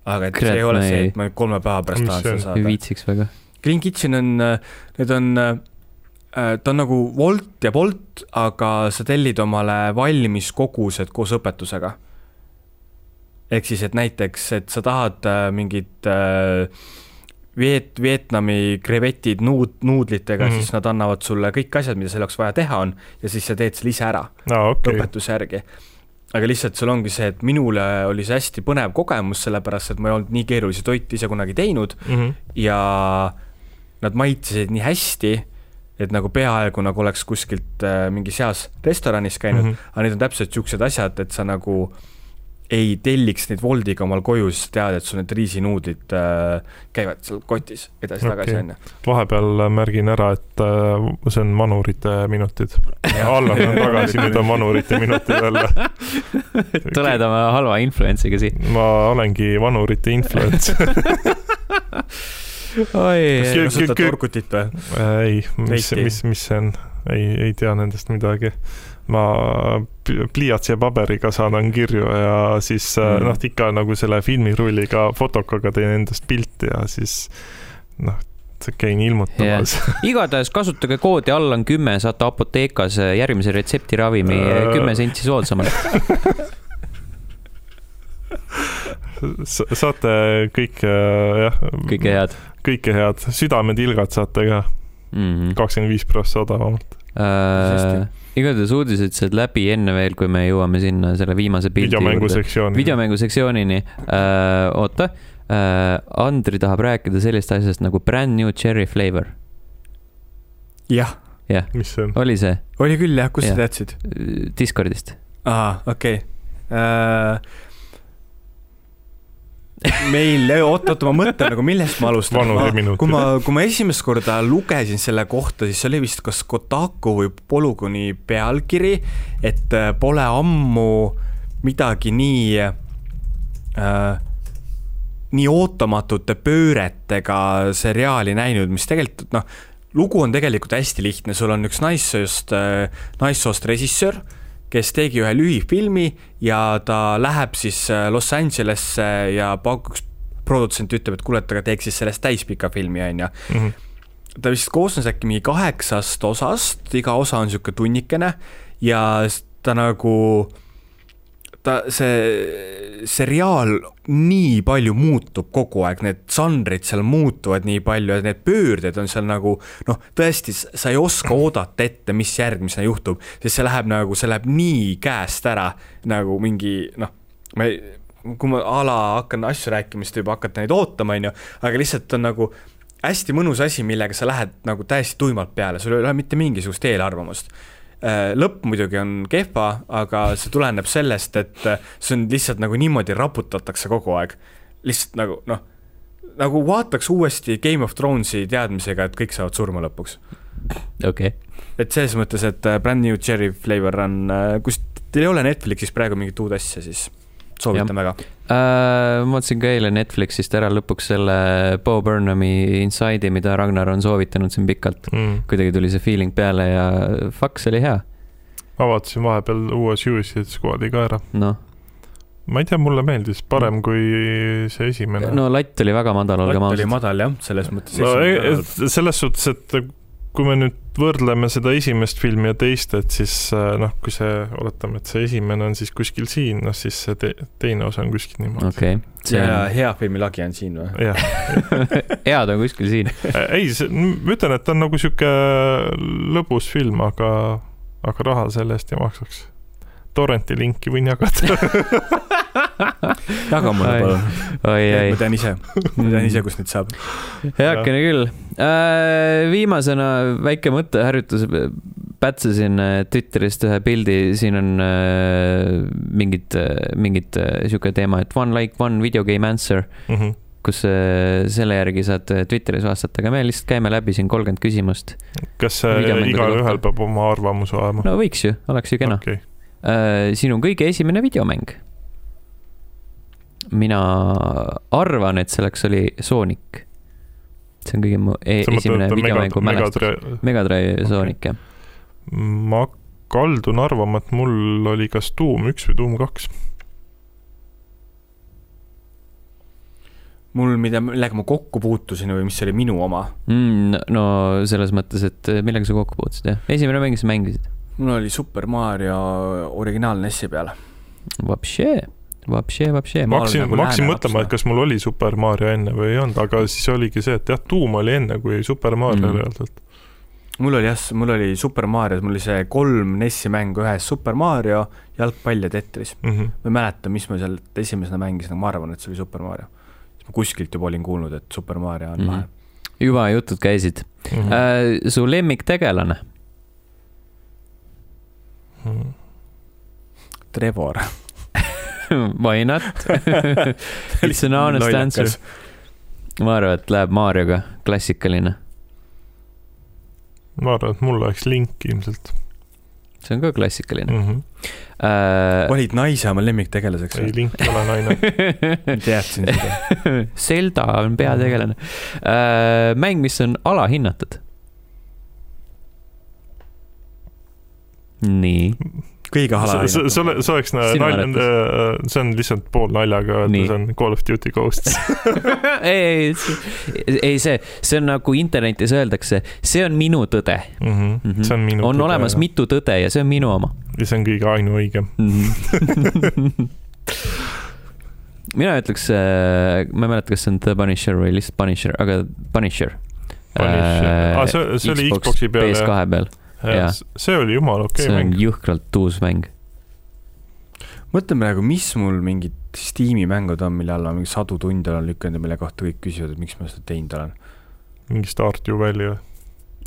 Aga et Kurat, see ei ole see, et ma nüüd kolme päeva pärast tahan see seda saada ei. viitsiks väga. Clean Kitchen on, need on, ta on nagu Wolt ja Bolt, aga sa tellid omale valmis kogused koos õpetusega. ehk siis, et näiteks, et sa tahad äh, mingit äh, Viet-, Vietnami krevetid nuud-, nuudlitega mm. -hmm. siis nad annavad sulle kõik asjad, mida selle jaoks vaja teha on ja siis sa teed selle ise ära aa, okei. õpetuse järgi. Aga lihtsalt sul ongi see, et minule oli see hästi põnev kogemus, sellepärast et ma ei olnud nii keerulisi toite ise kunagi teinud Mhm. ja nad maitsesid nii hästi, et nagu peaaegu nagu oleks kuskilt äh, mingis heas restoranis käinud mm. -hmm. aga need on täpselt niisugused asjad, et sa nagu ei telliks neid Woldiga omal koju, siis tead, et sul need riisinuudlid äh, käivad seal kotis edasi-tagasi, Okei. on ju. vahepeal märgin ära, et äh, see on vanurite minutid. Allan on tagasi, nüüd on vanurite minutid jälle. tuled oma halva influence'iga siia. ma olengi vanurite influencer. oi, kasutad torkutit või? ei, mis, mis, mis see on? ei, ei tea nendest midagi. Ma pliiatsi ja paberiga saadan kirju ja siis mm. Mm. noh, ikka nagu selle filmirulliga, fotokaga teen endast pilti ja siis noh, käin ilmutamas yeah.. igatahes kasutage koodi Allan kümme, saate Apothekas järgmise retseptiravimi Äh. kümme senti soodsamalt. saate kõike jah, kõike head kõike head, südametilgad saate ka. -hmm. kakskümmend viis prossa odavamalt. Äh, igatahes uudised said läbi enne veel, kui me jõuame sinna selle viimase pildi videomängu juurde. sektsiooni. videomängu sektsioonini äh,. oota äh,, Andri tahab rääkida sellist asjast nagu brand new cherry flavor. jah, jah, mis see on? oli see oli küll jah, kust sa Jah. teadsid? Discordist? aa, okei okay.. meil, oot-oot, ma mõtlen nagu, millest ma alustan. kui ma, kui ma esimest korda lugesin selle kohta, siis see oli vist kas Kotaku või Polygoni pealkiri, et äh, pole ammu midagi nii äh, nii ootamatute pööretega seriaali näinud, mis tegelikult noh, lugu on tegelikult hästi lihtne, sul on üks naissoost, naissoost režissöör, kes tegi ühe lühifilmi ja ta läheb siis äh, Los Angelesse ja pakuks, produtsent ütleb, et kuule, et aga teeks siis sellest täispika filmi, on ju mm. -hmm. ta vist koosnes äkki mingi kaheksast osast, iga osa on niisugune tunnikene ja ta nagu ta, see seriaal nii palju muutub kogu aeg, need žanrid seal muutuvad nii palju ja need pöörded on seal nagu noh, tõesti, sa ei oska oodata ette, mis järgmisena juhtub, sest see läheb nagu, see läheb nii käest ära nagu mingi noh, ma ei, kui ma a la hakkan asju rääkima, siis te juba hakkate neid ootama, on ju, aga lihtsalt on nagu hästi mõnus asi, millega sa lähed nagu täiesti tuimalt peale, sul ei ole mitte mingisugust eelarvamust lõpp muidugi on kehva, aga see tuleneb sellest, et äh, see on lihtsalt nagu niimoodi raputatakse kogu aeg. lihtsalt nagu noh, nagu vaataks uuesti Game of Thronesi teadmisega, et kõik saavad surma lõpuks. okei okay.. et selles mõttes, et äh, Brand New Cherry Flavor on, kus teil ei ole Netflixis praegu mingit uut asja, siis soovitan väga äh,. ma vaatasin ka eile Netflixist ära lõpuks selle Bo Burnhami Inside'i, mida Ragnar on soovitanud siin pikalt mm.. kuidagi tuli see feeling peale ja fuck, see oli hea. ma vaatasin vahepeal uue Suicide Squad'i ka ära. noh ma ei tea, mulle meeldis parem kui see esimene. no latt oli väga madal, olgem ausad. latt oli madal jah, selles mõttes. no selles suhtes, et kui me nüüd võrdleme seda esimest filmi ja teist, et siis äh, noh, kui see, oletame, et see esimene on siis kuskil siin, noh siis see te teine osa on kuskil niimoodi. okei okay.. ja on... hea filmi lagi on siin või? jah head on kuskil siin äh, ei, ma ütlen, et ta on nagu sihuke lõbus film, aga, aga raha selle eest ei maksaks. Torrenti linki võin jagada jaga mulle palun. ma tean ise, ma tean ise, kust neid saab. heakene küll äh,. viimasena väike mõtteharjutus. pätsasin äh, Twitterist ühe pildi, siin on mingid, äh, mingid sihuke teema, et one like one video game answer mm. -hmm kus äh, selle järgi saad Twitteris vastata, aga me lihtsalt käime läbi siin kolmkümmend küsimust. kas igalühel peab oma arvamus olema? no võiks ju, oleks ju kena okay.. sinu kõige esimene videomäng mina arvan, et selleks oli Sonic. see on kõige mu e esimene videomängu mälestus. Megadrive Sonic, jah. ma kaldun arvama, et mul oli kas Doom üks või Doom kaks. mul, mida, millega ma kokku puutusin või mis oli minu oma mm,? no selles mõttes, et millega sa kokku puutusid, jah? esimene mäng, mis sa mängisid? mul oli Super Mario originaal NES-i peal. Vapšee Vapšee, vapšee. ma hakkasin, nagu ma hakkasin mõtlema, et kas mul oli Super Mario enne või ei olnud, aga siis oligi see, et jah, tuum oli enne kui Super Mario mm. reaalselt. mul oli jah, mul oli Super Mario, mul oli see kolm NES-i mängu ühes, Super Mario, jalgpall ja Tetris mm. -hmm. ma ei mäleta, mis ma seal esimesena mängisin, aga ma arvan, et see oli Super Mario. ma kuskilt juba olin kuulnud, et Super Mario on mm -hmm. lahe. juba jutud käisid mm. -hmm. Äh, su lemmiktegelane hmm.? Trevor Why not It's an honest answer. ma arvan, et läheb Marioga, klassikaline. ma arvan, et mul oleks Link ilmselt. see on ka klassikaline mm. -hmm. Uh, valid naise oma lemmiktegelaseks? ei, Link ei ole naine teadsin seda Zelda on peategelane uh,. mäng, mis on alahinnatud. nii kõige halvem. see, see, see oleks nalja, äh, see on lihtsalt pool naljaga öelda, see on Call of Duty Ghosts ei, ei, ei see, see on nagu internetis öeldakse, see on minu tõde mm. -hmm. Mm -hmm. see on minu on tõde. olemas mitu tõde ja see on minu oma. ja see on kõige ainuõigem mm. -hmm. mina ütleks äh,, ma ei mäleta, kas see on The Punisher või lihtsalt Punisher, aga Punisher. Punisher äh,, ah, see, see oli Xbox'i peal. PS2 peal see oli jumala okei okay mäng. see on jõhkralt uus mäng. mõtlen praegu, mis mul mingid Steam'i mängud on, mille alla ma mingi sadu tunde olen lükanud ja mille kohta kõik küsivad, et miks ma seda teinud olen. mingi Stardew Valley või?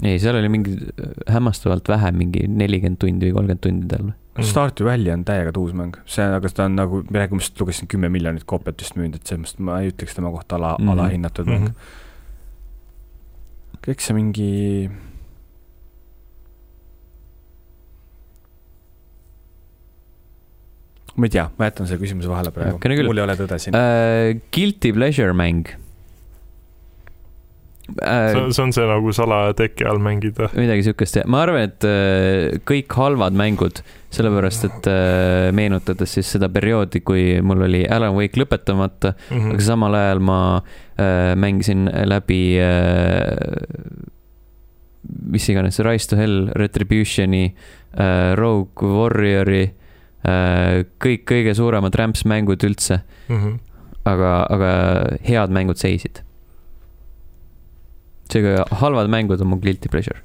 ei, seal oli mingi äh, hämmastavalt vähe, mingi nelikümmend tundi või kolmkümmend tundi tal mm.. Stardew Valley on täiega tuus mäng, see, aga ta on nagu, praegu ma just lugesin kümme miljonit koopiat vist müünud, et selles mõttes ma ei ütleks tema kohta ala mm, -hmm. alahinnatud mäng mm. -hmm. kõik see mingi ma ei tea, ma jätan selle küsimuse vahele praegu, mul ei ole tõde siin uh,. Guilty pleasure mäng äh, see on, see on see nagu salaja teki all mängida. midagi siukest ma arvan, et äh, kõik halvad mängud, sellepärast et äh, meenutades siis seda perioodi, kui mul oli Alan Wake lõpetamata, Mhm. aga samal ajal ma äh, mängisin läbi äh, mis iganes, Rise to Hell, Retributioni äh,, Rogue Warriori äh,, kõik kõige suuremad rämpsmängud üldse, Mhm. aga, aga head mängud seisid. seega halvad mängud on mu guilty pleasure.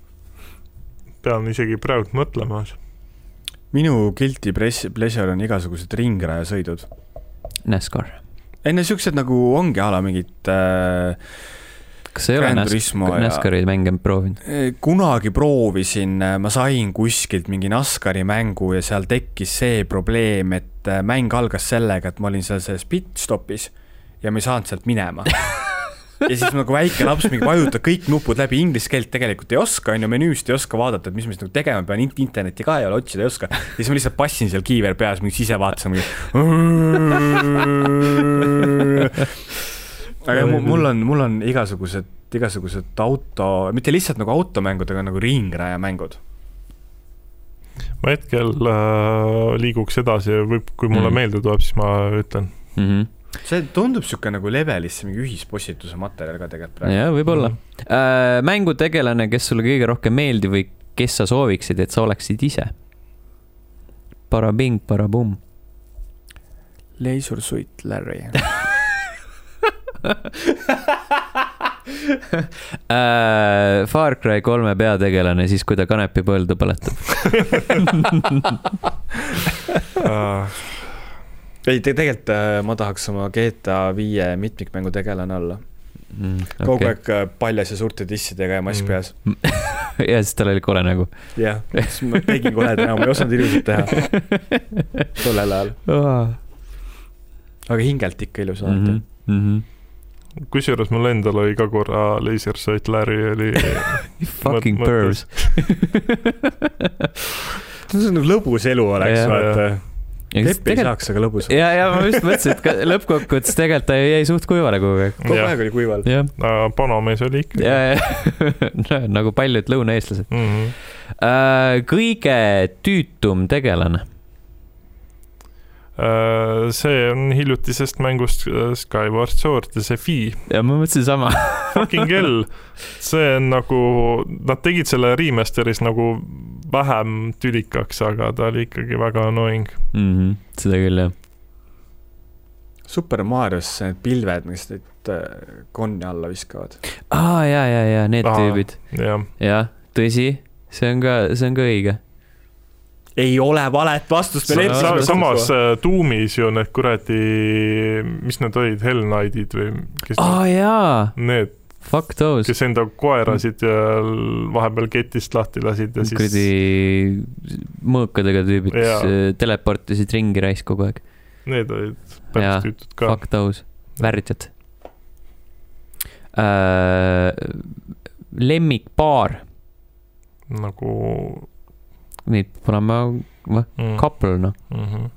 pean isegi praegu mõtlema. minu guilty pleasure on igasugused ringrajasõidud. NASCAR. ei no siuksed nagu ongi a la mingid äh, kas ei ole Gran NAS- Turismo ja- NASCARi mänge proovinud? Eh, kunagi proovisin, ma sain kuskilt mingi NASCARi mängu ja seal tekkis see probleem, et äh, mäng algas sellega, et ma olin seal selles pit-stopis ja ma ei saanud sealt minema. ja siis nagu väike laps mingi vajutab kõik nupud läbi, inglise keelt tegelikult ei oska, on ju, menüüst ei oska vaadata, et mis ma siis nagu tegema pean, internetti ka ei ole, otsida ei oska. ja siis ma lihtsalt passin seal kiiver peas, mingi sisevaates mingi. aga mu- mul on, mul on igasugused, igasugused auto, mitte lihtsalt nagu automängud, aga nagu ringrajamängud. ma hetkel äh, liiguks edasi ja võib, kui mulle mm. meelde tuleb, siis ma ütlen. mm. -hmm. see tundub niisugune nagu levelisse mingi ühispostituse materjal ka tegelikult praegu. jah, võib-olla Mhm. äh,. mängutegelane, kes sulle kõige rohkem meeldib või kes sa sooviksid, et sa oleksid ise? Parabing, parabumm. leisursuit Larry. Äh, Far Cry kolme peategelane siis, kui ta kanepipõldu põletab Äh, ei, tegelikult äh, ma tahaks oma GTA viie mitmikmängu tegelane olla mm,. kogu Okay. aeg äh, paljas ja suurte dissidega ja mask Mm. peas. ja siis tal oli kole nägu. jah, siis ma tegin koleda näo, ma ei osanud ilusat teha tollel ajal, aga hingelt ikka ilus alati Mhm, mhm. Kusjuures mul endal oli ka korra lasersõit, Larry oli. Fucking pervs. see on lõbus elu oleks, vaata. Teppi ei saaks, aga lõbus. ja, ja ma just mõtlesin, et ka lõppkokkuvõttes tegelikult ta jäi suht kuivale kogu aeg. kogu aeg oli kuival. jah, panomees oli ikka. ja, ja nagu paljud lõunaeestlased. Mm -hmm. Kõige tüütum tegelane. Äh, see on hiljutisest mängust äh, Skyward Sword ja see Fi, ja ma mõtlesin sama. fucking hell. see on nagu, nad tegid selle remaster'is nagu vähem tülikaks, aga ta oli ikkagi väga annoying. Mhm, seda küll jah. Super Marios need pilved, mis neid äh, konni alla viskavad. aa, ja, ja, ja need Aa. tüübid, jah, jah, tõsi, see on ka, see on ka õige. Ei ole valet vastust samas äh, Doomis ju need kuradi, mis need olid, Hell Knight'id või kes aa jaa, need, fuck those. kes enda koerasid ja vahepeal ketist lahti lasid ja siis kuradi mõõkadega tüübid, kes äh, teleportisid ringi raisk kogu aeg. need olid päris tüütud ka. Fuck those, väritad äh,. lemmikpaar, nagu neid pole ma, mm, couple noh. mm. -hmm.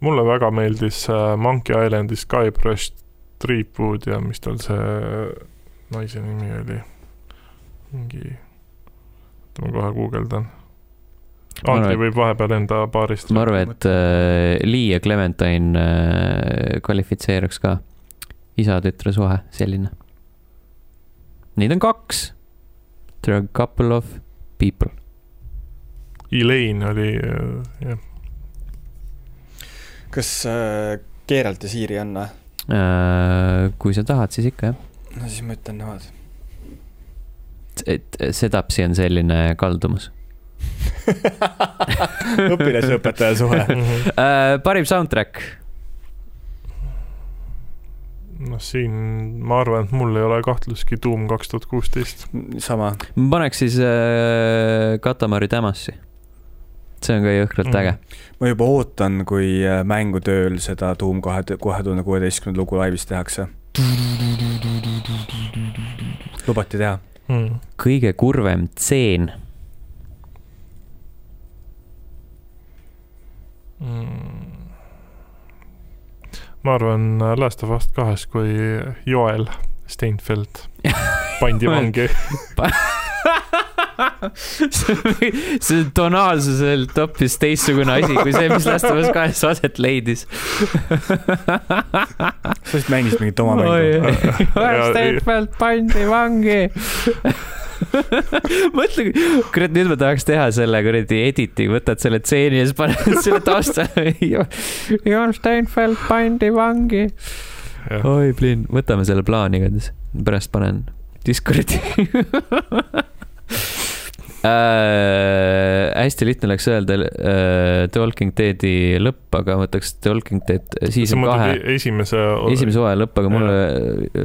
mulle väga meeldis äh, Monkey Islandi Skybrush Threepwood ja mis tal see naise nimi oli, mingi, oota ma kohe guugeldan. Andri võib vahepeal enda paarist. ma arvan, et äh, Lee ja Clementine äh, kvalifitseeruks ka isa-tütre suhe, selline. Neid on kaks. There are a couple of people. Elaine oli äh, jah, kas äh, Geralt ja Siiri on või? Äh, kui sa tahad, siis ikka jah. no siis ma ütlen nemad. et sedapsi on selline kaldumus õpilasõpetaja suhe. äh,. parim soundtrack, noh, siin ma arvan, et mul ei ole kahtlustki Doom kaks tuhat kuusteist. sama. ma paneks siis äh, Katamari Damassi. see on ka jõhkralt Mhm. äge. ma juba ootan, kui äh, mängutööl seda Doom kahe, kahe tuhande kuueteistkümnenda lugu laivis tehakse. lubati teha. Mm. kõige kurvem tseen, Mm. Ma arvan Last of Us kahes, kui Joel Steinfeld pandi vangi. see on tonaalsuselt hoopis teistsugune asi kui see, mis Last of Us kahes aset leidis. sa vist mängisid mingit oma mängu. Steinfeld pandi vangi. mõtle, kurat, nüüd ma tahaks teha selle kuradi editi, võtad selle tseeni ja siis paned selle tausta. Jon Steinfeld pandi vangi. oi, Plin, võtame selle plaani igatahes, pärast panen Discordi äh,. hästi lihtne oleks öelda äh, The Walking Deadi lõpp, aga ma võtaks The Walking Dead season kahe esimese. esimese hooaja lõpp, aga mulle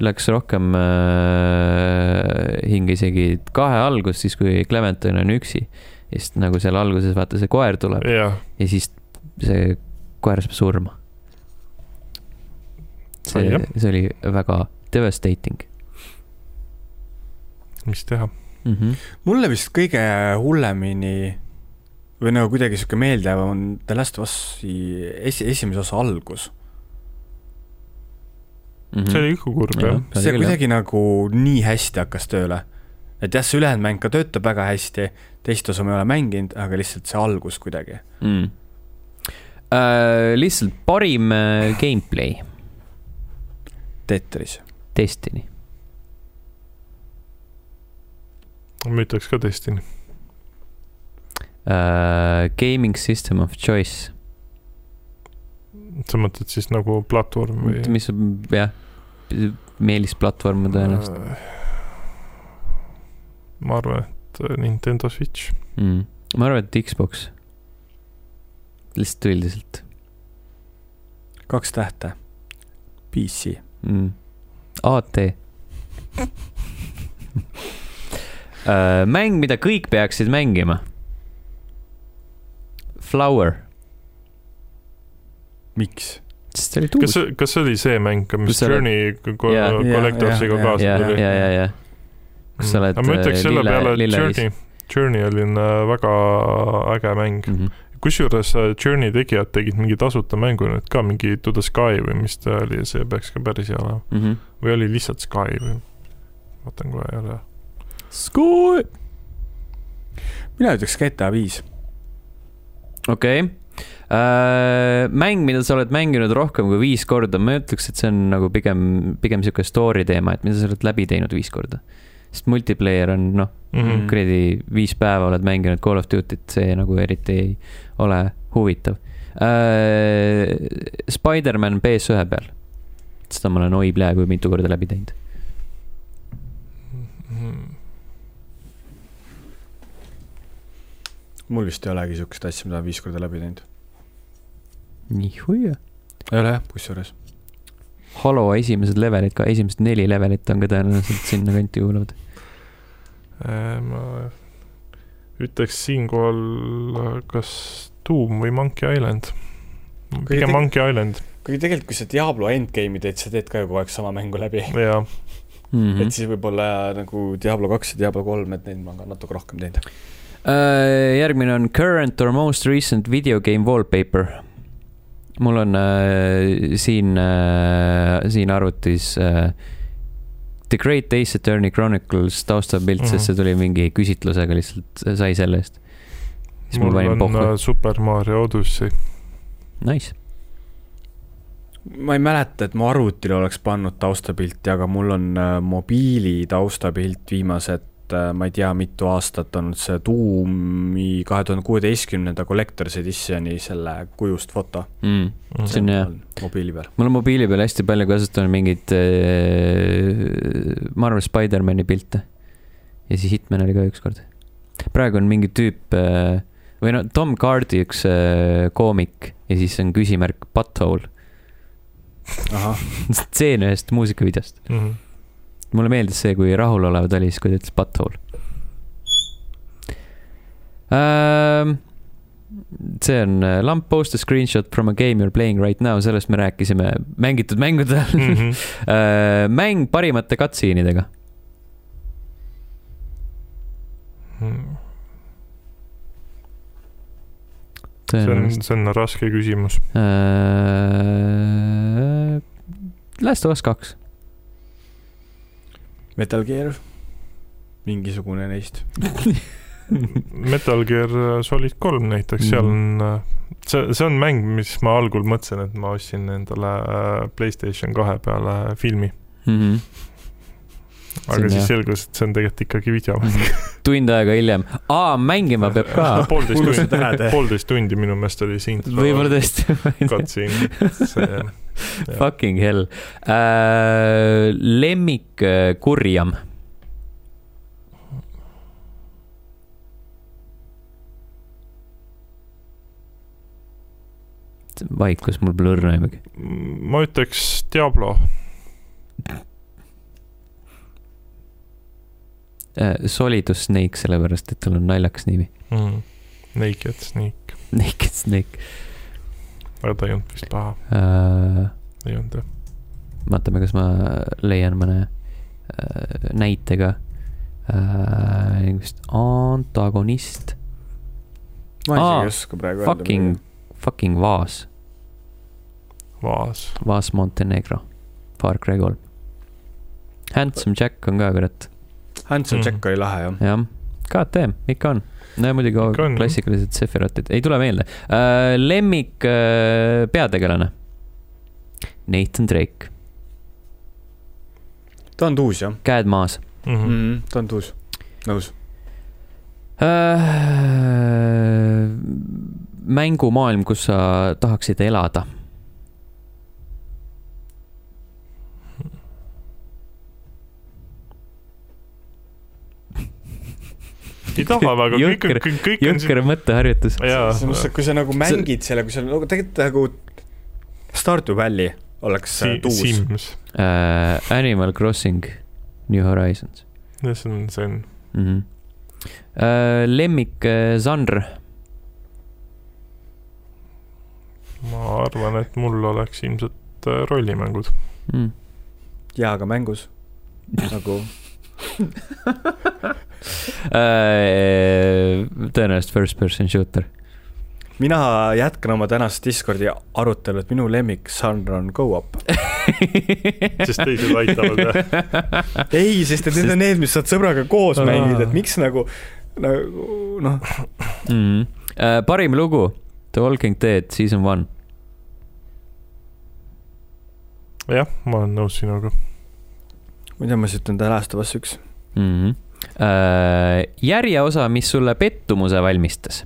läks rohkem äh, hinge isegi kahe algus, siis kui Clementine on üksi. ja siis nagu seal alguses vaata see koer tuleb jah, ja siis see koer saab surma. see see oli väga devastating mis teha. mm. -hmm. mulle vist kõige hullemini või nagu kuidagi sihuke meeldejääv on The Last of Us'i esi-, esimese osa algus. Mm see oli ikka kurb jah. see kuidagi nagu nii hästi hakkas tööle. et jah, see ülejäänud mäng ka töötab väga hästi, teist osa ma ei ole mänginud, aga lihtsalt see algus kuidagi. mm.. Uh, lihtsalt parim uh, gameplay, Tetris. Destiny. Ma ütleks ka Destiny. Uh, gaming system of choice, sa mõtled siis nagu platvorm või? mis jah, meelisplatvorm tõenäoliselt ma arvan, et äh, Nintendo Switch. mm.. ma arvan, et Xbox. lihtsalt üldiselt kaks tähte. PC. mm.. AT uh,. mäng, mida kõik peaksid mängima. Flower, miks? sest see oli kas tuus., kas see oli see mäng, mis Journey. Collectorsiga kaasa ja, ja, tuli? ja, ja, kus sa oled ma ütleks äh, selle peale, et. Journey, Journey oli äh, väga äge mäng. mm. -hmm. kusjuures äh, Journey tegijad tegid mingi tasuta mängu nüüd ka, mingi To the Sky või mis ta oli ja see peaks ka päris hea olema. Mm -hmm. või oli lihtsalt Sky või? vaatan kohe jälle. Sky. mina ütleks GTA viis. okei okay. uh,. mäng, mida sa oled mänginud rohkem kui viis korda, ma ütleks, et see on nagu pigem, pigem sihuke story teema, et mida sa oled läbi teinud viis korda. sest multiplayer on noh, Mhm. kuradi viis päeva oled mänginud Call of Duty't, see nagu eriti ei ole huvitav uh,. Spider-man PS1 peal, seda ma olen oi peaaegu mitu korda läbi teinud. Mul vist ei olegi siukest asja, mida viis korda läbi teinud. nii hoia. ei ole jah, kusjuures. Halo esimesed levelid ka, esimesed neli levelit on ka tõenäoliselt sinna kanti kuuluvad. Äh, ma ütleks siinkohal kas Doom või Monkey Island. pigem Monkey Island, kuigi tegelikult, kui sa Diablo endgame'i teed, sa teed ka ju kogu aeg sama mängu läbi jaa. Mm -hmm. et siis võib-olla nagu Diablo kaks ja Diablo kolm, et neid ma olen ka natuke rohkem teinud. Äh, järgmine on current or most recent video game wallpaper. mul on äh, siin äh,, siin arvutis äh, The Great Ace Attorney Chronicles taustapilt mm, -hmm. Mhm. sest see tuli mingi küsitlusega lihtsalt, sai selle eest. ma mul on pohhu äh,, Super Mario Odyssey. nice. ma ei mäleta, et mu arvutile oleks pannud taustapilti, aga mul on äh, mobiili taustapilt viimased, ma ei tea, mitu aastat on see Doomi kahe tuhande kuueteistkümnenda Collector's Editioni selle kujust foto. Mm. See on hea. mobiili peal. mul on mobiili peal hästi palju kasutanud mingeid äh, Marvel Spider-man'i pilte. ja siis Hitman oli ka ükskord. praegu on mingi tüüp äh, või no Tom Hardy üks äh, koomik ja siis on küsimärk Butthole. stseen ühest muusikavideost. Mhm. Mulle meeldis see, kui rahulolev ta oli siis, kui ta ütles Butthole ähm,. see on äh, lamp post a screenshot from a game you are playing right now, sellest me rääkisime mängitud mängude all mm. -hmm. mäng parimate cutscene'idega. see on, see on raske küsimus. Äh, Last of Us kaks. Metal Gear, mingisugune neist. Metal Gear Solid kolm näiteks, seal Mhm. on, see, see on mäng, mis ma algul mõtlesin, et ma ostsin endale äh, Playstation kahe peale filmi. Mhm. aga See on siis hea. selgus, et see on tegelikult ikkagi videomäng. tund aega hiljem, aa, mängima peab ka. poolteist tundi poolteist tundi minu meelest oli siin. võib-olla tõesti. katsin, see jah. Fucking hell äh,. lemmik kurjam. vaikus, mul pole õrna aimugi. ma ütleks Diablo, Äh, Solidus Snake, sellepärast et tal on naljakas nimi. mm. Naked Snake, Naked Snake aga ta ei olnud vist paha, äh,. ei olnud jah. vaatame, kas ma leian mõne äh, näitega äh,. vist antagonist, ma isegi ei oska praegu fucking, fucking Vaas, Vaas, Vaas Montenegro, Far Cry kolm. Handsome Jack on ka kurat, Hanson Mhm. Jack oli lahe jah. jah, KTM ikka on. No ja muidugi klassikalised Sephirotid, ei tule meelde äh,. lemmik äh, peategelane, Nathan Drake, ta on tuus jah käed maas mm. -hmm. mm. -hmm. ta on tuus, nõus. äh,. mängumaailm, kus sa tahaksid elada ei taha väga, kõik kõik, kõik on jõhker mõtteharjutus. jaa, selles mõttes, et kui sa nagu mängid selle, kui sa nagu tegelikult nagu Stardew Valley oleks Si si tuus. Sims, äh, Animal Crossing New Horizons see on, see on, mm. -hmm. äh, lemmik äh, žanr, ma arvan, et mul oleks ilmselt äh, rollimängud. mm.. jaa, aga mängus nagu äh, tõenäoliselt first person shooter. mina jätkan oma tänast Discordi arutelu, et minu lemmik žanr on go-up. sest teised aitavad jah. ei, sest et need on need, mis saad sõbraga koos Aa. mängida, et miks nagu, nagu noh, mm. -hmm. äh, parim lugu, The Walking Dead season one. jah, ma olen nõus sinuga. tea, ma siis ütlen The Last of Us üks. mm. -hmm. Äh, järjeosa, mis sulle pettumuse valmistas.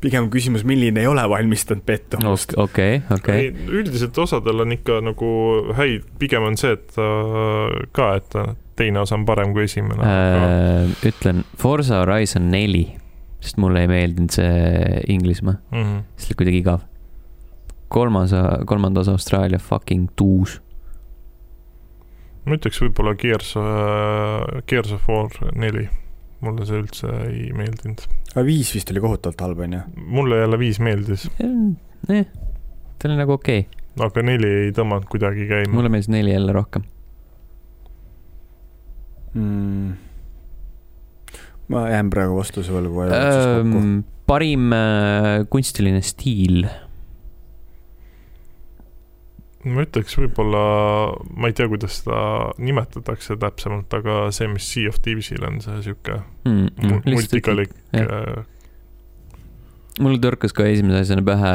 pigem küsimus, milline ei ole valmistanud pettumust. okei, okei. üldiselt osadel on ikka nagu häid, pigem on see, et ka, et teine osa on parem kui esimene äh.. Äh, ütlen Forza Horizon neli, sest mulle ei meeldinud see Inglismaa, Mm -hmm. see oli kuidagi igav. kolmas, kolmanda osa Austraalia fucking tuus. Ma ütleks võib-olla Gears, Gears of War neli, mulle see üldse ei meeldinud. aga viis vist oli kohutavalt halb, onju. mulle jälle viis meeldis, jah, ta oli nagu okei okay., aga neli ei tõmmanud kuidagi käima. mulle meeldis neli jälle rohkem. mm.. ma jään praegu vastuse võlgu. Parim äh, kunstiline stiil, ma ütleks võib-olla, ma ei tea, kuidas seda nimetatakse täpsemalt, aga see, mis Sea of Thieves'il on, see sihuke mm, multikalik jah. äh, mulle torkas ka esimese asjana pähe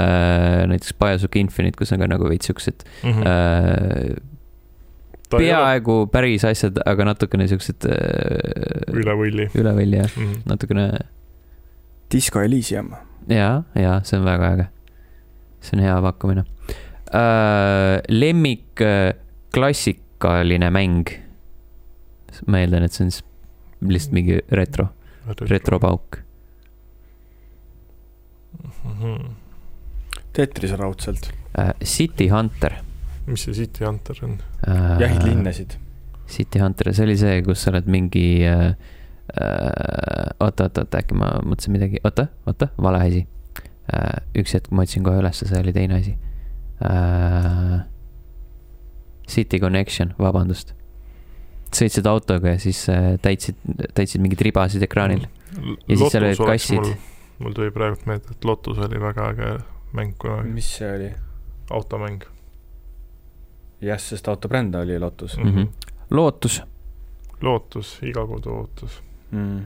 näiteks Bioshock Infinite, kus on ka nagu veits siuksed mm. -hmm. äh, ta ei ole peaaegu päris asjad, aga natukene siuksed äh, üle võlli üle välja, mm. -hmm. natukene Disco Elysium. ja, ja see on väga äge. see on hea pakkumine äh,. lemmik äh, klassikaline mäng. ma eeldan, et see on siis lihtsalt mingi retro, retropauk. mm. -hmm. Tetris raudselt. äh, City Hunter mis see City Hunter on? äh,. jahid linnasid. City Hunter, see oli see, kus sa oled mingi äh, äh, oota, oota, oota, äkki ma mõtlesin midagi, oota, oota, vale asi äh,. üks hetk ma otsin kohe ülesse, see oli teine asi äh,. City Connection, vabandust. sõitsid autoga ja siis äh, täitsid, täitsid mingeid ribasid ekraanil. Ja siis seal olid kassid. mul tuli praegu meelde, et Lotus oli väga äge mäng kunagi, mis see oli? automäng jah, sest autobränd oli Lotus mm. -hmm. lootus, lootus, iga kodu ootus. mm..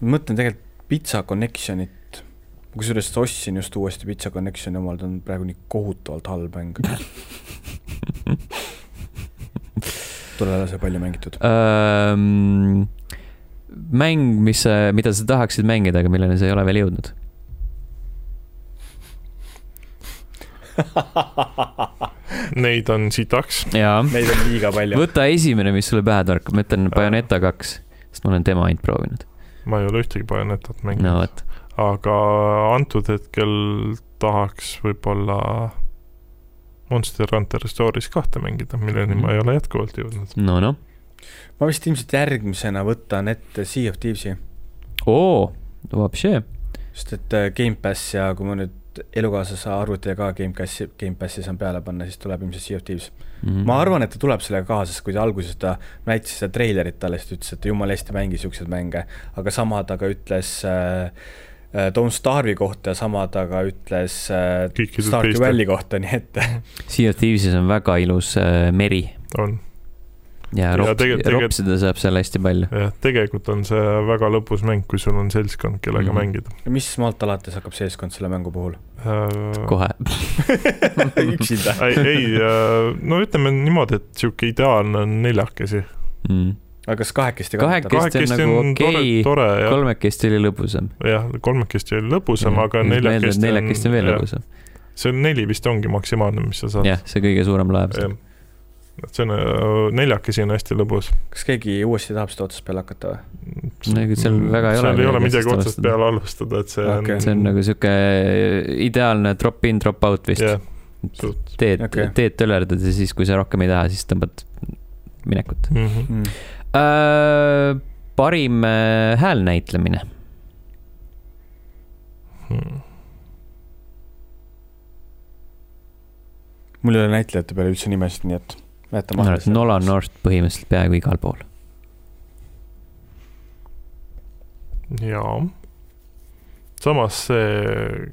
mõtlen tegelikult Pizza Connectionit, kusjuures ostsin just uuesti Pizza Connectioni omal, ta on praegu nii kohutavalt halb mäng. ole see palju mängitud. mäng, mis, mida sa tahaksid mängida, aga milleni sa ei ole veel jõudnud. Neid on sitaks. Neid on liiga palju. võta esimene, mis sulle pähe torkab, ma ütlen Bayoneta kaks, sest ma olen tema ainult proovinud. ma ei ole ühtegi Bayonetat no mänginud, vot, aga antud hetkel tahaks võib-olla Monster Hunter Stories kahte mängida, milleni ma ei ole jätkuvalt jõudnud. no noh. ma vist ilmselt järgmisena võtan ette Sea of Thieves'i, oo, vapše, sest et äh, Gamepass ja kui ma nüüd elukaaslase arvutile ka Gamepassi, Gamepassi saan peale panna, siis tuleb ilmselt Sea of Thieves. Mhm. ma arvan, et ta tuleb sellega kaasa, sest kui ta alguses ta näitas seda treilerit talle, siis ta ütles, et jumala hästi mängis siukseid mänge, aga sama ta ka ütles äh, Don't Starve'i kohta ja sama ta ka ütles äh, Stardew. Valley kohta, nii et Sea of Thieves'is on väga ilus äh, meri on, ja Ja rops, tegelikult- tegelikult- ropsida saab seal hästi palju. jah, tegelikult on see väga lõbus mäng, kui sul on seltskond, kellega mm. mängida mis maalt alates hakkab seltskond selle mängu puhul? äh,. kohe. üksinda. ei, ei, no ütleme niimoodi, et sihuke ideaalne on neljakesi. Mm. Aga kas kahekesti ka? Kahekesti- on nagu okei, ja, kolmekesti oli lõbusam. jah, kolmekesti oli lõbusam, aga neljakesti neljakesti on veel lõbusam. see on neli vist ongi maksimaalne, mis sa saad. jah, see kõige suurem laev. et see on, neljakesi on hästi lõbus. kas keegi uuesti tahab seda otsast peale hakata või? Seal väga ei ole seal ei ole midagi otsast peale alustada, et see Okei. on see on nagu sihuke ideaalne drop-in, drop-out vist. jah, suht teed Okei. okay., teed töllerdad ja siis, kui sa rohkem ei taha, siis tõmbad minekut mm. -hmm. Äh,. parim äh, häälnäitlemine. Hmm. mul ei ole näitlejate peale üldse nimesid, nii et jäta maha. Nolan North põhimõtteliselt peaaegu igal pool. jaa. samas see,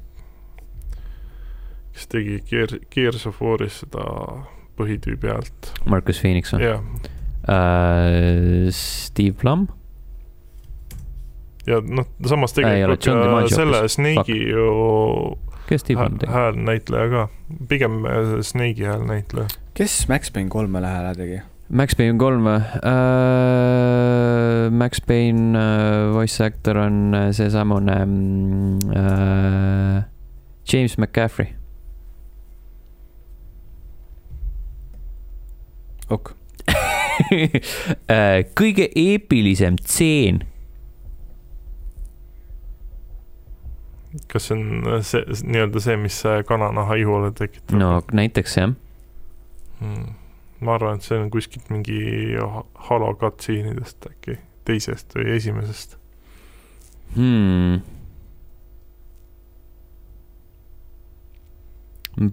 kes tegi Gear, Gears of War'is seda põhitüübi häält, Marcus Phoenix või jah, äh,? Steve Plum, ja noh, samas Ei ole, tegelikult John ka selle. Snake'i ju kes Steve Plum tegi? häälnäitleja ka, pigem äh, Snake'i häälnäitleja. kes Max Payne kolmele hääle tegi? Max Payne kolm või uh,? Max Payne uh, voice actor on äh, seesamune uh, James McCaffrey. ok, Äh, kõige eepilisem tseen. kas see on äh, see, nii-öelda see, mis kananaha ihule tekitab no näiteks jah. hmm.? ma arvan, et see on kuskilt mingi ha- Halo cutscene'idest äkki, teisest või esimesest. hmm..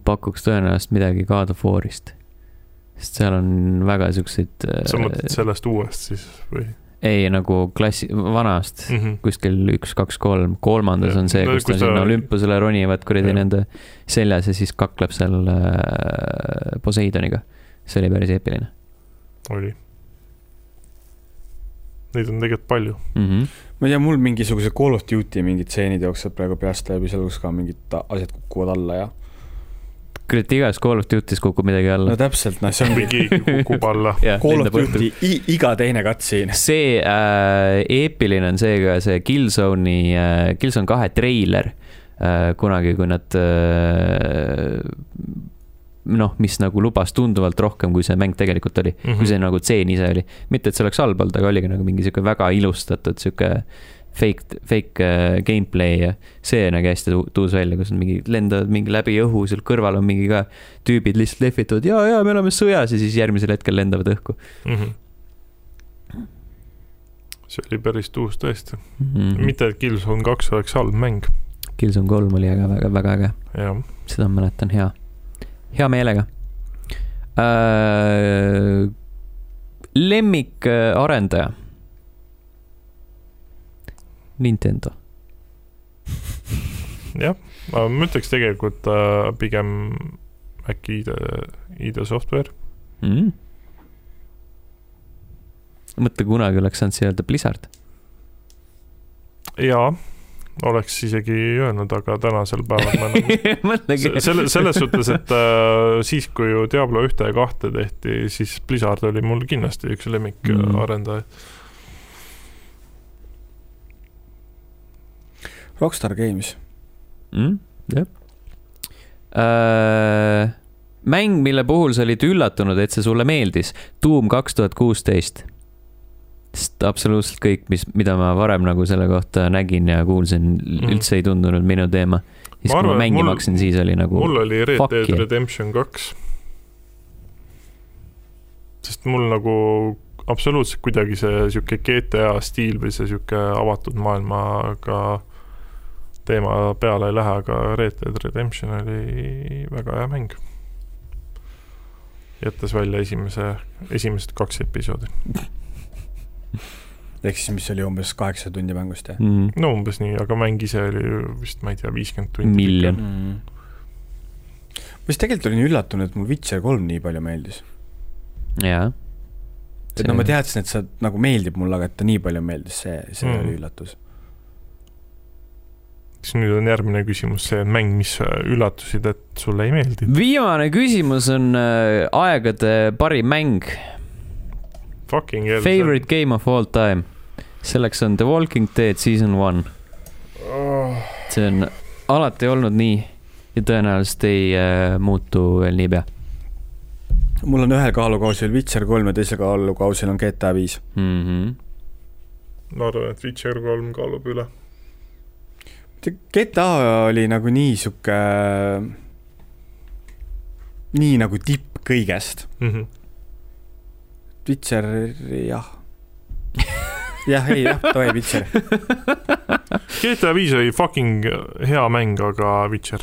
pakuks tõenäoliselt midagi God of War'ist. Sest seal on väga siukseid. sa mõtled sellest uuest siis või ei nagu klassi, vanast mm? -hmm. kuskil üks, kaks, kolm, kolmandas Jah. on see, kus ta kus ta- sinna olümpusele ronivad kuradi nende seljas ja siis kakleb seal äh, Poseidoniga. see oli päris eepiline oli. Neid on tegelikult palju. mm. -hmm. ma ei tea, mul mingisuguse Call of Duty mingid stseenid jooksevad praegu peast läbi, seal kus ka mingid asjad kukuvad alla ja. kurat, igas Call of Duty's kukub midagi no alla. täpselt, noh, see ongi keegi kukub alla. Call of Duty iga teine cutscene. see äh, eepiline on see ka see Killzone'i äh,, Killzone kahe treiler äh, kunagi, kui nad äh, noh, mis nagu lubas tunduvalt rohkem, kui see mäng tegelikult oli mm, -hmm. kui see nagu tseen ise oli. mitte, et see oleks halb olnud, aga oligi nagu mingi sihuke väga ilustatud sihuke fake, fake äh, gameplay ja see nägi hästi tu- tuus välja, kus on mingi lendavad mingi läbi õhu, seal kõrval on mingi ka tüübid lihtsalt lehvitavad ja, ja me oleme sõjas ja siis järgmisel hetkel lendavad õhku mm. -hmm. see oli päris tuus tõesti mm. mm. -hmm. mitte, et Killzone kaks oleks halb mäng, Killzone kolm oli aga väga, väga äge, seda ma mäletan hea, hea meelega äh,. lemmikarendaja. jah, ma ütleks tegelikult äh, pigem äkki ID, ID Software mm.. mõtle, kunagi oleks saanud siia öelda Blizzard. jaa, oleks isegi öelnud, aga tänasel päeval ma enam selle, selles suhtes, et äh, siis, kui ju Diablo ühte ja kahte tehti, siis Blizzard oli mul kindlasti üks lemmik Mm. mm. arendajaid. Rockstar Games. mm,. jah äh,. mäng, mille puhul sa olid üllatunud, et see sulle meeldis, Doom kaks tuhat kuusteist. sest absoluutselt kõik, mis, mida ma varem nagu selle kohta nägin ja kuulsin mm., üldse ei tundunud minu teema. siis, kui Ma arvan, ma et mängima hakkasin, siis oli nagu mul oli Red Dead yeah. Redemption kaks. sest mul nagu absoluutselt kuidagi see sihuke GTA stiil või see sihuke avatud maailmaga teema peale ei lähe, aga Red Dead Redemption oli väga hea mäng. jättes välja esimese, esimesed kaks episoodi. ehk siis, mis oli umbes kaheksa tundi mängust, jah? mm, no umbes nii, aga mäng ise oli vist, ma ei tea, viiskümmend tundi. miljon. mm.. ma vist tegelikult olin üllatunud, et mul Witcher kolm nii palju meeldis. jaa. et no ma teadsin, et see nagu meeldib mulle, aga et ta nii palju meeldis, see, see mm. oli üllatus. Siis nüüd on järgmine küsimus see mäng, mis üllatusid, et sulle ei meeldi. viimane küsimus on äh, aegade parim mäng, Fucking hell. favorite game of all time. selleks on The Walking Dead season one. oh.. see on alati olnud nii ja tõenäoliselt ei äh, muutu veel niipea mul on ühel kaalukausil Witcher kolm ja teisel kaalukausil on GTA viis. mm. -hmm. ma arvan, et Witcher kolm kaalub üle. GTA oli nagu nii sihuke, nii nagu tipp kõigest. Mm -hmm. Witcher, jah. jah, ei jah, davai Witcher. GTA viis oli fucking hea mäng, aga Witcher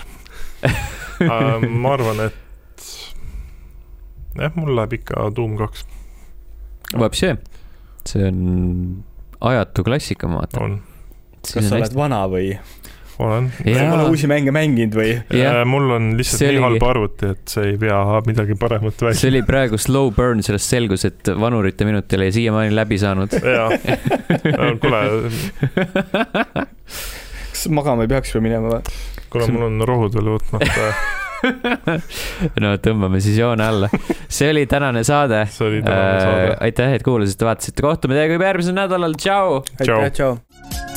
uh,. ma arvan, et jah, mul läheb ikka Doom kaks, Vapsi, see on ajatu klassika, ma vaatan. on, kas sa oled vana või? olen. jaa, uusi mänge mänginud või? Jah. Uh, mul on lihtsalt See nii halb arvuti, et see ei vea midagi paremat see välja. oli praegu slow burn, sellest selgus, et vanurite minutil ei siiamaani läbi saanud. jaa, kuule, kas magama ei peaks või minema või? kuule, mul on rohud veel võtmata. no tõmbame siis joone alla. see oli tänane saade. see oli tänane saade. aitäh, et kuulasite, vaatasite, kohtume teiega juba järgmisel nädalal, tšau. Tšau. aitäh, tšau.